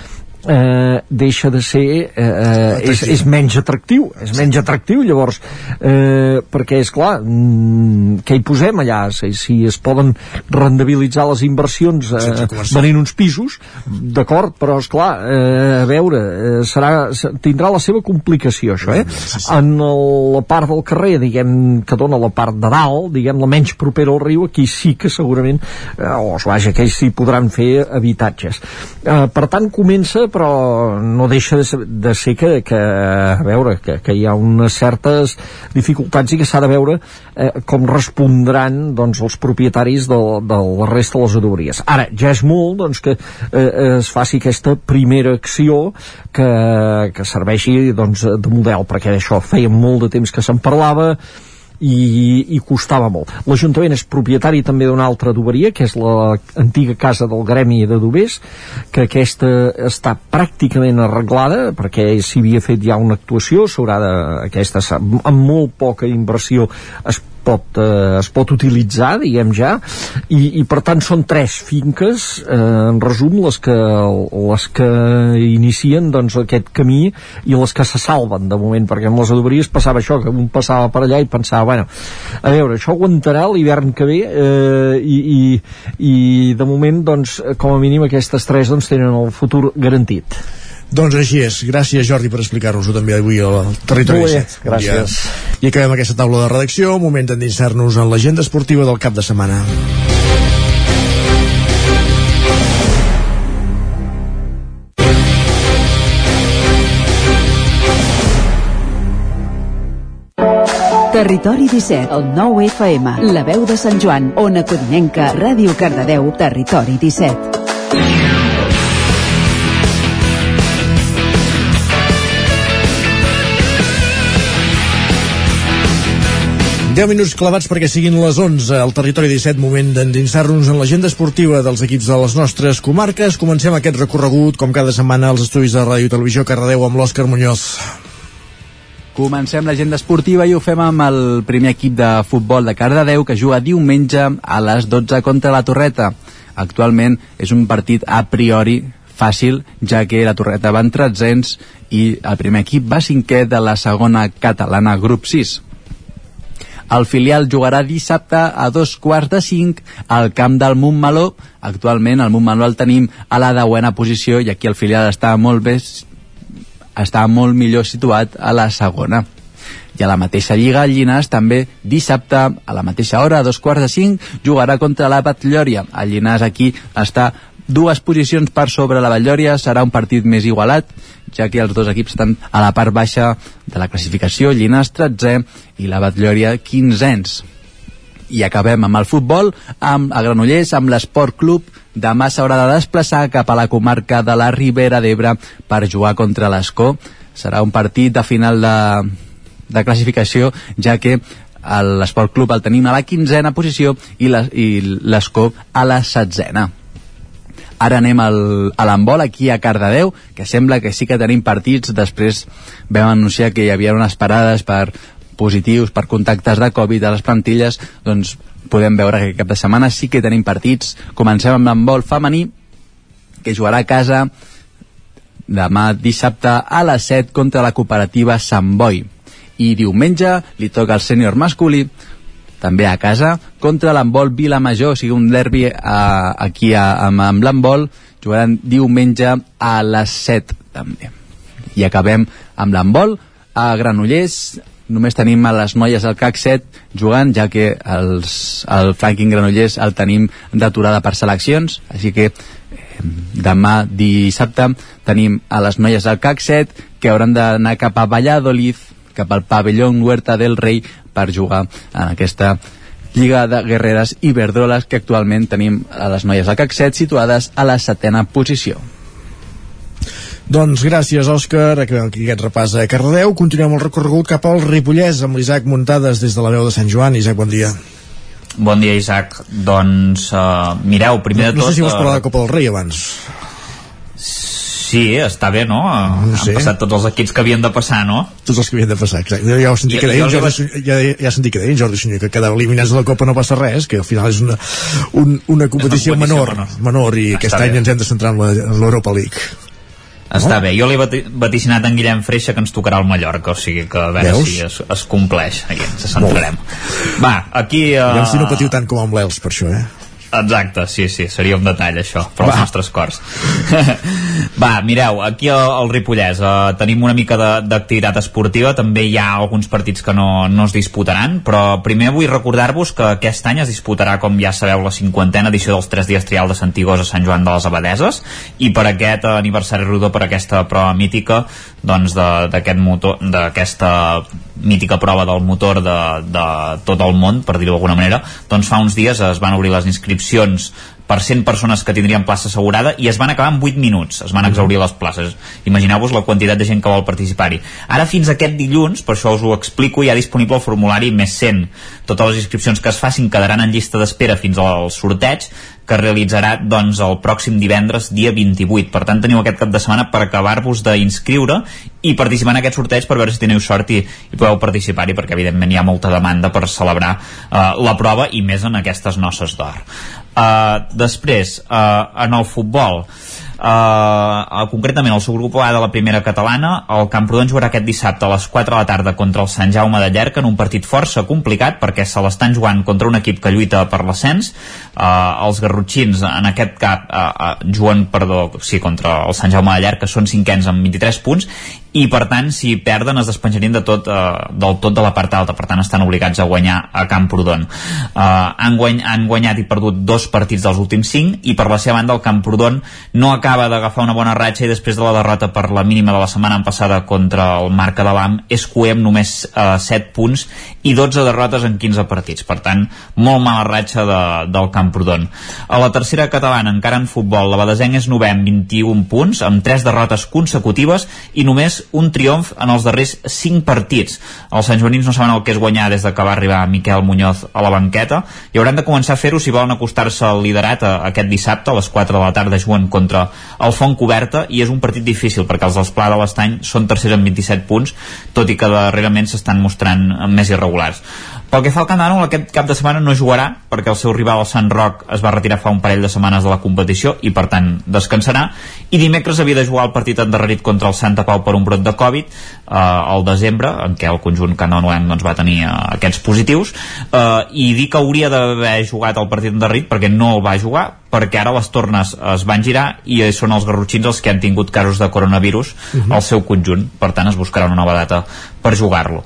eh, deixa de ser eh, eh, és, és menys atractiu és menys atractiu llavors. Eh, perquè és clar mm, què hi posem allà? Si, si es poden rendibilitzar les inversions eh, venint uns pisos d'acord però és clar eh, a veure eh, serà, tindrà la seva complicació això eh? en el, la part del carrer diguem que dona la part de dalt diguem la menys propera al riu aquí sí que segurament eh, o vaja, que sí podran fer habitatges. Eh, per tant comença però no deixa de ser, de ser que, que, a veure, que, que hi ha unes certes dificultats i que s'ha de veure eh, com respondran doncs, els propietaris de, de la resta de les adoberies. Ara, ja és molt doncs, que eh, es faci aquesta primera acció que, que serveixi doncs, de model, perquè d'això feia molt de temps que se'n parlava, i, i costava molt. L'Ajuntament és propietari també d'una altra adoberia, que és l'antiga casa del Gremi de Dubers, que aquesta està pràcticament arreglada, perquè s'hi havia fet ja una actuació, s'haurà de... aquesta amb molt poca inversió es pot, eh, es pot utilitzar, diguem ja, i, i per tant són tres finques, eh, en resum, les que, les que inicien doncs, aquest camí i les que se salven de moment, perquè amb les adoberies passava això, que un passava per allà i pensava, bueno, a veure, això aguantarà l'hivern que ve eh, i, i, i de moment, doncs, com a mínim aquestes tres doncs, tenen el futur garantit. Doncs així és. Gràcies, Jordi, per explicar-nos-ho també avui al Territori Molt bé, 17. gràcies. I acabem aquesta taula de redacció. Moment d'endinsar-nos en l'agenda esportiva del cap de setmana. Territori 17, el 9 FM, la veu de Sant Joan, Ona Codinenca, Ràdio Cardedeu, Territori 17. 10 minuts clavats perquè siguin les 11 al territori 17, moment d'endinsar-nos en l'agenda esportiva dels equips de les nostres comarques. Comencem aquest recorregut, com cada setmana, als estudis de Ràdio Televisió Cardedeu amb l'Òscar Muñoz. Comencem l'agenda esportiva i ho fem amb el primer equip de futbol de Cardedeu que juga diumenge a les 12 contra la Torreta. Actualment és un partit a priori fàcil, ja que la Torreta va en tretzens i el primer equip va cinquè de la segona catalana grup 6. El filial jugarà dissabte a dos quarts de cinc al camp del Montmeló. Actualment el Montmeló el tenim a la deuena posició i aquí el filial està molt bé està molt millor situat a la segona. I a la mateixa lliga, Llinàs també dissabte, a la mateixa hora, a dos quarts de cinc, jugarà contra la Batllòria. El Llinàs aquí està dues posicions per sobre la Batllòria, serà un partit més igualat, ja que els dos equips estan a la part baixa de la classificació, Llinàs 13 i la Batllòria 15ens. I acabem amb el futbol, amb a Granollers, amb l'Esport Club. Demà s'haurà de desplaçar cap a la comarca de la Ribera d'Ebre per jugar contra l'Escó. Serà un partit de final de, de classificació, ja que l'Esport Club el tenim a la quinzena posició i l'Escó a la setzena. Ara anem al, a l'embol aquí a Cardedeu, que sembla que sí que tenim partits. Després vam anunciar que hi havia unes parades per positius, per contactes de Covid a les plantilles, doncs podem veure que cap de setmana sí que tenim partits. Comencem amb l'handbol femení, que jugarà a casa demà dissabte a les 7 contra la cooperativa Sant Boi. I diumenge li toca al sènior masculí també a casa contra l'handbol Vilamajor, o sigui un derbi a, aquí a, amb, amb l'handbol jugaran diumenge a les 7 també. I acabem amb l'handbol a Granollers. Només tenim a les noies del CAC 7 jugant, ja que els, el Franklin Granollers el tenim d'aturada per seleccions, així que eh, demà dissabte tenim a les noies del CAC 7 que hauran d'anar cap a Valladolid cap al pavelló Huerta del Rei per jugar en aquesta Lliga de Guerreres i Verdroles que actualment tenim a les noies del CAC 7 situades a la setena posició. Doncs gràcies, Òscar. Acabem aquí aquest repàs a Cardedeu. Continuem el recorregut cap al Ripollès amb l'Isaac Muntades des de la veu de Sant Joan. Isaac, bon dia. Bon dia, Isaac. Doncs, uh, mireu, primer no, de tot... No sé si vols uh, parlar de Copa del Rei abans. Sí, està bé, no? no sé. Han passat tots els equips que havien de passar, no? Tots els que havien de passar, exacte. Ja ho sentit que deien, Jordi, va... ja, ja sentit que deien Jordi Sunyer, que quedava eliminats de la Copa no passa res, que al final és una, un, una competició, una competició menor, menor, menor i està aquest bé. any ens hem de centrar en l'Europa League. Està no? bé, jo l'he vaticinat en Guillem Freixa que ens tocarà el Mallorca, o sigui que a veure Veus? si es, es compleix, aquí ens centrarem. Va, aquí... Uh... Ja si no patiu tant com amb l'Els per això, eh? Exacte, sí, sí, seria un detall això, per als nostres cors. Va, mireu, aquí al, Ripollès uh, tenim una mica d'activitat esportiva, també hi ha alguns partits que no, no es disputaran, però primer vull recordar-vos que aquest any es disputarà, com ja sabeu, la cinquantena edició dels 3 dies trial de Santigós a Sant Joan de les Abadeses, i per aquest aniversari rodó, per aquesta prova mítica, doncs d'aquest motor, d'aquesta mítica prova del motor de, de tot el món, per dir-ho d'alguna manera, doncs fa uns dies es van obrir les inscripcions per 100 persones que tindrien plaça assegurada i es van acabar en 8 minuts, es van exaurir les places. Imagineu-vos la quantitat de gent que vol participar-hi. Ara fins aquest dilluns, per això us ho explico, hi ha disponible el formulari més 100. Totes les inscripcions que es facin quedaran en llista d'espera fins al sorteig que es realitzarà doncs, el pròxim divendres, dia 28. Per tant, teniu aquest cap de setmana per acabar-vos d'inscriure i participar en aquest sorteig per veure si teniu sort i, i podeu participar-hi, perquè evidentment hi ha molta demanda per celebrar uh, la prova i més en aquestes noces d'or. Uh, després, uh, en el futbol, uh, concretament el subgrup A de la primera catalana el Camprodon jugarà aquest dissabte a les 4 de la tarda contra el Sant Jaume de Llerca en un partit força complicat perquè se l'estan jugant contra un equip que lluita per l'ascens. Uh, els garrotxins en aquest cap uh, uh, juguen perdó, sí, contra el Sant Jaume de Llerca són cinquens amb 23 punts i per tant si perden es despenjarien de tot, eh, del tot de la part alta. Per tant estan obligats a guanyar a Camprodon. Eh, han, guany, han guanyat i perdut dos partits dels últims cinc i per la seva banda el Camprodon no acaba d'agafar una bona ratxa i després de la derrota per la mínima de la setmana passada contra el Marca de l'AM és coer amb només eh, 7 punts i 12 derrotes en 15 partits. Per tant molt mala ratxa de, del Camprodon. A la tercera catalana encara en futbol la Badesenc és novem 21 punts amb 3 derrotes consecutives i només un triomf en els darrers 5 partits. Els santjoanins no saben el que és guanyar des de que va arribar Miquel Muñoz a la banqueta i hauran de començar a fer-ho si volen acostar-se al liderat a, aquest dissabte a les 4 de la tarda juguen contra el Font Coberta i és un partit difícil perquè els dels Pla de l'Estany són tercers amb 27 punts tot i que darrerament s'estan mostrant més irregulars. Pel que fa al Candanol, aquest cap de setmana no jugarà perquè el seu rival, el Sant Roc, es va retirar fa un parell de setmanes de la competició i, per tant, descansarà. I dimecres havia de jugar el partit endarrerit contra el Santa Pau per un brot de Covid eh, al desembre, en què el conjunt canonoenc doncs, va tenir eh, aquests positius, eh, i dir que hauria d'haver jugat el partit endarrerit perquè no el va jugar, perquè ara les tornes es van girar i són els garrotxins els que han tingut casos de coronavirus uh -huh. al seu conjunt, per tant es buscarà una nova data per jugar-lo.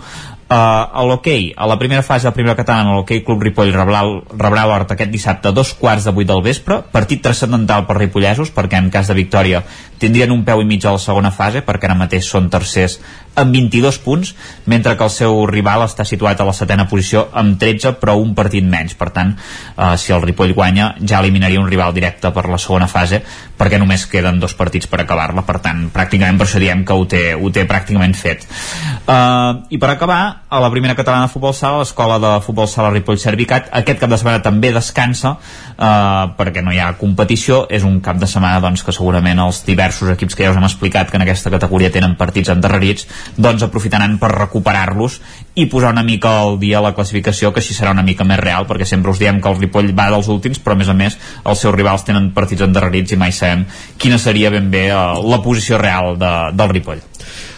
Uh, a l'hoquei, a la primera fase de la primera catalana, l'hoquei Club Ripoll rebrà, rebrà l'Hort aquest dissabte a dos quarts de vuit del vespre, partit transcendental per ripollesos, perquè en cas de victòria tindrien un peu i mig a la segona fase, perquè ara mateix són tercers amb 22 punts, mentre que el seu rival està situat a la setena posició amb 13, però un partit menys. Per tant, uh, si el Ripoll guanya, ja eliminaria un rival directe per la segona fase, perquè només queden dos partits per acabar-la. Per tant, pràcticament per això diem que ho té, ho té pràcticament fet. Uh, I per acabar, a la primera catalana de futbol sala, l'escola de futbol sala Ripoll Servicat. Aquest cap de setmana també descansa eh, perquè no hi ha competició. És un cap de setmana doncs, que segurament els diversos equips que ja us hem explicat que en aquesta categoria tenen partits endarrerits doncs aprofitaran per recuperar-los i posar una mica al dia la classificació que així serà una mica més real perquè sempre us diem que el Ripoll va dels últims però a més a més els seus rivals tenen partits endarrerits i mai sabem quina seria ben bé eh, la posició real de, del Ripoll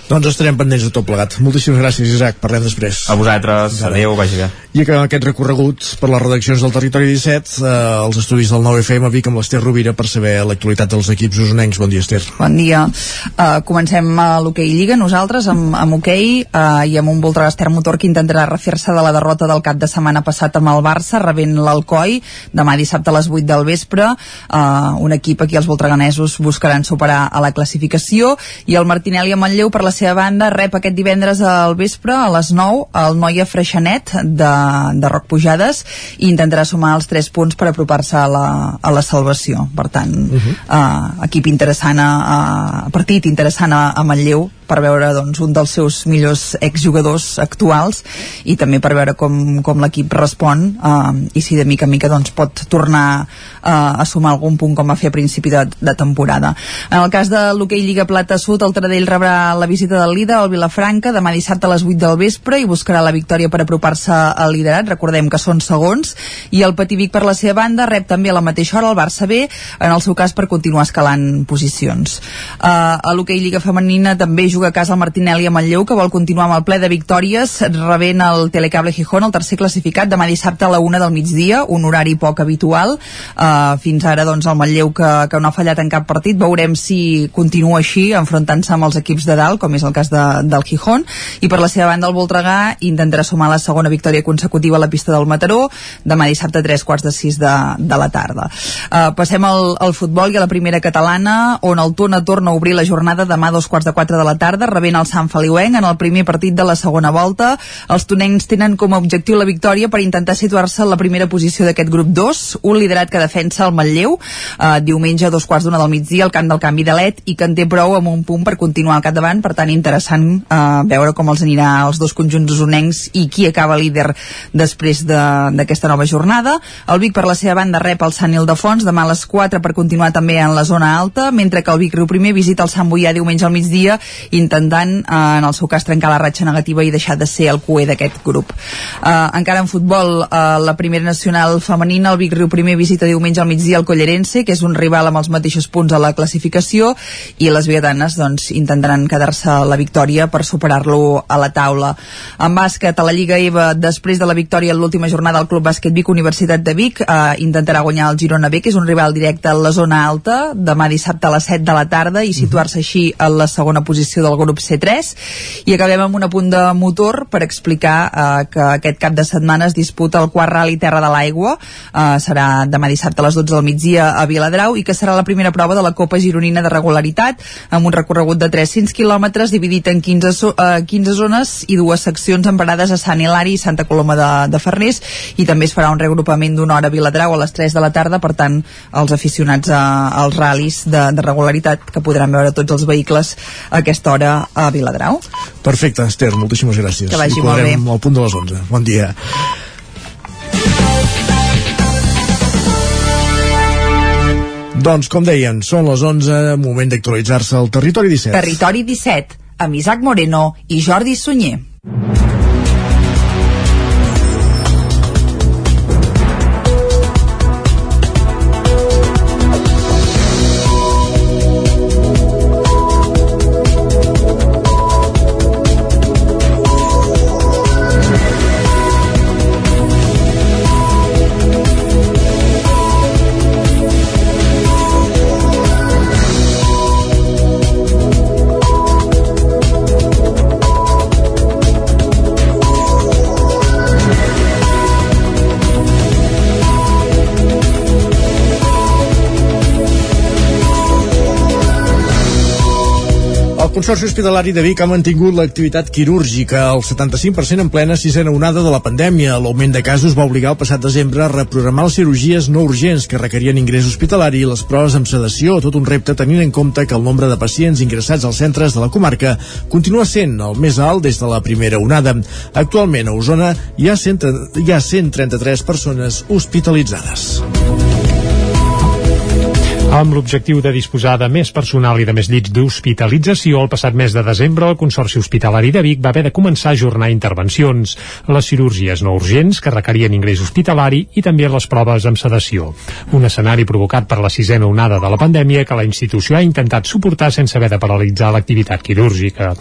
doncs estarem pendents de tot plegat. Moltíssimes gràcies, Isaac. Parlem després. A vosaltres. Adéu, vagi bé. I acabem aquest recorregut per les redaccions del Territori 17, eh, els estudis del 9FM a Vic amb l'Ester Rovira per saber l'actualitat dels equips usonencs. Bon dia, Ester. Bon dia. Uh, comencem a l'hoquei Lliga, nosaltres, amb, amb hoquei uh, i amb un Voltregà Ester Motor que intentarà refer-se de la derrota del cap de setmana passat amb el Barça, rebent l'Alcoi, demà dissabte a les 8 del vespre. Uh, un equip aquí els voltreganesos buscaran superar a la classificació i el Martinelli a Manlleu per la seva banda rep aquest divendres al vespre a les 9 el Noia Freixanet de, de Roc Pujades i intentarà sumar els 3 punts per apropar-se a, la, a la salvació per tant, uh -huh. uh, equip interessant a, a, partit interessant a, a Manlleu per veure doncs, un dels seus millors exjugadors actuals i també per veure com, com l'equip respon eh, i si de mica en mica doncs, pot tornar eh, a sumar algun punt com va fer a principi de, de temporada. En el cas de l'hoquei Lliga Plata Sud, el Tradell rebrà la visita del líder, el Vilafranca, demà dissabte a les 8 del vespre i buscarà la victòria per apropar-se al liderat, recordem que són segons, i el Pativic per la seva banda rep també a la mateixa hora el Barça B, en el seu cas per continuar escalant posicions. Eh, a l'hoquei Lliga Femenina també juga a casa el Martinelli a Manlleu, que vol continuar amb el ple de victòries, rebent el Telecable Gijón, el tercer classificat, demà dissabte a la una del migdia, un horari poc habitual. Uh, fins ara, doncs, el Manlleu que, que no ha fallat en cap partit. Veurem si continua així, enfrontant-se amb els equips de dalt, com és el cas de, del Gijón. I per la seva banda, el Voltregà intentarà sumar la segona victòria consecutiva a la pista del Mataró, demà dissabte a tres quarts de sis de, de la tarda. Uh, passem al, al futbol i a la primera catalana, on el Tona torna a obrir la jornada demà a dos quarts de quatre de la tarda, rebent el Sant Feliuenc en el primer partit de la segona volta. Els tonencs tenen com a objectiu la victòria per intentar situar-se en la primera posició d'aquest grup 2, un liderat que defensa el Manlleu, eh, diumenge a dos quarts d'una del migdia al camp del canvi de l'ET i que en té prou amb un punt per continuar al capdavant, per tant interessant eh, veure com els anirà els dos conjunts usonencs i qui acaba líder després d'aquesta nova jornada. El Vic per la seva banda rep el Sant Ildefons demà a les 4 per continuar també en la zona alta, mentre que el Vic Riu primer visita el Sant Boià diumenge al migdia intentant eh, en el seu cas, trencar la ratxa negativa i deixar de ser el cué d'aquest grup. Eh, encara en futbol, eh, la primera nacional femenina, el Vic Riu primer visita diumenge al migdia al Collerense, que és un rival amb els mateixos punts a la classificació, i les viadanes doncs, intentaran quedar-se la victòria per superar-lo a la taula. En bàsquet, a la Lliga EVA, després de la victòria en l'última jornada del Club Bàsquet Vic, Universitat de Vic, eh, intentarà guanyar el Girona B, que és un rival directe a la zona alta, demà dissabte a les 7 de la tarda, i situar-se així a la segona posició del grup C3 i acabem amb un apunt de motor per explicar eh, que aquest cap de setmana es disputa el quart rally Terra de l'Aigua eh, serà demà dissabte a les 12 del migdia a Viladrau i que serà la primera prova de la Copa Gironina de regularitat amb un recorregut de 300 quilòmetres dividit en 15, so, eh, 15 zones i dues seccions en parades a Sant Hilari i Santa Coloma de, de Farners i també es farà un reagrupament d'una hora a Viladrau a les 3 de la tarda, per tant els aficionats a, als ral·lis de, de regularitat que podran veure tots els vehicles a aquesta hora a Viladrau. Perfecte, Esther, moltíssimes gràcies. Que vagi molt bé. al punt de les 11. Bon dia. Doncs, com deien, són les 11, moment d'actualitzar-se al Territori 17. Territori 17, amb Isaac Moreno i Jordi Sunyer. Consorci Hospitalari de Vic ha mantingut l'activitat quirúrgica al 75% en plena sisena onada de la pandèmia. L'augment de casos va obligar el passat desembre a reprogramar les cirurgies no urgents que requerien ingrés hospitalari i les proves amb sedació, tot un repte tenint en compte que el nombre de pacients ingressats als centres de la comarca continua sent el més alt des de la primera onada. Actualment a Osona hi ha, 100, hi ha 133 persones hospitalitzades. Amb l'objectiu de disposar de més personal i de més llits d'hospitalització, el passat mes de desembre el Consorci Hospitalari de Vic va haver de començar a ajornar intervencions, les cirurgies no urgents que requerien ingrés hospitalari i també les proves amb sedació. Un escenari provocat per la sisena onada de la pandèmia que la institució ha intentat suportar sense haver de paralitzar l'activitat quirúrgica.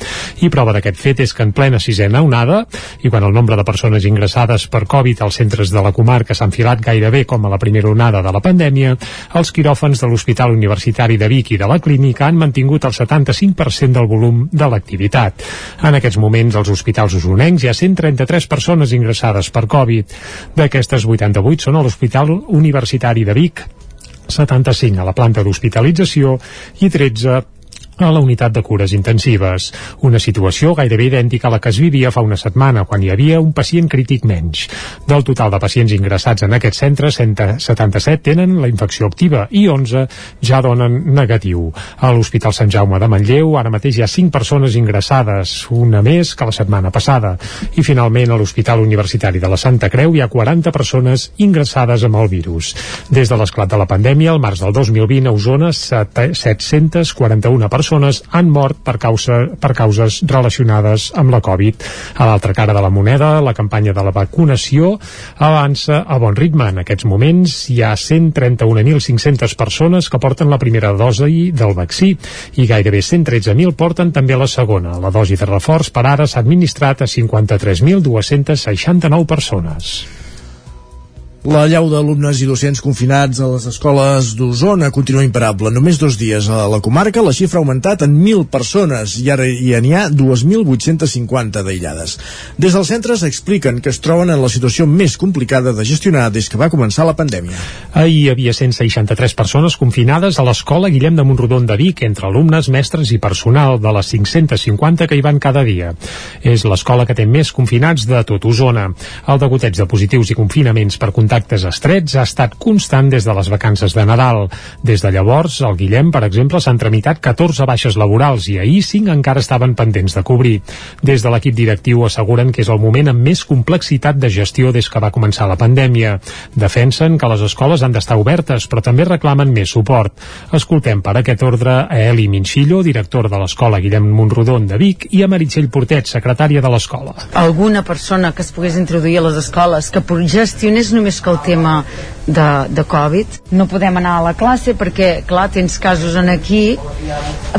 I prova d'aquest fet és que en plena sisena onada, i quan el nombre de persones ingressades per Covid als centres de la comarca s'ha enfilat gairebé com a la primera onada de la pandèmia, els quiròfans de l'Hospital Universitari de Vic i de la Clínica han mantingut el 75% del volum de l'activitat. En aquests moments, als hospitals usonencs hi ha 133 persones ingressades per Covid. D'aquestes, 88 són a l'Hospital Universitari de Vic, 75 a la planta d'hospitalització i 13 a la unitat de cures intensives. Una situació gairebé idèntica a la que es vivia fa una setmana, quan hi havia un pacient crític menys. Del total de pacients ingressats en aquest centre, 177 tenen la infecció activa i 11 ja donen negatiu. A l'Hospital Sant Jaume de Manlleu ara mateix hi ha 5 persones ingressades, una més que la setmana passada. I finalment a l'Hospital Universitari de la Santa Creu hi ha 40 persones ingressades amb el virus. Des de l'esclat de la pandèmia, al març del 2020, a Osona, 741 persones han mort per, causa, per causes relacionades amb la Covid. A l'altra cara de la moneda, la campanya de la vacunació avança a bon ritme. En aquests moments hi ha 131.500 persones que porten la primera dosi del vaccí i gairebé 113.000 porten també la segona. La dosi de reforç per ara s'ha administrat a 53.269 persones. La llau d'alumnes i docents confinats a les escoles d'Osona continua imparable. Només dos dies a la comarca la xifra ha augmentat en 1.000 persones i ara hi n'hi ha 2.850 d'aïllades. Des dels centres expliquen que es troben en la situació més complicada de gestionar des que va començar la pandèmia. Ahir hi havia 163 persones confinades a l'escola Guillem de Montrodon de Vic, entre alumnes, mestres i personal de les 550 que hi van cada dia. És l'escola que té més confinats de tot Osona. El degoteig de positius i confinaments per contactes estrets ha estat constant des de les vacances de Nadal. Des de llavors, al Guillem, per exemple, s'han tramitat 14 baixes laborals i ahir 5 encara estaven pendents de cobrir. Des de l'equip directiu asseguren que és el moment amb més complexitat de gestió des que va començar la pandèmia. Defensen que les escoles han d'estar obertes, però també reclamen més suport. Escoltem per aquest ordre a Eli Minxillo, director de l'escola Guillem Monrodon de Vic, i a Meritxell Portet, secretària de l'escola. alguna persona que es pogués introduir a les escoles que gestionés només que el tema de, de Covid. No podem anar a la classe perquè, clar, tens casos en aquí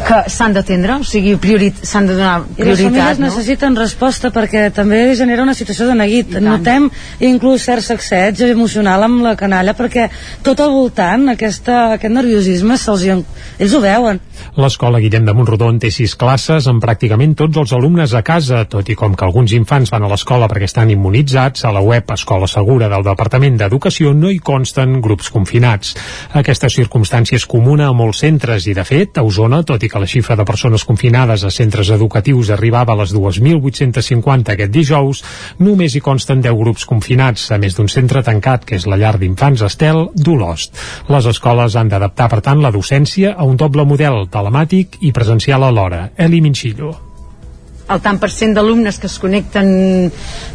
que s'han d'atendre, o sigui, priorit s'han de donar I les prioritat, famílies no? necessiten resposta perquè també genera una situació de neguit. Notem inclús cert sacseig emocional amb la canalla perquè tot al voltant aquesta, aquest nerviosisme se'ls ells ho veuen. L'escola Guillem de Montrodon té sis classes amb pràcticament tots els alumnes a casa, tot i com que alguns infants van a l'escola perquè estan immunitzats, a la web Escola Segura del Departament d'Educació no hi consten grups confinats. Aquesta circumstància és comuna a molts centres i, de fet, a Osona, tot i que la xifra de persones confinades a centres educatius arribava a les 2.850 aquest dijous, només hi consten 10 grups confinats, a més d'un centre tancat, que és la llar d'infants Estel d'Olost. Les escoles han d'adaptar, per tant, la docència a un doble model, telemàtic i presencial alhora. Eli Minxillo. El tant per cent d'alumnes que es connecten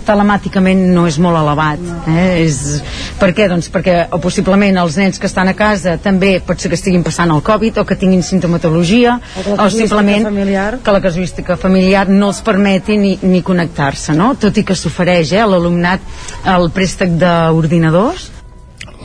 telemàticament no és molt elevat eh? és... per què? Doncs perquè o possiblement els nens que estan a casa també pot ser que estiguin passant el Covid o que tinguin sintomatologia O o simplement familiar. que la casuística familiar no els permeti ni, ni connectar-se no? tot i que s'ofereix eh, a l'alumnat el préstec d'ordinadors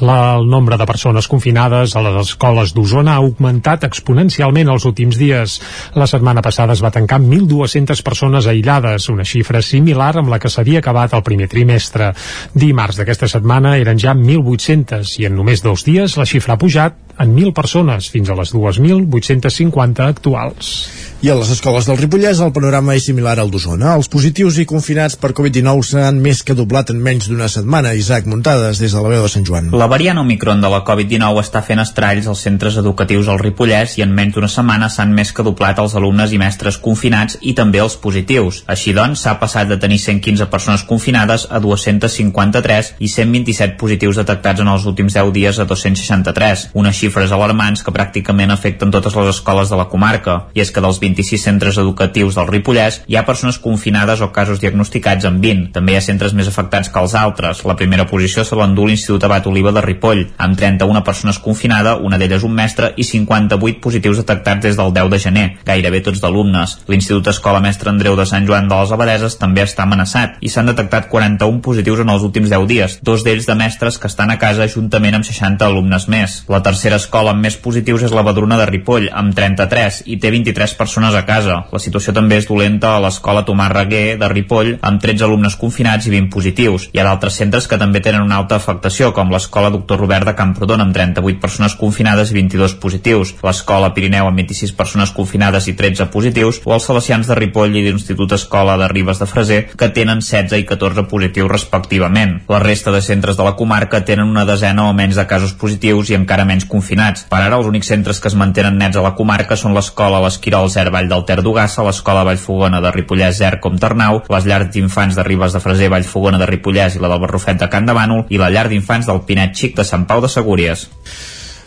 La, el nombre de persones confinades a les escoles d'Osona ha augmentat exponencialment els últims dies. La setmana passada es va tancar amb 1.200 persones aïllades, una xifra similar amb la que s'havia acabat el primer trimestre. Dimarts d'aquesta setmana eren ja 1.800 i en només dos dies la xifra ha pujat en 1.000 persones fins a les 2.850 actuals. I a les escoles del Ripollès el panorama és similar al d'Osona. Els positius i confinats per Covid-19 s'han més que doblat en menys d'una setmana. Isaac Muntades, des de la veu de Sant Joan. La variant Omicron de la Covid-19 està fent estralls als centres educatius al Ripollès i en menys d'una setmana s'han més que doblat els alumnes i mestres confinats i també els positius. Així doncs, s'ha passat de tenir 115 persones confinades a 253 i 127 positius detectats en els últims 10 dies a 263, unes xifres alarmants que pràcticament afecten totes les escoles de la comarca. I és que dels 26 centres educatius del Ripollès hi ha persones confinades o casos diagnosticats en 20. També hi ha centres més afectats que els altres. La primera posició se l'endú l'Institut Abat Oliva de Ripoll, amb 31 persones confinades, una d'elles un mestre i 58 positius detectats des del 10 de gener, gairebé tots d'alumnes. L'Institut Escola Mestre Andreu de Sant Joan de les Abadeses també està amenaçat i s'han detectat 41 positius en els últims 10 dies, dos d'ells de mestres que estan a casa juntament amb 60 alumnes més. La tercera escola amb més positius és la Badruna de Ripoll, amb 33, i té 23 persones a casa. La situació també és dolenta a l'escola Tomàs Reguer de Ripoll, amb 13 alumnes confinats i 20 positius. Hi ha d'altres centres que també tenen una alta afectació, com l'escola Doctor Robert de Camprodon, amb 38 persones confinades i 22 positius, l'escola Pirineu amb 26 persones confinades i 13 positius, o els Salesians de Ripoll i l'Institut Escola de Ribes de Freser, que tenen 16 i 14 positius respectivament. La resta de centres de la comarca tenen una desena o menys de casos positius i encara menys confinats. Per ara, els únics centres que es mantenen nets a la comarca són l'escola l'Esquirol Zer Vall del Ter d'Ugassa, l'escola Vallfogona de Ripollès Zer com Ternau, les llars d'infants de Ribes de Freser Vallfogona de Ripollès i la del Barrufet de Can de Bànol i la llar d'infants del Pinet Xic de Sant Pau de Segúries.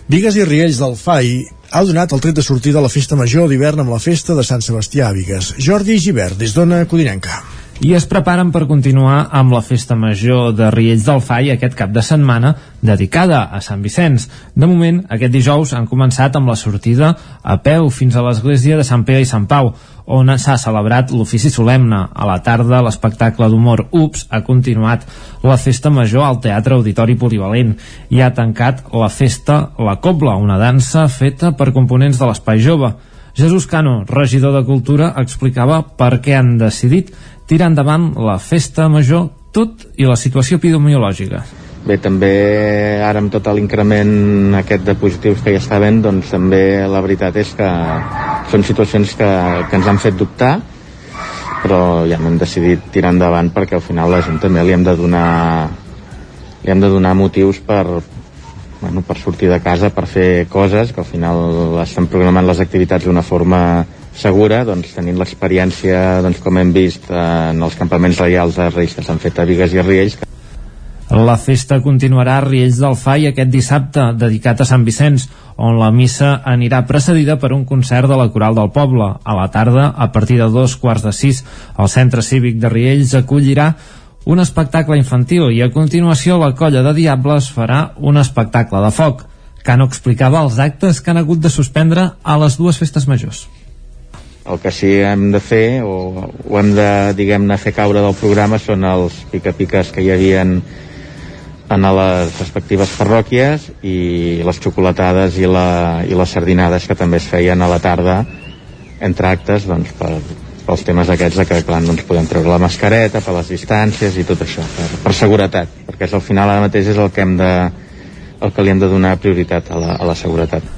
Vigues i Riells del FAI ha donat el tret de sortida a la festa major d'hivern amb la festa de Sant Sebastià a Vigues. Jordi Givert, des d'Ona Codinenca i es preparen per continuar amb la festa major de Riells del Fai aquest cap de setmana dedicada a Sant Vicenç. De moment, aquest dijous han començat amb la sortida a peu fins a l'església de Sant Pere i Sant Pau, on s'ha celebrat l'ofici solemne. A la tarda, l'espectacle d'humor UPS ha continuat la festa major al Teatre Auditori Polivalent i ha tancat la festa La Cobla, una dansa feta per components de l'Espai Jove. Jesús Cano, regidor de Cultura, explicava per què han decidit tirar endavant la festa major tot i la situació epidemiològica. Bé, també ara amb tot l'increment aquest de positius que ja està havent, doncs també la veritat és que són situacions que, que ens han fet dubtar, però ja hem decidit tirar endavant perquè al final la gent també li hem de donar li hem de donar motius per, bueno, per sortir de casa, per fer coses, que al final estem programant les activitats d'una forma segura, doncs tenint l'experiència, doncs, com hem vist en els campaments reials de Reis que s'han fet a Vigues i Riells. La festa continuarà a Riells del Fai aquest dissabte, dedicat a Sant Vicenç, on la missa anirà precedida per un concert de la Coral del Poble. A la tarda, a partir de dos quarts de sis, el Centre Cívic de Riells acollirà un espectacle infantil i a continuació la colla de Diables farà un espectacle de foc. Cano explicava els actes que han hagut de suspendre a les dues festes majors. El que sí hem de fer, o, o hem de, diguem-ne, fer caure del programa són els pica-piques que hi havien en les respectives parròquies i les xocolatades i, la, i les sardinades que també es feien a la tarda entre actes doncs, per, pels temes aquests de que clar, no ens podem treure la mascareta per les distàncies i tot això per, per seguretat, perquè és, al final ara mateix és el que hem de el que li hem de donar prioritat a la, a la seguretat.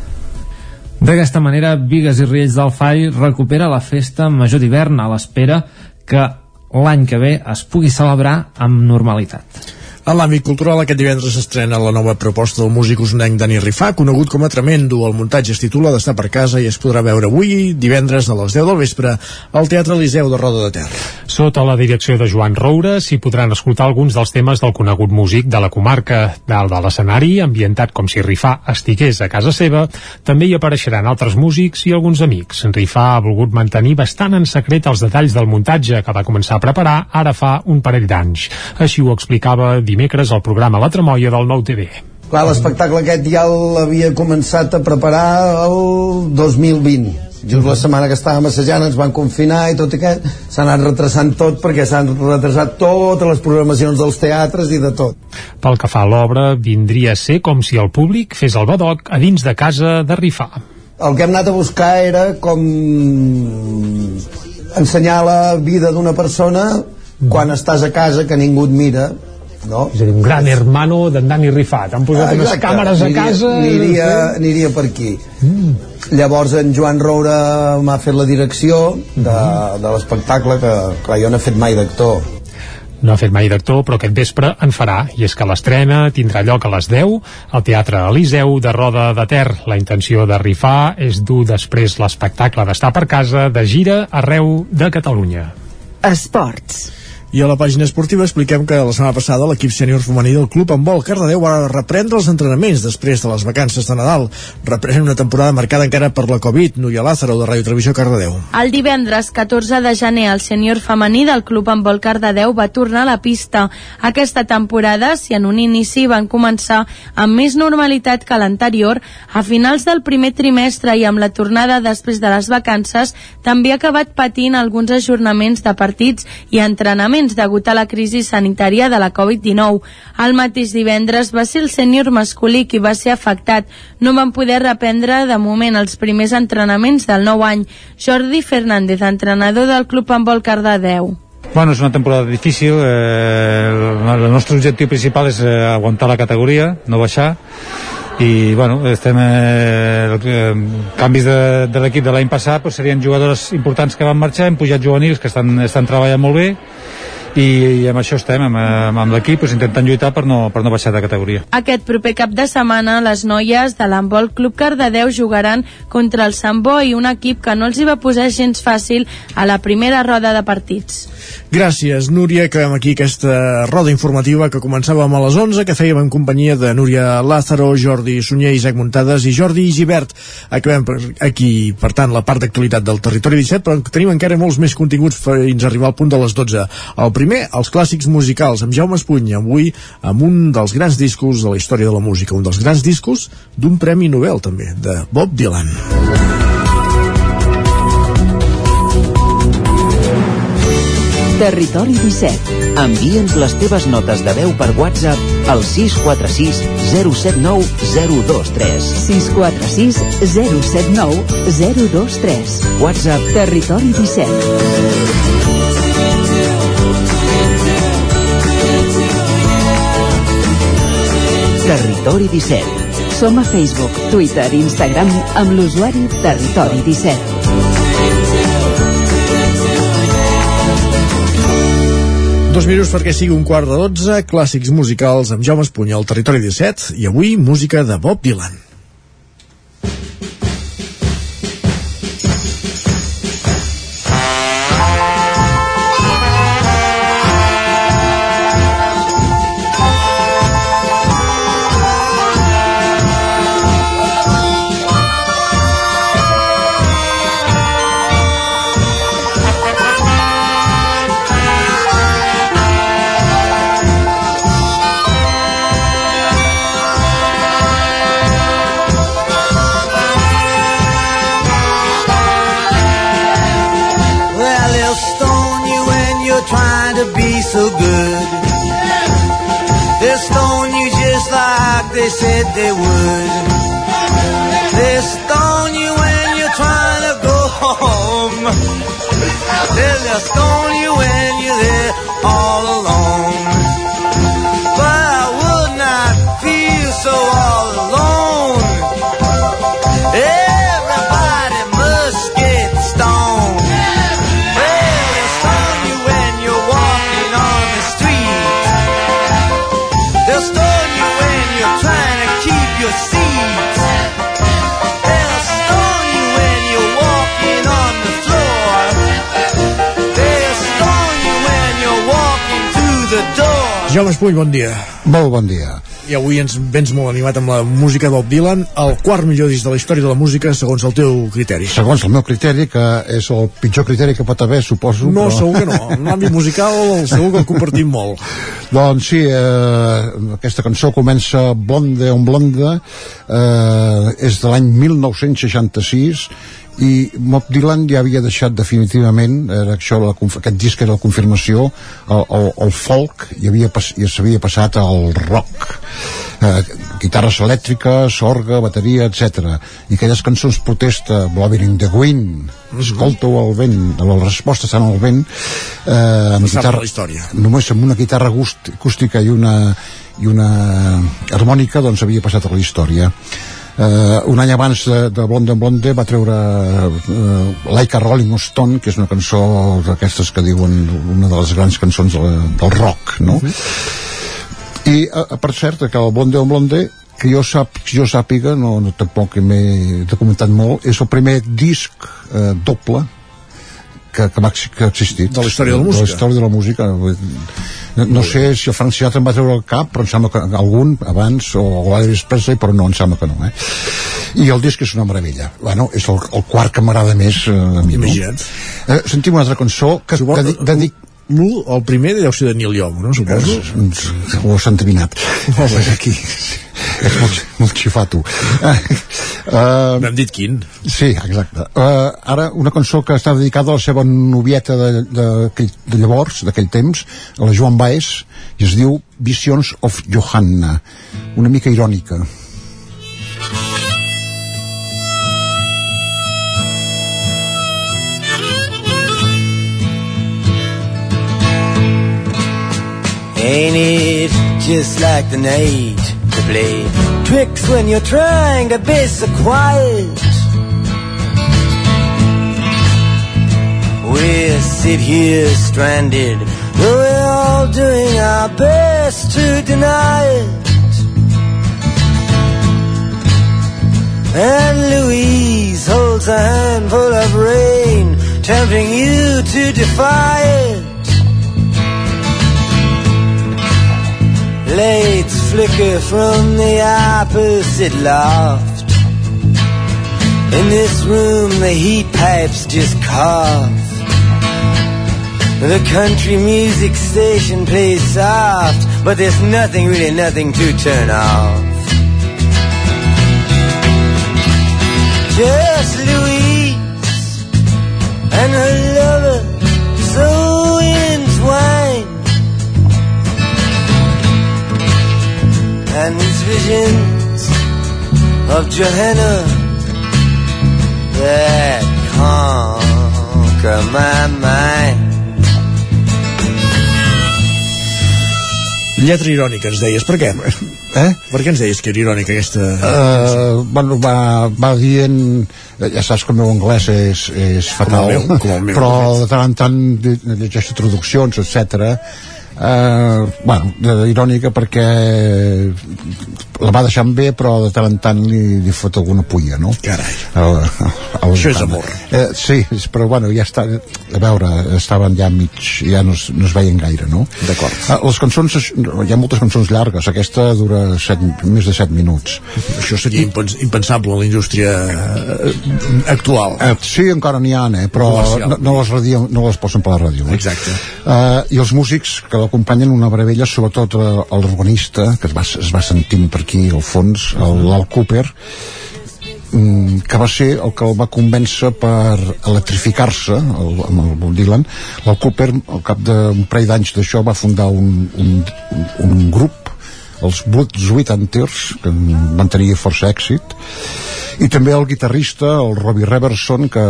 D'aquesta manera, Vigues i Riells del Fai recupera la festa major d'hivern a l'espera que l'any que ve es pugui celebrar amb normalitat. En l'àmbit cultural, aquest divendres s'estrena la nova proposta del músic usonenc Dani Rifà, conegut com a Tremendo. El muntatge es titula d'estar per casa i es podrà veure avui, divendres a les 10 del vespre, al Teatre Eliseu de Roda de Ter. Sota la direcció de Joan Roura s'hi podran escoltar alguns dels temes del conegut músic de la comarca. Dalt de l'escenari, ambientat com si Rifà estigués a casa seva, també hi apareixeran altres músics i alguns amics. Rifà ha volgut mantenir bastant en secret els detalls del muntatge que va començar a preparar ara fa un parell d'anys. Així ho explicava dimecres al programa La Tremolla del Nou TV. Clar, l'espectacle aquest ja l'havia començat a preparar el 2020. Just la setmana que estàvem assajant ens van confinar i tot aquest s'ha anat retrasant tot perquè s'han retrasat totes les programacions dels teatres i de tot. Pel que fa a l'obra, vindria a ser com si el públic fes el badoc a dins de casa de Rifà. El que hem anat a buscar era com ensenyar la vida d'una persona quan estàs a casa que ningú et mira no? És a dir, un gran hermano d'en Dani Rifat. Han posat unes Exacte. càmeres a Aniria- casa... Aniria, eh? aniria per aquí. Mm. Llavors en Joan Roura m'ha fet la direcció de, Mm-hmm. de l'espectacle que, clar, jo no he fet mai d'actor. no ha fet mai d'actor, però aquest vespre en farà, i és que l'estrena tindrà lloc a les 10 al Teatre Eliseu de Roda de Ter. La intenció de rifar és dur després l'espectacle d'estar per casa de gira arreu de Catalunya. Esports. I a la pàgina esportiva expliquem que la setmana passada l'equip sènior femení del club vol Cardedeu va reprendre els entrenaments després de les vacances de Nadal. Reprenen una temporada marcada encara per la Covid. Núria Lázaro, de Ràdio Televisió Cardedeu. El divendres 14 de gener el sènior femení del Club Handbol Cardedeu va tornar a la pista. Aquesta temporada, si en un inici van començar amb més normalitat que l'anterior, a finals del primer trimestre i amb la tornada després de les vacances, també ha acabat patint alguns ajornaments de partits i entrenaments degut a la crisi sanitària de la Covid-19. El mateix divendres va ser el sènior masculí qui va ser afectat. No van poder reprendre de moment els primers entrenaments del nou any. Jordi Fernández, entrenador del Club Handbol Cardedeu. Bueno, és una temporada difícil. Eh, el, el nostre objectiu principal és eh, aguantar la categoria, no baixar. I, bueno, estem... Eh, eh, canvis de, de l'equip de l'any passat pues, serien jugadors importants que van marxar, hem pujat juvenils que estan, estan treballant molt bé i, i amb això estem, amb, amb, amb l'equip pues, intentant lluitar per no, per no baixar de categoria. Aquest proper cap de setmana, les noies de l'handbol Club Cardedeu jugaran contra el Sant Boi, un equip que no els hi va posar gens fàcil a la primera roda de partits. Gràcies, Núria. Acabem aquí aquesta roda informativa que començàvem a les 11, que fèiem en companyia de Núria Lázaro, Jordi Sunyer, Isaac Muntades i Jordi Givert. Acabem per aquí, per tant, la part d'actualitat del Territori 17, però tenim encara molts més continguts fins a arribar al punt de les 12. El primer, els clàssics musicals, amb Jaume Espuny, avui amb un dels grans discos de la història de la música, un dels grans discos d'un Premi Nobel, també, de Bob Dylan. Territori 17. Envia'ns les teves notes de veu per WhatsApp al 646 079 023. 646 079 023. WhatsApp Territori 17. Territori 17. Som a Facebook, Twitter i Instagram amb l'usuari Territori 17. Dos minuts perquè sigui un quart de dotze, clàssics musicals amb Jaume Espuny al Territori 17 i avui música de Bob Dylan. They said they would. They'll stone you when you're trying to go home. They'll stone you when you're there all alone. But I would not feel so all alone. Jaume Espuny, bon dia. Molt bon dia. I avui ens vens molt animat amb la música de Bob Dylan, el quart millor disc de la història de la música, segons el teu criteri. Segons el meu criteri, que és el pitjor criteri que pot haver, suposo. No, segur que no. En l'àmbit musical segur que el compartim molt. Doncs sí, eh, aquesta cançó comença Blonde on Blonde, eh, és de l'any 1966, i Bob Dylan ja havia deixat definitivament era això, la, aquest disc era la confirmació el, el, el folk i havia pas, ja s'havia passat al rock eh, guitarres elèctriques, orga, bateria, etc. I aquelles cançons protesta, Blowing in the Wind, escolta-ho al vent, la resposta està en el vent, eh, amb guitarra, la història. només amb una guitarra acústica i una, i una harmònica, doncs havia passat a la història. Uh, un any abans de, de Blonde and Blonde va treure uh, Like a Rolling Stone que és una cançó d'aquestes que diuen una de les grans cançons de, del rock no? i uh, per cert que el Blonde and Blonde que jo, sap, que jo sàpiga no, no tampoc m'he documentat molt és el primer disc uh, doble que, que, que ha existit De la història de la música. de la història de la música no, no sé si el Frank Sinatra en va treure el cap però em sembla que algun abans o l'Elvis Presley però no, em sembla que no eh? i el disc és una meravella bueno, és el, el quart que m'agrada més eh, a mi, Imagina't. no? eh, sentim una altra cançó que, que, di- dedic, L'1, el primer deu ser de Neil Young, no? Suposo. ho has endevinat aquí és molt, molt xifato uh, M'hem dit quin Sí, exacte. Uh, ara, una cançó que està dedicada a la seva novieta de, de, aquell- de llavors, d'aquell temps, a la Joan Baez, i es diu Visions of Johanna, una mica irònica. Ain't it just like the night to play tricks when you're trying to be so quiet? We sit here stranded, though we're all doing our best to deny it. And Louise holds a handful of rain, tempting you to defy it. Lights flicker from the opposite loft. In this room, the heat pipes just cough. The country music station plays soft, but there's nothing, really nothing to turn off. Just Louise and her lover so entwined. And these visions of Johanna that conquer my mind. Lletra irònica, ens deies. Per què? Eh? Per què ens deies que era irònica aquesta... Uh, bueno, va, va dient ja saps que el meu anglès és, és fatal el meu, com el meu, però de tant en tant lle- llegeixo traduccions, etc. Uh, bueno, irònica perquè la va deixant bé però de tant en tant li, li fot alguna pulla no? Carai. El, el, el, Això és amor. eh, sí, però bueno, ja està a veure, estaven ja mig ja no es, no es veien gaire, no? D'acord. Uh, les cançons, hi ha moltes cançons llargues aquesta dura set, més de 7 minuts Això seria impens impensable a la indústria eh, actual. Eh, sí, encara n'hi ha, eh, però Comercial. no, no, les radio, no les posen per la ràdio. Eh? Exacte. Uh, I els músics que l'acompanyen una meravella, sobretot uh, l'organista, que es va, es va sentint per aquí al fons, el- l'Al Cooper, mm, que va ser el que el va convèncer per electrificar-se el- amb el Bob Dylan. L'Al Cooper, al cap d'un parell d'anys d'això, va fundar un, un, un, un grup els Blood Sweet Hunters que van tenir força èxit i també el guitarrista el Robbie Reverson que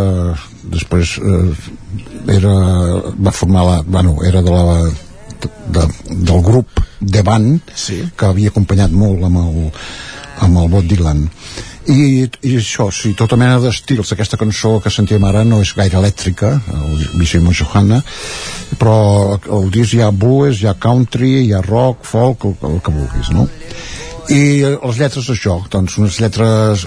després eh, era, va formar la, bueno, era de la de, del grup de band Sí. que havia acompanyat molt amb el, amb el Bob Dylan i, i això, sí, tota mena d'estils aquesta cançó que sentim ara no és gaire elèctrica el Vicimo Johanna però al disc hi ha blues, hi ha country hi ha rock, folk, el, el que vulguis no? i les lletres d'això doncs unes lletres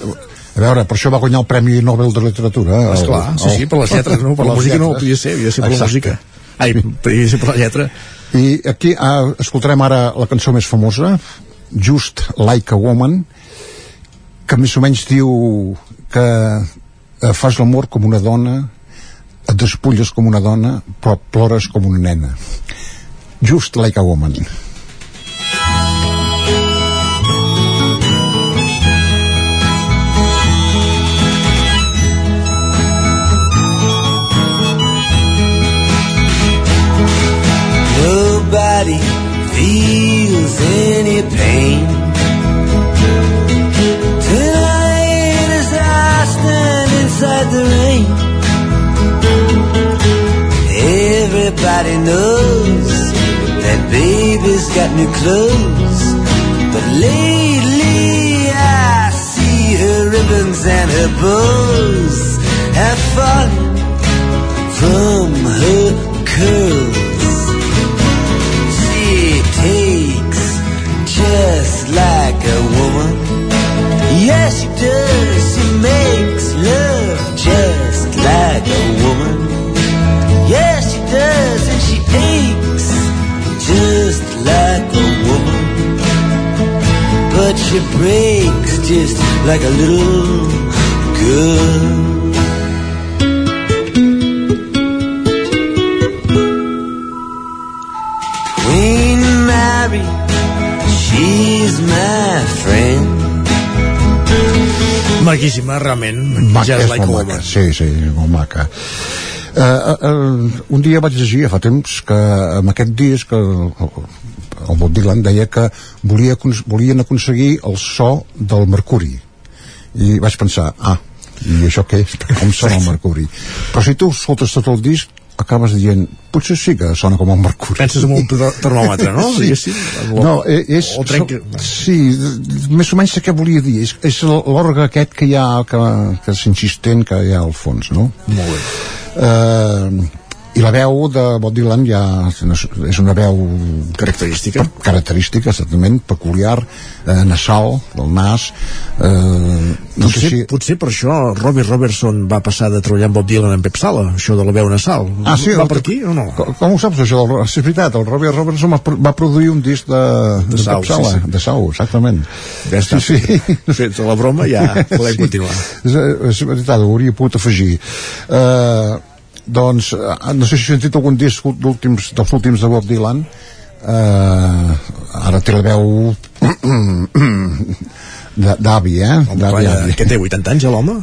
a veure, per això va guanyar el Premi Nobel de Literatura el- Esclar, sí, sí, per les lletres, no? Per la les música no lletres. podia ser, havia de ser per la Exacte. música. Ai, podia ser per la lletra. I aquí ah, escoltarem ara la cançó més famosa, Just Like a Woman, que més o menys diu que eh, fas l'amor com una dona, et despulles com una dona, però plores com una nena. Just Like a Woman. Nobody feels any pain. Tonight as I stand inside the rain, everybody knows that baby's got new clothes. But lately I see her ribbons and her bows have fallen from her curls. Like a little girl. Queen Mary, she's my friend. Maquíssima, realment. Maca, ja és like molt maca, sí, sí, molt maca. Uh, uh, uh, un dia vaig llegir, fa temps, que amb aquest disc el, el Bob Dylan deia que volia, volien aconseguir el so del mercuri. I vaig pensar, ah, i això què és? Com sona el mercuri? Però si tu escoltes tot el disc, acabes dient, potser sí que sona com el mercuri. Penses en un ter- termòmetre, no? Sí. El- No, eh, és... o trenca- Sí, més o menys sé què volia dir. És, és l'orgue aquest que hi ha, que, que és insistent que hi ha al fons, no? Molt bé. Eh, i la veu de Bob Dylan ja és una veu característica característica, certament, peculiar eh, nasal, del nas eh, no potser, sé si potser per això Robbie Robertson va passar de treballar amb Bob Dylan en Pep Sala, això de la veu nasal. Ah, sí, va el- per aquí o no? Com, com ho saps això? del- Sí, és veritat, el Robbie Robertson va, pro- va produir un disc de, De Sau, Pep Sala, sí, sí. de Sau, exactament. Ja està. Sí, sí. Fets la broma, ja podem continuar. És, és veritat, ho hauria pogut afegir. Uh, doncs, eh, no sé si heu sentit algun disc últims, dels últims de Bob Dylan, uh, ara té la veu d'avi, eh? Home, avi. que té 80 anys, ja, l'home?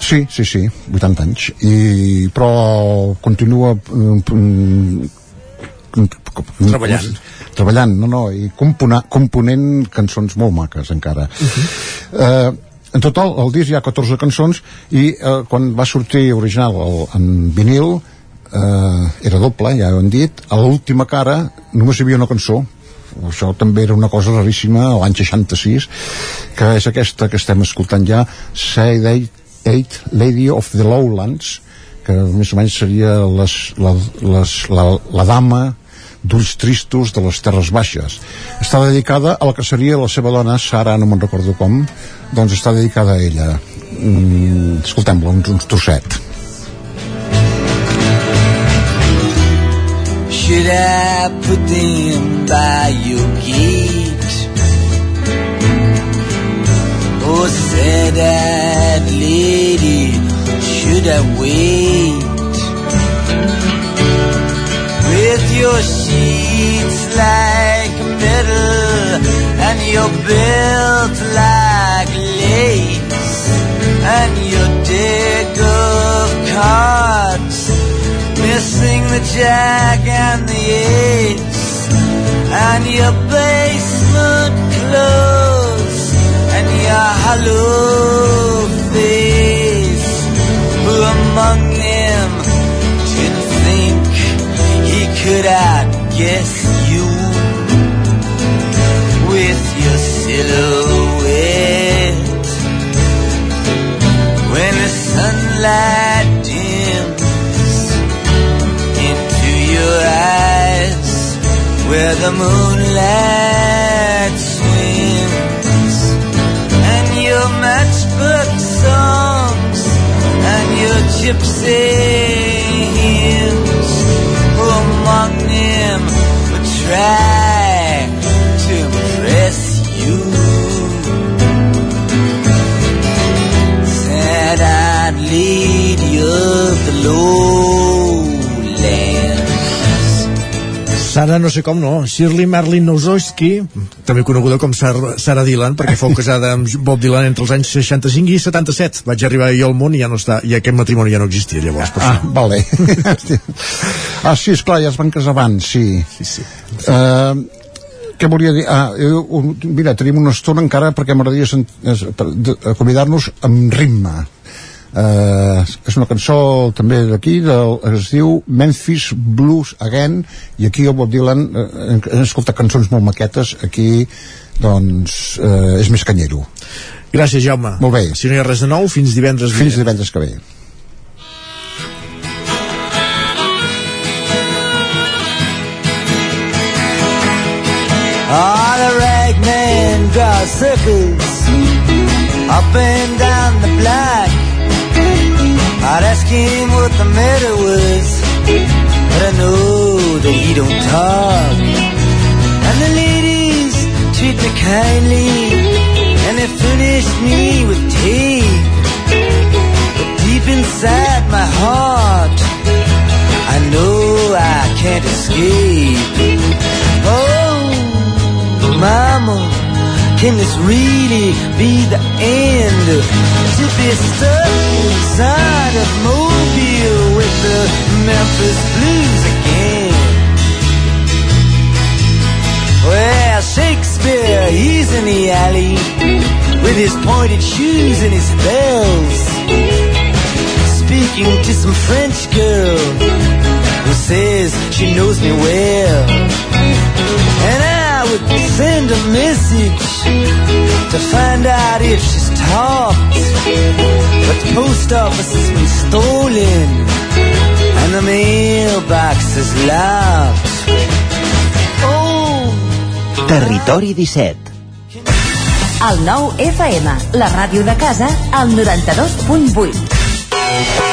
Sí, sí, sí, 80 anys. I, però continua mm, mm, Treballant. treballant, no, no, i compona, component cançons molt maques encara. Uh -huh. eh, en total, al disc hi ha 14 cançons i eh, quan va sortir original el, en vinil eh, era doble, ja ho hem dit. A l'última cara només hi havia una cançó. Això també era una cosa raríssima l'any 66 que és aquesta que estem escoltant ja Eight, Eight Lady of the Lowlands que més o menys seria les, la, les, la, la dama d'ulls tristos de les Terres Baixes. Està dedicada a la que seria la seva dona, Sara, no me'n recordo com, doncs està dedicada a ella. Mm, Escoltem-la, uns, uns trosset. Should I put them by your gate? Oh, sad-eyed lady, should I wait? Your sheets like metal and your belt like lace and your deck of cards missing the jack and the ace and your basement clothes and your hollow face. Who among them could outguess you with your silhouette? When the sunlight dims into your eyes where the moonlight swims and your matchbook songs and your gypsy hymns among them would try to impress you sad-eyed lady of the lowlands Sara, no sé com no, Shirley Marlin Nowzowski, també coneguda com Sara, Dylan, perquè fou casada amb Bob Dylan entre els anys 65 i 77. Vaig arribar jo al món i ja no està, i aquest matrimoni ja no existia llavors. Per Ah, això. vale. ah, sí, esclar, ja es van casar abans, sí. Sí, sí. Uh, què volia dir? Ah, un, mira, tenim una estona encara perquè m'agradaria eh, convidar-nos amb ritme. Uh, és una cançó també d'aquí del, es diu Memphis Blues Again i aquí el Bob Dylan uh, hem escoltat cançons molt maquetes aquí doncs uh, és més canyero Gràcies, Jaume. Molt bé. Si no hi ha res de nou, fins divendres. fins divendres que ve Ah, the ragman draws circles up and down the block. I'd ask him what the matter was, but I know that he don't talk. And the ladies treat me kindly, and they furnish me with tea. But deep inside my heart, I know I can't escape. Oh, mama, can this really be the end? To be stuck inside a mobile with the Memphis Blues again. Well, Shakespeare, he's in the alley with his pointed shoes and his bells. Speaking to some French girl who says she knows me well. And I would send a message to find out if she's talked. But the post office has been stolen and the mailbox is locked. Oh, Territori 17 El nou FM, la ràdio de casa, al 92.8.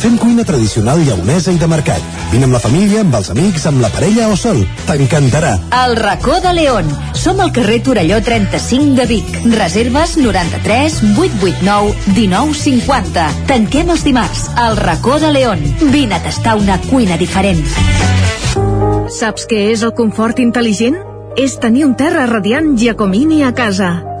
Fem cuina tradicional lleonesa i de mercat. Vine amb la família, amb els amics, amb la parella o sol. T'encantarà. El racó de León. Som al carrer Torelló 35 de Vic. Reserves 93 889 1950. Tanquem els dimarts. El racó de León. Vine a tastar una cuina diferent. Saps què és el confort intel·ligent? És tenir un terra radiant Giacomini a casa.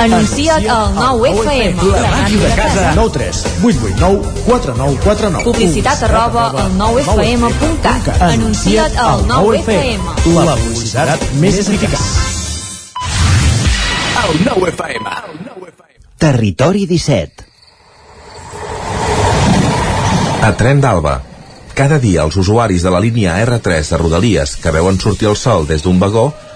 Anuncia't al 9FM. La màquina de casa. 9 3 8 8 9 4 9 4 9 Publicitat arroba al 9FM.cat. Anuncia't al 9FM. La publicitat més eficaç. El 9FM. Territori 17. A Tren d'Alba. Cada dia els usuaris de la línia R3 de Rodalies que veuen sortir el sol des d'un vagó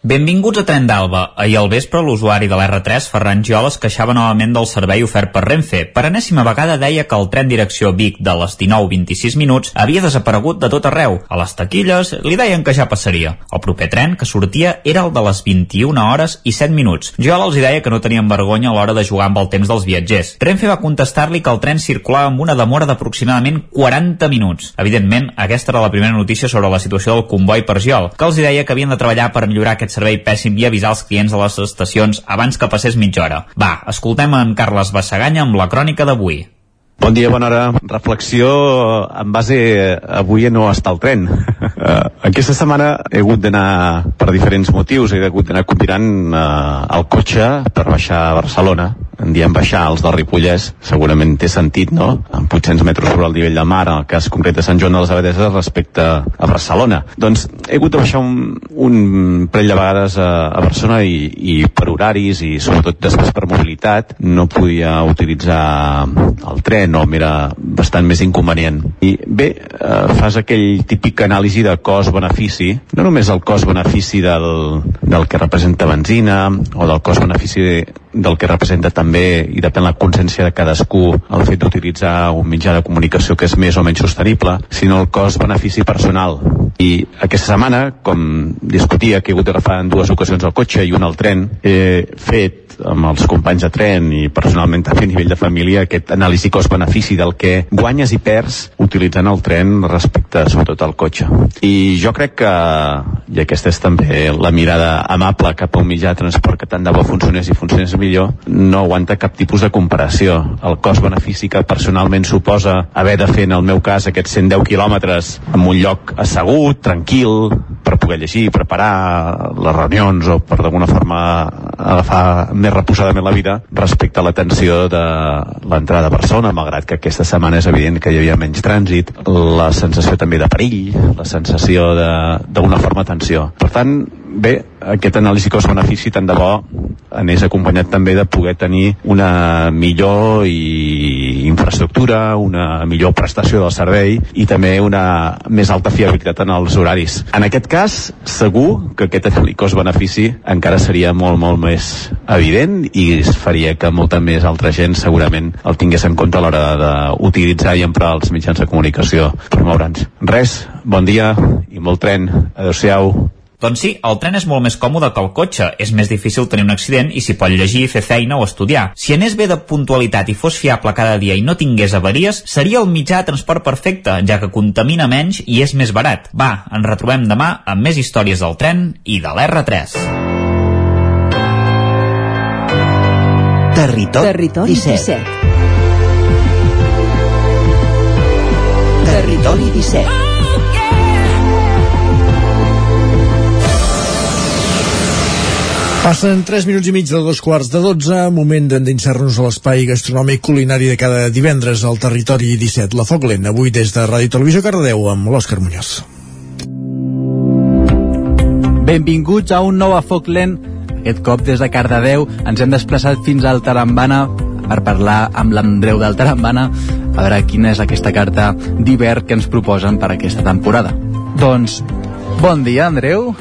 Benvinguts a Tren d'Alba. Ahir al vespre, l'usuari de l'R3, Ferran Giol, es queixava novament del servei ofert per Renfe. Per enèsima vegada deia que el tren direcció Vic de les 19.26 minuts havia desaparegut de tot arreu. A les taquilles li deien que ja passaria. El proper tren que sortia era el de les 21 hores i 7 minuts. Giol els deia que no tenien vergonya a l'hora de jugar amb el temps dels viatgers. Renfe va contestar-li que el tren circulava amb una demora d'aproximadament 40 minuts. Evidentment, aquesta era la primera notícia sobre la situació del comboi per Giol, que els deia que havien de treballar per millorar aquest servei pèssim i avisar els clients de les estacions abans que passés mitja hora. Va, escoltem en Carles Bassaganya amb la crònica d'avui. Bon dia, bona hora. Reflexió en base a avui a no estar al tren. Uh, aquesta setmana he hagut d'anar per diferents motius, he hagut d'anar combinant uh, el cotxe per baixar a Barcelona. En diem baixar els del Ripollès, segurament té sentit, no? Amb 800 metres sobre el nivell del mar, en el cas concret de Sant Joan de les Abadeses respecte a Barcelona. Doncs he hagut de baixar un, un parell de vegades a, a Barcelona i, i per horaris i sobretot després per mobilitat no podia utilitzar el tren o m'era bastant més inconvenient. I bé, eh, fas aquell típic anàlisi de cost-benefici, no només el cost-benefici del, del que representa benzina o del cost-benefici del que representa també, i depèn la consciència de cadascú, el fet d'utilitzar un mitjà de comunicació que és més o menys sostenible, sinó el cost-benefici personal. I aquesta setmana, com discutia que he hagut d'agafar en dues ocasions el cotxe i un al tren, he fet amb els companys de tren i personalment també a nivell de família aquest anàlisi cost-benefici del que guanyes i perds utilitzant el tren respecte sobretot al cotxe. I jo crec que, i aquesta és també la mirada amable cap a un mitjà de transport que tant de bo funcionés i funcionés millor, no aguanta cap tipus de comparació. El cost-benefici que personalment suposa haver de fer, en el meu cas, aquests 110 quilòmetres en un lloc assegut, tranquil, per poder llegir, preparar les reunions o per d'alguna forma agafar més reposadament la vida respecte a l'atenció de l'entrada a Barcelona, malgrat que aquesta setmana és evident que hi havia menys trànsit, la sensació també de perill, la sensació d'una forma tensió. Per tant, bé, aquest anàlisi cost-benefici tant de bo anés acompanyat també de poder tenir una millor i infraestructura, una millor prestació del servei i també una més alta fiabilitat en els horaris. En aquest cas, segur que aquest anàlisi cost-benefici encara seria molt, molt més evident i es faria que molta més altra gent segurament el tingués en compte a l'hora d'utilitzar i emprar els mitjans de comunicació per moure'ns. Res, bon dia i molt tren. Adéu-siau. Doncs sí, el tren és molt més còmode que el cotxe, és més difícil tenir un accident i s'hi pot llegir, fer feina o estudiar. Si anés bé de puntualitat i fos fiable cada dia i no tingués avaries, seria el mitjà de transport perfecte, ja que contamina menys i és més barat. Va, ens retrobem demà amb més històries del tren i de l'R3. Territori, Territori 17. 17. Territori 17. Passen 3 minuts i mig de dos quarts de 12, moment d'endinsar-nos a l'espai gastronòmic culinari de cada divendres al territori 17, la Foc Lent, avui des de Ràdio Televisió Cardedeu amb l'Òscar Muñoz. Benvinguts a un nou a Foc Lent. Aquest cop des de Cardedeu ens hem desplaçat fins al Tarambana per parlar amb l'Andreu del Tarambana a veure quina és aquesta carta d'hivern que ens proposen per aquesta temporada. Doncs, bon dia, Andreu.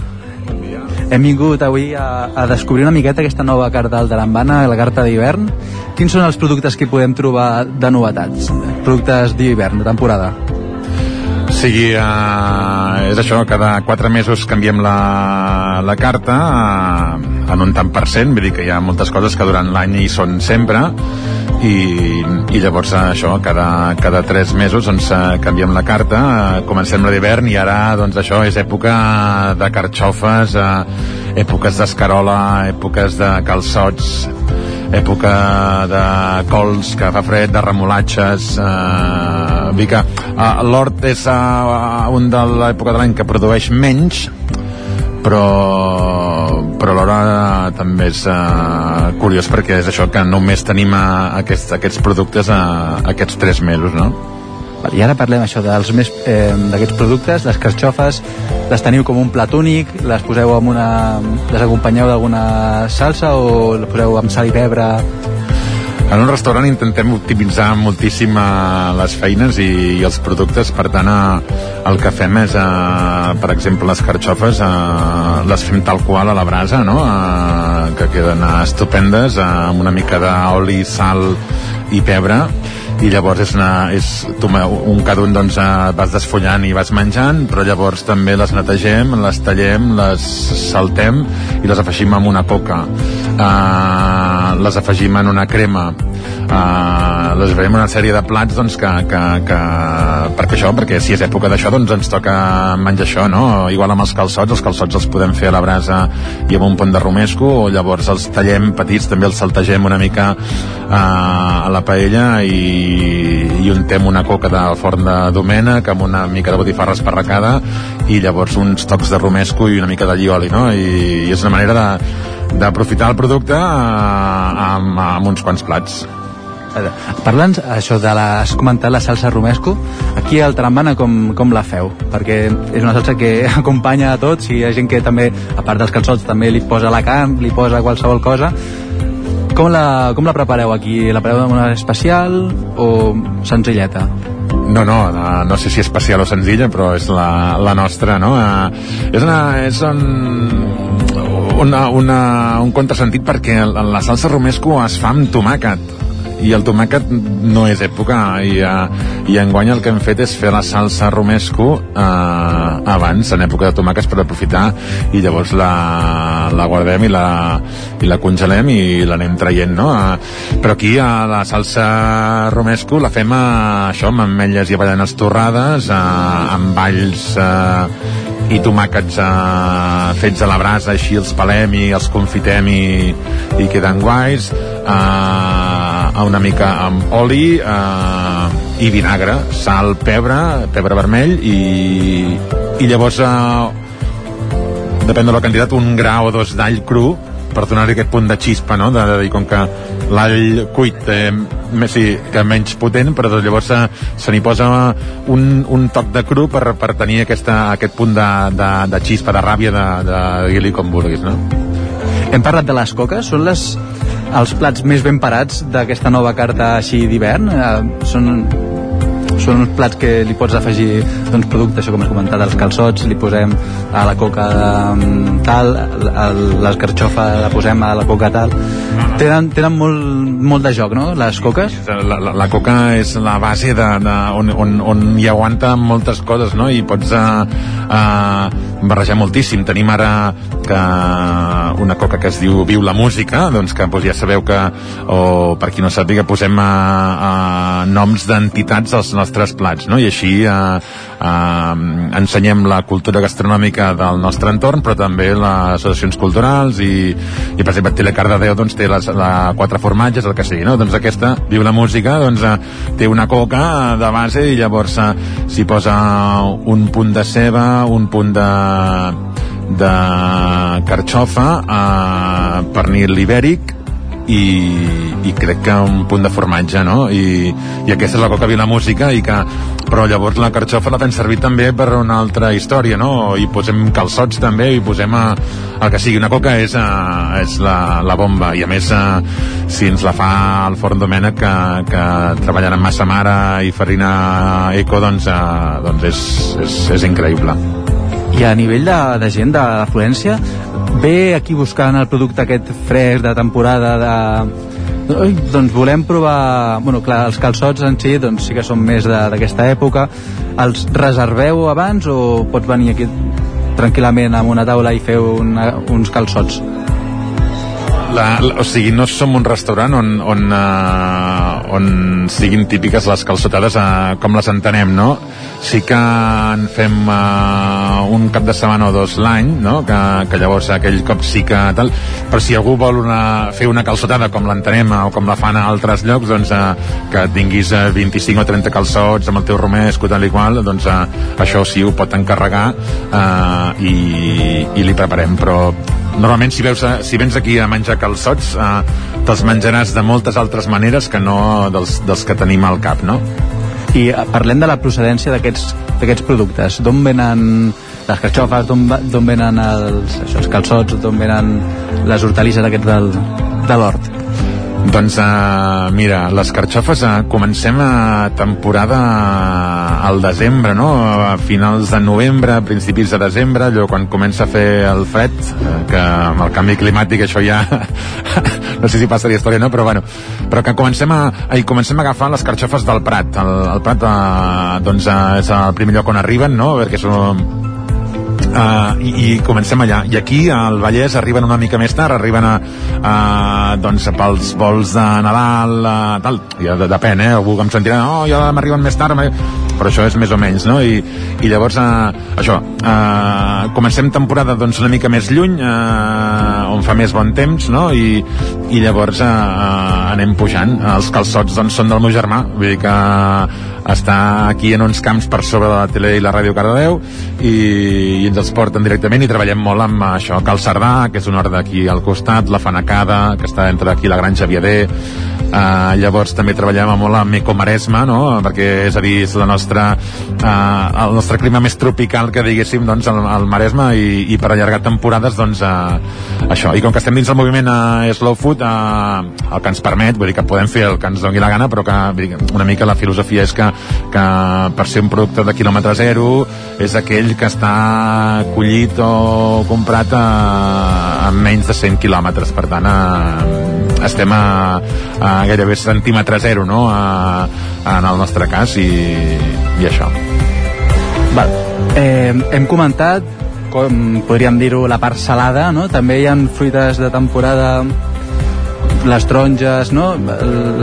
Hem vingut avui a, a descobrir una miqueta aquesta nova carta del Tarambana, la carta d'hivern. Quins són els productes que podem trobar de novetats? Productes d'hivern, de temporada. Sigui, eh, és això, cada 4 mesos canviem la, la carta eh, en un tant per cent, vull dir que hi ha moltes coses que durant l'any hi són sempre, i, i llavors eh, això, cada, cada 3 mesos doncs, eh, canviem la carta, eh, comencem la d'hivern i ara doncs això és època de carxofes, eh, èpoques d'escarola, èpoques de calçots, època de cols que fa fred, de remolatges eh, que eh, l'hort és eh, un de l'època de l'any que produeix menys però però alhora també és uh, curiós perquè és això que només tenim uh, aquests, aquests productes uh, aquests tres mesos no? I ara parlem això dels més eh, d'aquests productes, les carxofes, les teniu com un plat únic, les poseu amb una... les acompanyeu d'alguna salsa o les poseu amb sal i pebre? En un restaurant intentem optimitzar moltíssim eh, les feines i, i els productes, per tant eh, el que fem és, eh, per exemple, les carxofes eh, les fem tal qual a la brasa, no? eh, que queden estupendes, amb una mica d'oli, sal i pebre, i llavors és, una, és tu, un cada un doncs, eh, vas desfollant i vas menjant però llavors també les netegem les tallem, les saltem i les afegim amb una coca uh, les afegim en una crema uh, les farem una sèrie de plats doncs, que, que, que, perquè això, perquè si és època d'això doncs ens toca menjar això, no? igual amb els calçots, els calçots els podem fer a la brasa i amb un pont de romesco o llavors els tallem petits, també els saltegem una mica uh, a la paella i, i untem una coca del forn de Domènec amb una mica de botifarra esparracada i llavors uns tocs de romesco i una mica de llioli, no? I, i és una manera de d'aprofitar el producte eh, amb, amb uns quants plats. Parlant això de la, has comentat la salsa romesco, aquí al Trambana com, com la feu? Perquè és una salsa que acompanya a tots i hi ha gent que també, a part dels calçots, també li posa la carn, li posa qualsevol cosa. Com la, com la prepareu aquí? La prepareu d'una especial o senzilleta? No, no, no, no sé si especial o senzilla, però és la, la nostra, no? Uh, és una, és un, una, una, un contrasentit perquè la salsa romesco es fa amb tomàquet i el tomàquet no és època i, uh, i enguany el que hem fet és fer la salsa romesco uh, abans, en època de tomàquets per aprofitar i llavors la, la guardem i la, i la congelem i l'anem traient no? Uh, però aquí uh, la salsa romesco la fem uh, això amb ametlles i avellanes torrades uh, amb alls uh, i tomàquets eh, fets a la brasa així els pelem i els confitem i, i queden guais eh, una mica amb oli eh, i vinagre sal, pebre, pebre vermell i, i llavors eh, depèn de la quantitat un gra o dos d'all cru per donar-li aquest punt de xispa, no? De, de, de, com que l'all cuit té més, sí, que menys potent, però doncs llavors se, se n'hi posa un, un toc de cru per, per tenir aquesta, aquest punt de, de, de xispa, de ràbia, de, de dir-li com vulguis, no? Hem parlat de les coques, són les, els plats més ben parats d'aquesta nova carta així d'hivern? Eh, són són uns plats que li pots afegir doncs, productes, això com has comentat, els calçots, li posem a la coca um, tal, l'escarxofa la posem a la coca tal. Tenen, tenen molt, molt de joc, no?, les coques? La, la, la coca és la base de, de, on, on, on hi aguanta moltes coses, no?, i pots uh, uh, barrejar moltíssim. Tenim ara que una coca que es diu Viu la música, doncs que doncs, ja sabeu que, o per qui no sàpiga, posem a, a noms d'entitats als nostres plats, no? I així eh, eh, ensenyem la cultura gastronòmica del nostre entorn, però també les associacions culturals i, i per exemple, Tele Cardedeu doncs, té les, la quatre formatges, el que sigui, no? Doncs aquesta, viu la música, doncs eh, té una coca de base i llavors eh, s'hi posa un punt de ceba, un punt de de carxofa, eh, pernil ibèric i, i crec que un punt de formatge no? I, i aquesta és la coca la música i que, però llavors la carxofa la fem servir també per una altra història no? i posem calçots també i posem a, el que sigui, una coca és, a, és la, la bomba i a més a, si ens la fa el Forn Domènec que, que treballen amb massa mare i farina eco doncs, a, doncs és, és, és increïble i a nivell de, de gent d'afluència ve aquí buscant el producte aquest fresc de temporada de... Ui, doncs volem provar... Bueno, clar, els calçots en si doncs sí que són més d'aquesta època. Els reserveu abans o pots venir aquí tranquil·lament amb una taula i fer una, uns calçots? La, la, o sigui, no som un restaurant on, on, uh, on siguin típiques les calçotades eh, com les entenem, no? Sí que en fem eh, un cap de setmana o dos l'any, no? Que, que llavors aquell cop sí que tal, però si algú vol una, fer una calçotada com l'entenem o com la fan a altres llocs, doncs eh, que tinguis eh, 25 o 30 calçots amb el teu romesco, tal i qual, doncs eh, això sí ho pot encarregar eh, i, i li preparem, però normalment si, veus, eh, si vens aquí a menjar calçots eh, te'ls menjaràs de moltes altres maneres que no dels, dels que tenim al cap, no? I eh, parlem de la procedència d'aquests productes. D'on venen les carxofes, d'on venen els, això, els calçots, d'on venen les hortalisses aquests del, de l'hort? Doncs uh, mira, les carxofes uh, comencem a temporada al desembre, no? A finals de novembre, principis de desembre, allò quan comença a fer el fred, eh, que amb el canvi climàtic això ja no sé si passaria història, no? Però bueno, però que comencem a, a, comencem a agafar les carxofes del Prat. El, el Prat uh, doncs, uh, és el primer lloc on arriben, no? Perquè són Uh, i, i comencem allà i aquí al Vallès arriben una mica més tard arriben a, a doncs pels vols de Nadal uh, tal, ja de, depèn, eh? algú que em sentirà oh, ja m'arriben més tard m'arriben-" però això és més o menys, no? I, i llavors, uh, això, uh, comencem temporada doncs una mica més lluny, uh, on fa més bon temps, no? I, i llavors uh, anem pujant. Els calçots doncs són del meu germà, vull dir que està aquí en uns camps per sobre de la tele i la ràdio Cardedeu i, i ens els porten directament i treballem molt amb això, Cal Cerdà, que és un hort d'aquí al costat, la Fanacada, que està entre aquí la Granja Viader, uh, llavors també treballem molt amb Ecomaresma, no? perquè és a dir, és la nostra, uh, el nostre clima més tropical que diguéssim doncs, al, al Maresme i, i per allargar temporades doncs, uh, això, i com que estem dins del moviment uh, Slow Food uh, el que ens permet, vull dir que podem fer el que ens doni la gana però que dir, una mica la filosofia és que, que per ser un producte de quilòmetre zero és aquell que està collit o comprat a, a menys de 100 quilòmetres per tant a, estem a, a gairebé centímetre zero no? a, a, en el nostre cas i, i això Val. Eh, hem comentat, com podríem dir-ho, la part salada, no? També hi ha fruites de temporada, les taronges, no?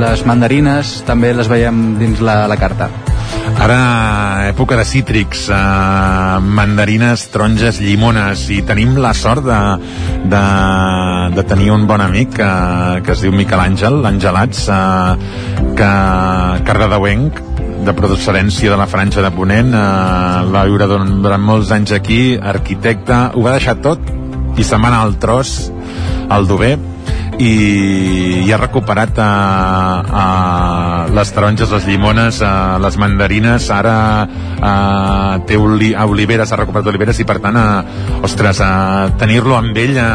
Les mandarines, també les veiem dins la, la carta. Ara, època de cítrics, eh, mandarines, taronges, llimones, i tenim la sort de, de, de tenir un bon amic que, que es diu Miquel Àngel, Angelats, eh, que cardedeuenc, de procedència de la Franja de Ponent, eh, va viure durant molts anys aquí, arquitecte, ho va deixar tot i se'n va anar al tros, al Dover, i, i ha recuperat a, a les taronges, les llimones, a les mandarines, ara a, té oli, a oliveres, ha recuperat oliveres i per tant, a, ostres, tenir-lo amb ell a,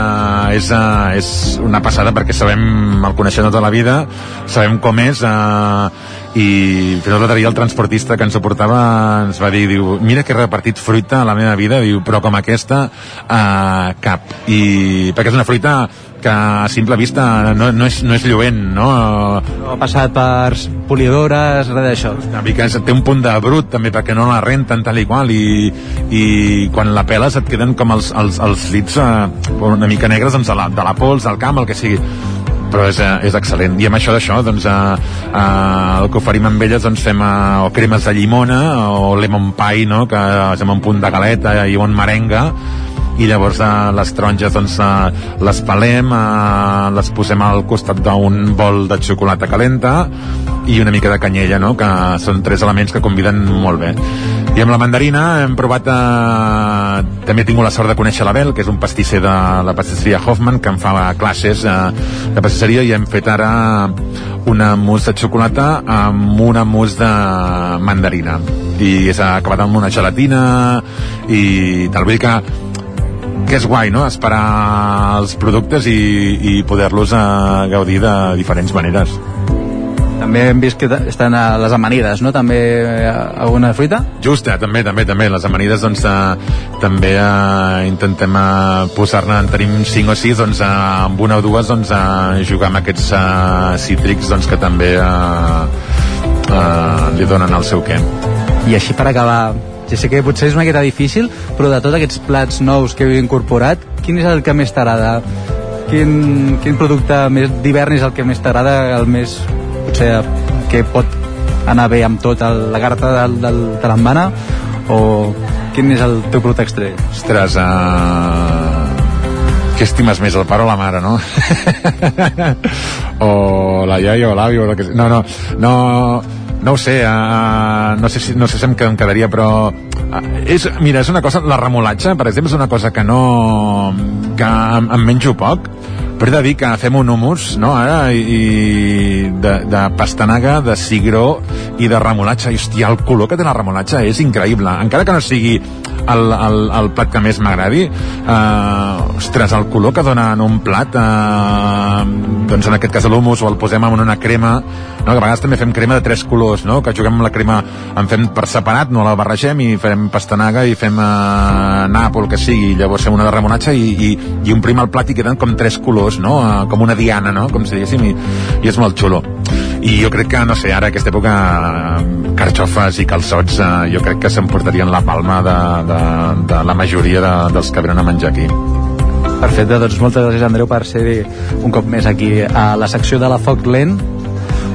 és, a, és una passada perquè sabem, el coneixem tota la vida, sabem com és, a, i fins i tot el transportista que ens portava ens va dir, diu, mira que he repartit fruita a la meva vida, diu, però com aquesta eh, cap, i perquè és una fruita que a simple vista no, no, és, no és lluent, no? No ha passat per polidores, res d'això. És- té un punt de brut també perquè no la renten tal i qual i, i quan la peles et queden com els, els, els dits eh, una mica negres doncs, de, la, de la pols, del camp, el que sigui però és, eh, és excel·lent i amb això d'això doncs, eh, eh, el que oferim amb elles doncs, fem eh, o cremes de llimona o lemon pie no? que és amb un punt de galeta i un merenga i llavors eh, les taronges doncs, eh, les pelem, eh, les posem al costat d'un bol de xocolata calenta i una mica de canyella, no? que són tres elements que conviden molt bé. I amb la mandarina hem provat... Eh, també he tingut la sort de conèixer l'Abel, que és un pastisser de la pastisseria Hoffman, que em fa classes eh, de pastisseria i hem fet ara una mousse de xocolata amb una mousse de mandarina i s'ha acabat amb una gelatina i tal, vull que que és guai, no?, esperar els productes i, i poder-los eh, gaudir de diferents maneres. També hem vist que estan a les amanides, no? També eh, alguna fruita? Justa, també, també, també. Les amanides, doncs, eh, també eh, intentem eh, posar-ne, en tenim 5 o 6, doncs, eh, amb una o dues, doncs, eh, jugar amb aquests eh, cítrics, doncs, que també eh, eh, li donen el seu què. I així per acabar, ja sé que potser és una miqueta difícil, però de tots aquests plats nous que heu incorporat, quin és el que més t'agrada? Quin, quin producte més d'hivern és el que més t'agrada, el més potser que pot anar bé amb tot el, la carta del, del Tarambana o quin és el teu producte estrella? Ostres, uh... què estimes més, el pare o la mare, no? o la iaia o l'avi o el que... No, no, no, no ho sé, uh, no sé si, no sé si em, quedaria, però uh, és, mira, és una cosa, la remolatxa, per exemple, és una cosa que no que em, em menjo poc, però he de dir que fem un humus, no, ara, i, i de, de pastanaga, de cigró i de remolatxa, i hòstia, el color que té la remolatxa és increïble, encara que no sigui el, el, el plat que més m'agradi, eh, ostres, el color que dona en un plat, eh, doncs en aquest cas l'humus, o el posem en una crema, no, que a vegades també fem crema de tres colors, no? que juguem amb la crema, en fem per separat, no la barregem i fem pastanaga i fem eh, nap o el que sigui, llavors fem una de remonatge i, i, i omplim el plat i queden com tres colors, no? Eh, com una diana, no? com si diguéssim, i, i és molt xulo. I jo crec que, no sé, ara aquesta època eh, carxofes i calçots eh, jo crec que s'emportarien la palma de, de, de la majoria de, dels que venen a menjar aquí. Perfecte, doncs moltes gràcies Andreu per ser un cop més aquí a la secció de la Foc Lent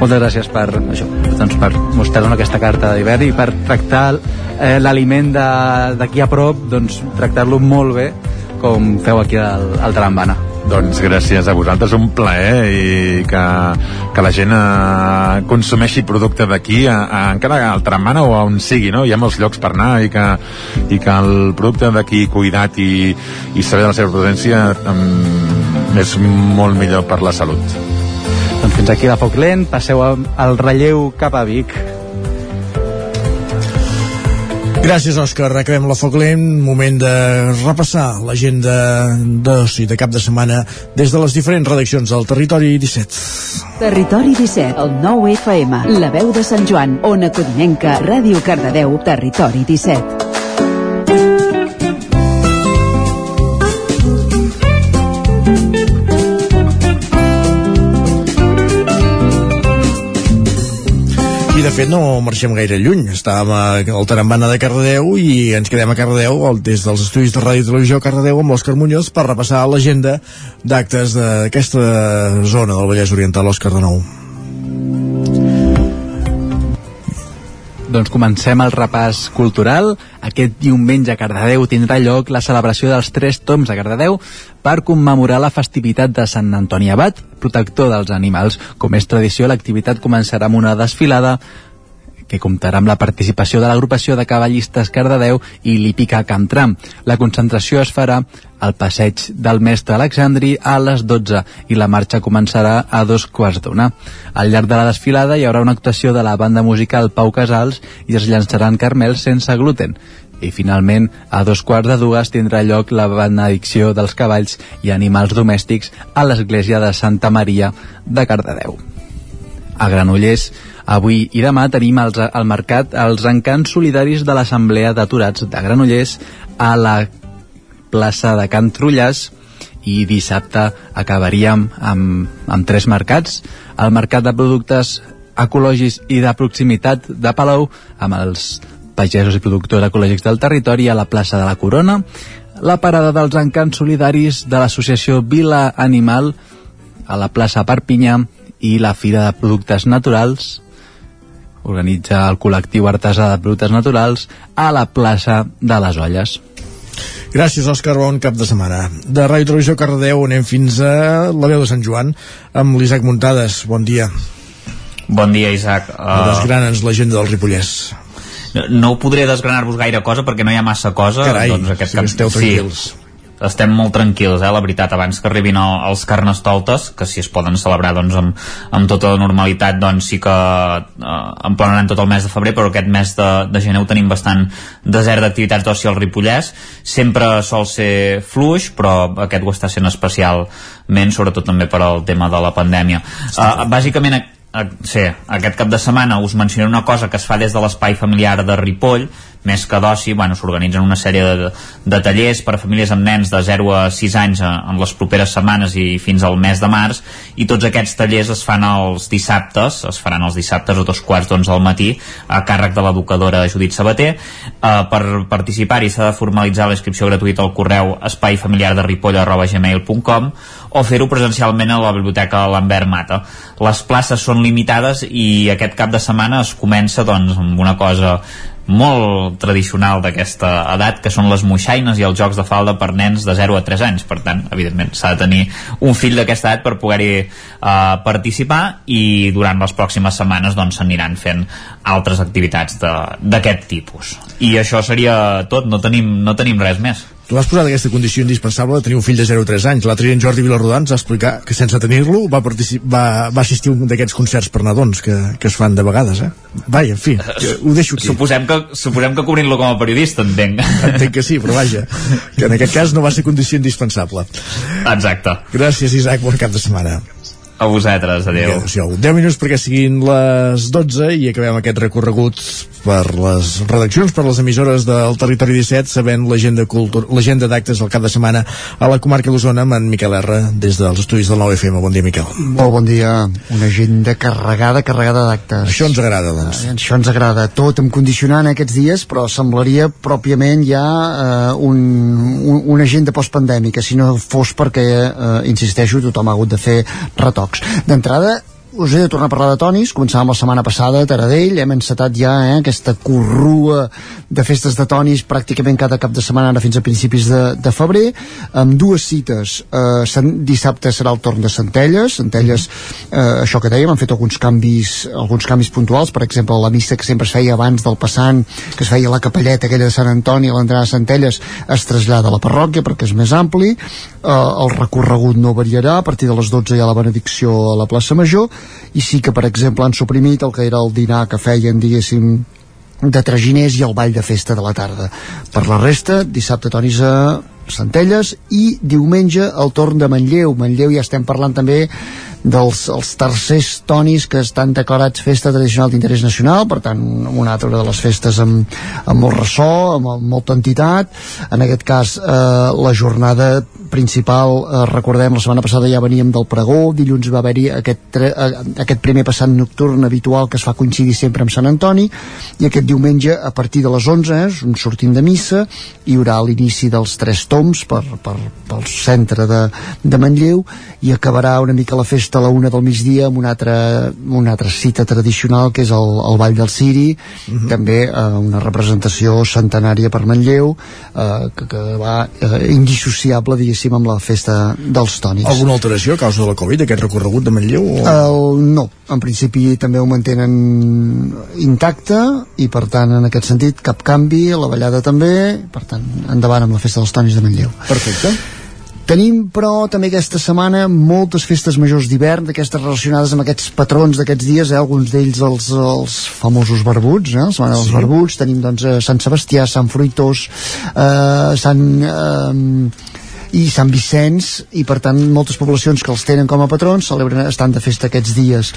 moltes gràcies per això, doncs per mostrar-nos aquesta carta d'hivern i per tractar eh, l'aliment d'aquí a prop doncs tractar-lo molt bé com feu aquí al, al Trambana doncs gràcies a vosaltres, un plaer i que, que la gent eh, consumeixi producte d'aquí encara al Tramana o on sigui, no? Hi ha molts llocs per anar i que, i que el producte d'aquí cuidat i, i saber de la seva procedència um, és molt millor per la salut. Doncs fins aquí la Foc Lent, passeu al relleu cap a Vic. Gràcies, Òscar. Acabem la foc lent. Moment de repassar l'agenda d'oci de cap de setmana des de les diferents redaccions del Territori 17. Territori 17, el 9 FM, la veu de Sant Joan, Ona Codinenca, Ràdio Cardedeu, Territori 17. De fet no marxem gaire lluny. Estàvem al Tarambana de Cardedeu i ens quedem a Cardedeu des dels estudis de Ràdio i Televisió Cardedeu amb l'Òscar Muñoz per repassar l'agenda d'actes d'aquesta zona del Vallès Oriental, Òscar de nou. Doncs comencem el repàs cultural. Aquest diumenge a Cardedeu tindrà lloc la celebració dels Tres Toms de Cardedeu per commemorar la festivitat de Sant Antoni Abat, protector dels animals. Com és tradició, l'activitat començarà amb una desfilada que comptarà amb la participació de l'agrupació de cavallistes Cardedeu i l'Hípica Camtram. La concentració es farà al passeig del mestre Alexandri a les 12 i la marxa començarà a dos quarts d'una. Al llarg de la desfilada hi haurà una actuació de la banda musical Pau Casals i es llançaran carmels sense gluten. I finalment, a dos quarts de dues tindrà lloc la benedicció dels cavalls i animals domèstics a l'església de Santa Maria de Cardedeu. A Granollers, Avui i demà tenim als, al mercat els encants solidaris de l'Assemblea d'Aturats de Granollers a la plaça de Can Trullàs i dissabte acabaríem amb, amb tres mercats. El mercat de productes ecològics i de proximitat de Palau amb els pagesos i productors ecològics del territori a la plaça de la Corona. La parada dels encants solidaris de l'associació Vila Animal a la plaça Perpinyà i la Fira de Productes Naturals organitza el col·lectiu artesà de productes naturals a la plaça de les Olles. Gràcies, Òscar. Bon cap de setmana. De Ràdio Televisió Cardedeu anem fins a la veu de Sant Joan amb l'Isaac Muntades. Bon dia. Bon dia, Isaac. Uh... Desgrana'ns l'agenda del Ripollès. No, no podré desgranar-vos gaire cosa perquè no hi ha massa cosa. Carai, doncs aquest si cap... esteu tranquils. Sí, estem molt tranquils, eh, la veritat, abans que arribin el, els carnestoltes, que si es poden celebrar doncs, amb, amb tota la normalitat, doncs sí que eh, emplenaran tot el mes de febrer, però aquest mes de, de gener ho tenim bastant desert d'activitats d'oci al Ripollès. Sempre sol ser fluix, però aquest ho està sent especialment, sobretot també per al tema de la pandèmia. Uh, bàsicament, Sí, aquest cap de setmana us mencionaré una cosa que es fa des de l'espai familiar de Ripoll, més que d'oci, bueno, s'organitzen una sèrie de, de tallers per a famílies amb nens de 0 a 6 anys en les properes setmanes i fins al mes de març i tots aquests tallers es fan els dissabtes, es faran els dissabtes a dos quarts d'onze del matí a càrrec de l'educadora Judit Sabater. Eh, per participar-hi s'ha de formalitzar la inscripció gratuïta al correu espaifamiliar de ripoll arroba gmail.com o fer-ho presencialment a la biblioteca Lambert Mata. Les places són limitades i aquest cap de setmana es comença doncs, amb una cosa molt tradicional d'aquesta edat que són les moixaines i els jocs de falda per nens de 0 a 3 anys. Per tant, evidentment, s'ha de tenir un fill d'aquesta edat per poder-hi uh, participar i durant les pròximes setmanes doncs fent altres activitats d'aquest tipus. I això seria tot, no tenim, no tenim res més Tu has posat aquesta condició indispensable de tenir un fill de 0 a 3 anys. L'altre dia en Jordi Vilarrodà ens va explicar que sense tenir-lo va, va, va assistir a un d'aquests concerts per nadons que, que es fan de vegades, eh? Vai, en fi, ho deixo aquí. Suposem que, suposem que cobrint-lo com a periodista, entenc. Entenc que sí, però vaja, que en aquest cas no va ser condició indispensable. Exacte. Gràcies, Isaac, bon cap de setmana. A vosaltres, adeu. adéu 10 minuts perquè siguin les 12 i acabem aquest recorregut per les redaccions, per les emissores del Territori 17, sabent l'agenda d'actes del cap de setmana a la comarca d'Osona amb en Miquel R, des dels estudis del 9FM. Bon dia, Miquel. Molt bon dia. Una agenda carregada, carregada d'actes. Això ens agrada, doncs. Eh, això ens agrada. Tot amb condicionant aquests dies, però semblaria pròpiament ja eh, un, un, una agenda postpandèmica, si no fos perquè, eh, insisteixo, tothom ha hagut de fer retoc tocs. D'entrada, us he de tornar a parlar de tonis, començàvem la setmana passada a Taradell, hem encetat ja eh, aquesta corrua de festes de tonis pràcticament cada cap de setmana ara fins a principis de, de febrer, amb dues cites. Eh, dissabte serà el torn de Centelles. Centelles, eh, això que dèiem han fet alguns canvis, alguns canvis puntuals. Per exemple la missa que sempre es feia abans del passant que es feia a la capelleta aquella de Sant Antoni a l'entrada de Centelles es trasllada a la parròquia perquè és més ampli. Eh, el recorregut no variarà. A partir de les 12 hi ha la benedicció a la plaça Major i sí que per exemple han suprimit el que era el dinar que feien diguéssim de traginers i el ball de festa de la tarda. Per la resta, dissabte tonis a Centelles i diumenge el torn de Manlleu. Manlleu ja estem parlant també dels els tercers tonis que estan decorats festa tradicional d'interès nacional, per tant una altra de les festes amb, amb molt ressò, amb, amb molta entitat. En aquest cas eh, la jornada principal, eh, recordem la setmana passada ja veníem del pregó, dilluns va haver-hi aquest, eh, aquest primer passant nocturn habitual que es fa coincidir sempre amb Sant Antoni i aquest diumenge a partir de les 11 eh, un sortint de missa hi haurà l'inici dels tres toms per, per, pel centre de, de Manlleu i acabarà una mica la festa a la una del migdia amb una altra, una altra cita tradicional que és el, el Ball del Siri uh mhm. -huh. també eh, una representació centenària per Manlleu eh, que, que va eh, indissociable diguéssim amb la festa dels tònics Alguna alteració a causa de la Covid aquest recorregut de Manlleu? O... El, no, en principi també ho mantenen intacte i per tant en aquest sentit cap canvi, la ballada també per tant endavant amb la festa dels tònics de Manlleu Perfecte Tenim, però, també aquesta setmana moltes festes majors d'hivern, d'aquestes relacionades amb aquests patrons d'aquests dies, eh? alguns d'ells els, els famosos barbuts, eh? la setmana dels sí. barbuts, tenim doncs eh, Sant Sebastià, Sant Fruitós, eh, Sant... Eh, i Sant Vicenç i per tant moltes poblacions que els tenen com a patrons celebren, estan de festa aquests dies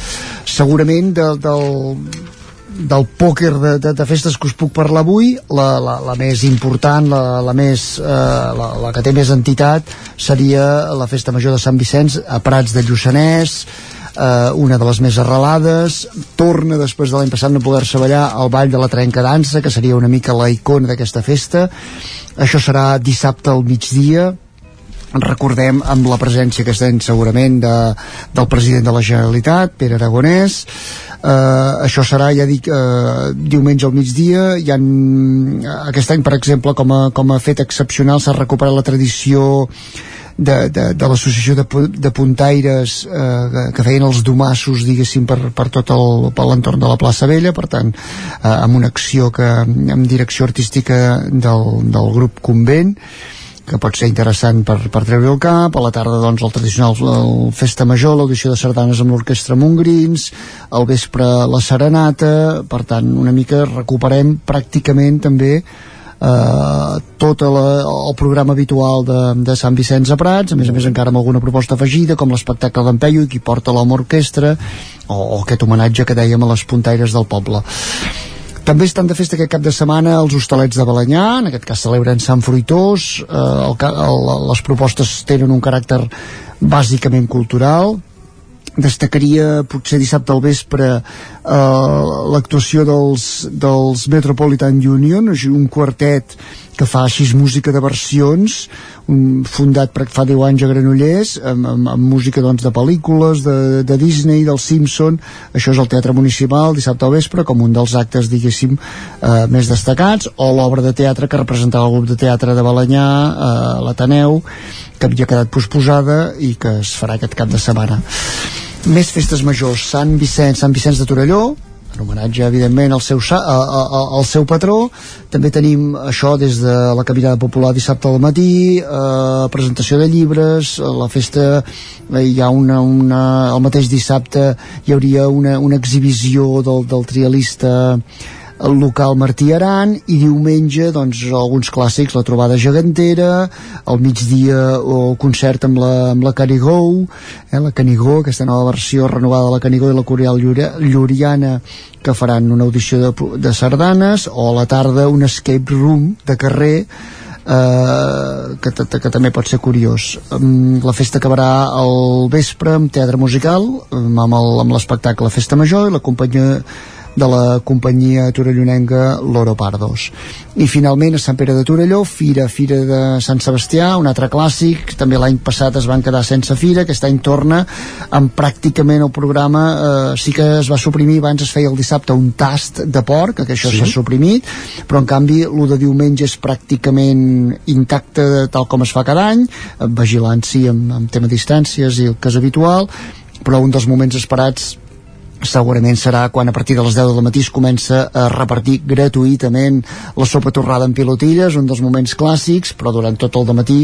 segurament de, del, del pòquer de, de, de festes que us puc parlar avui la, la, la més important la, la, més, eh, la, la que té més entitat seria la festa major de Sant Vicenç a Prats de Lluçanès eh, una de les més arrelades torna després de l'any passat no poder-se ballar al Ball de la Trenca Dansa que seria una mica la icona d'aquesta festa. Això serà dissabte al migdia recordem amb la presència que estem segurament de, del president de la Generalitat, Pere Aragonès. Eh, això serà, ja dic, eh, diumenge al migdia. Hi ha, aquest any per exemple com a, com a fet excepcional s'ha recuperat la tradició de, de, de l'associació de, de puntaires eh, que feien els domassos diguéssim per, per tot l'entorn de la plaça Vella. Per tant eh, amb una acció que amb direcció artística del, del grup Convent que pot ser interessant per, per treure el cap, a la tarda doncs el tradicional el Festa Major, l'audició de sardanes amb l'orquestra Montgrins, al vespre la Serenata, per tant una mica recuperem pràcticament també eh, tot la, el programa habitual de, de Sant Vicenç a Prats, a més a més encara amb alguna proposta afegida, com l'espectacle d'en Peyu i qui porta l'home orquestra, o, o aquest homenatge que dèiem a les puntaires del poble també estan de festa aquest cap de setmana els hostalets de Balanyà, en aquest cas celebren Sant Fruitós, eh, el, el, les propostes tenen un caràcter bàsicament cultural, destacaria potser dissabte al vespre eh, l'actuació dels, dels Metropolitan Union, un quartet que fa així música de versions un, fundat per fa 10 anys a Granollers amb, amb, amb música doncs, de pel·lícules de, de Disney, del Simpson. Això és el Teatre Municipal dissabte al vespre com un dels actes diguéssim eh, més destacats o l'obra de teatre que representava el grup de teatre de Balanyà eh, l'Ateneu que havia quedat posposada i que es farà aquest cap de setmana. Més festes majors, Sant Vicenç, Sant Vicenç de Torelló, en homenatge evidentment al seu, a, a, a, al seu patró. També tenim això des de la caminada popular dissabte al matí eh, presentació de llibres la festa eh, hi ha una, una el mateix dissabte hi hauria una, una exhibició del, del trialista el local Martí Aran i diumenge doncs alguns clàssics la trobada gegantera al migdia o concert amb la, amb la Canigó eh, la Canigó, aquesta nova versió renovada de la Canigó i la Coreal Lluriana que faran una audició de, de sardanes o a la tarda un escape room de carrer eh, que, que, que també pot ser curiós. Um, la festa acabarà al vespre amb teatre musical um, el- amb l'espectacle Festa Major i la companyia de la companyia torellonenca Loro Pardos. I finalment a Sant Pere de Torelló, Fira, Fira de Sant Sebastià, un altre clàssic, també l'any passat es van quedar sense Fira, aquest any torna amb pràcticament el programa, eh, sí que es va suprimir, abans es feia el dissabte un tast de porc, que això Sí. s'ha suprimit, però en canvi el de diumenge és pràcticament intacte tal com es fa cada any, amb vigilància amb, amb tema distàncies i el que és habitual, però un dels moments esperats segurament serà quan a partir de les 10 del matí es comença a repartir gratuïtament la sopa torrada en pilotilles, un dels moments clàssics, però durant tot el matí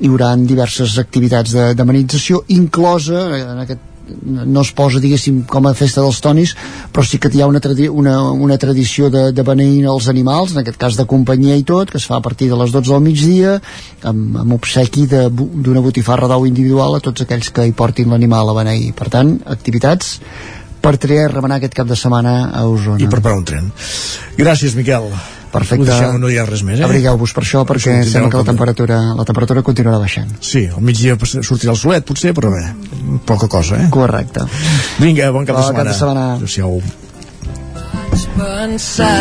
hi haurà diverses activitats de- d'amenització, inclosa en aquest no es posa, diguéssim, com a festa dels tonis, però sí que hi ha una, tradi una, una tradició de, de beneir els animals, en aquest cas de companyia i tot, que es fa a partir de les 12 del migdia, amb, amb obsequi de d'una botifarra d'ou individual a tots aquells que hi portin l'animal a beneir. Per tant, activitats per triar i remenar aquest cap de setmana a Osona. I preparar un tren. Gràcies, Miquel. Perfecte. Ho deixem, no hi ha res més, eh? Abrigueu-vos per això, perquè Sortirem sembla que la temperatura, la temperatura continuarà baixant. Sí, al migdia sortirà el solet, potser, però bé, poca cosa, eh? Correcte. Vinga, bon cap de Bon cap setmana. de setmana. Adéu-siau.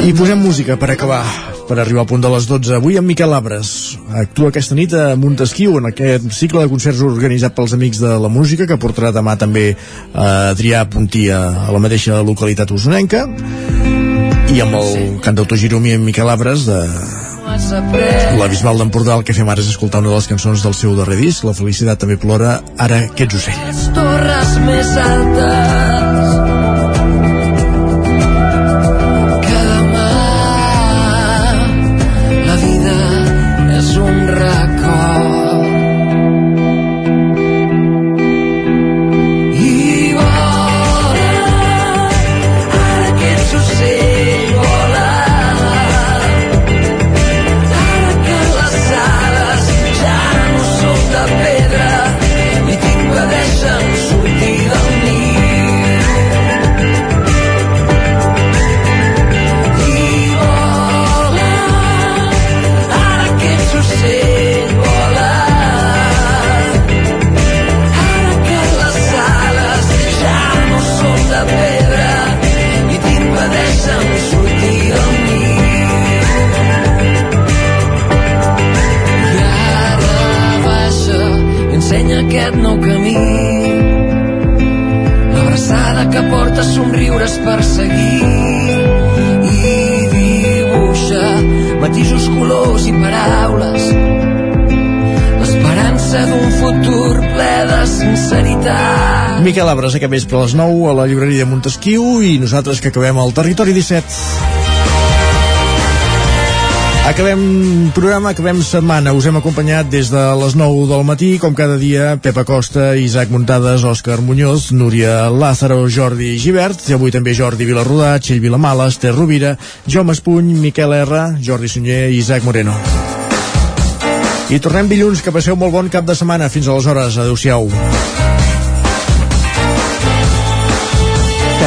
I posem música per acabar, per arribar al punt de les 12. Avui amb Miquel Abres. Actua aquesta nit a Montesquieu en aquest cicle de concerts organitzat pels Amics de la Música, que portarà demà també a Adrià Puntí a, la mateixa localitat usonenca i amb el cantautor gironí en Miquel Abres de la Bisbal d'Empordà el que fem ara és escoltar una de les cançons del seu darrer disc La felicitat també plora, ara que ets ocell les torres més altes sinceritat. Miquel Abres aquest vespre a les 9 a la llibreria de Montesquieu i nosaltres que acabem al Territori 17 Acabem programa, acabem setmana. Us hem acompanyat des de les 9 del matí, com cada dia, Pepa Costa, Isaac Muntades, Òscar Muñoz, Núria Lázaro, Jordi Givert, i avui també Jordi Vilarrodà, Txell Vilamala, Esther Rovira, Jaume Espuny, Miquel R, Jordi Sunyer i Isaac Moreno. I tornem dilluns, que passeu molt bon cap de setmana. Fins aleshores, adeu-siau.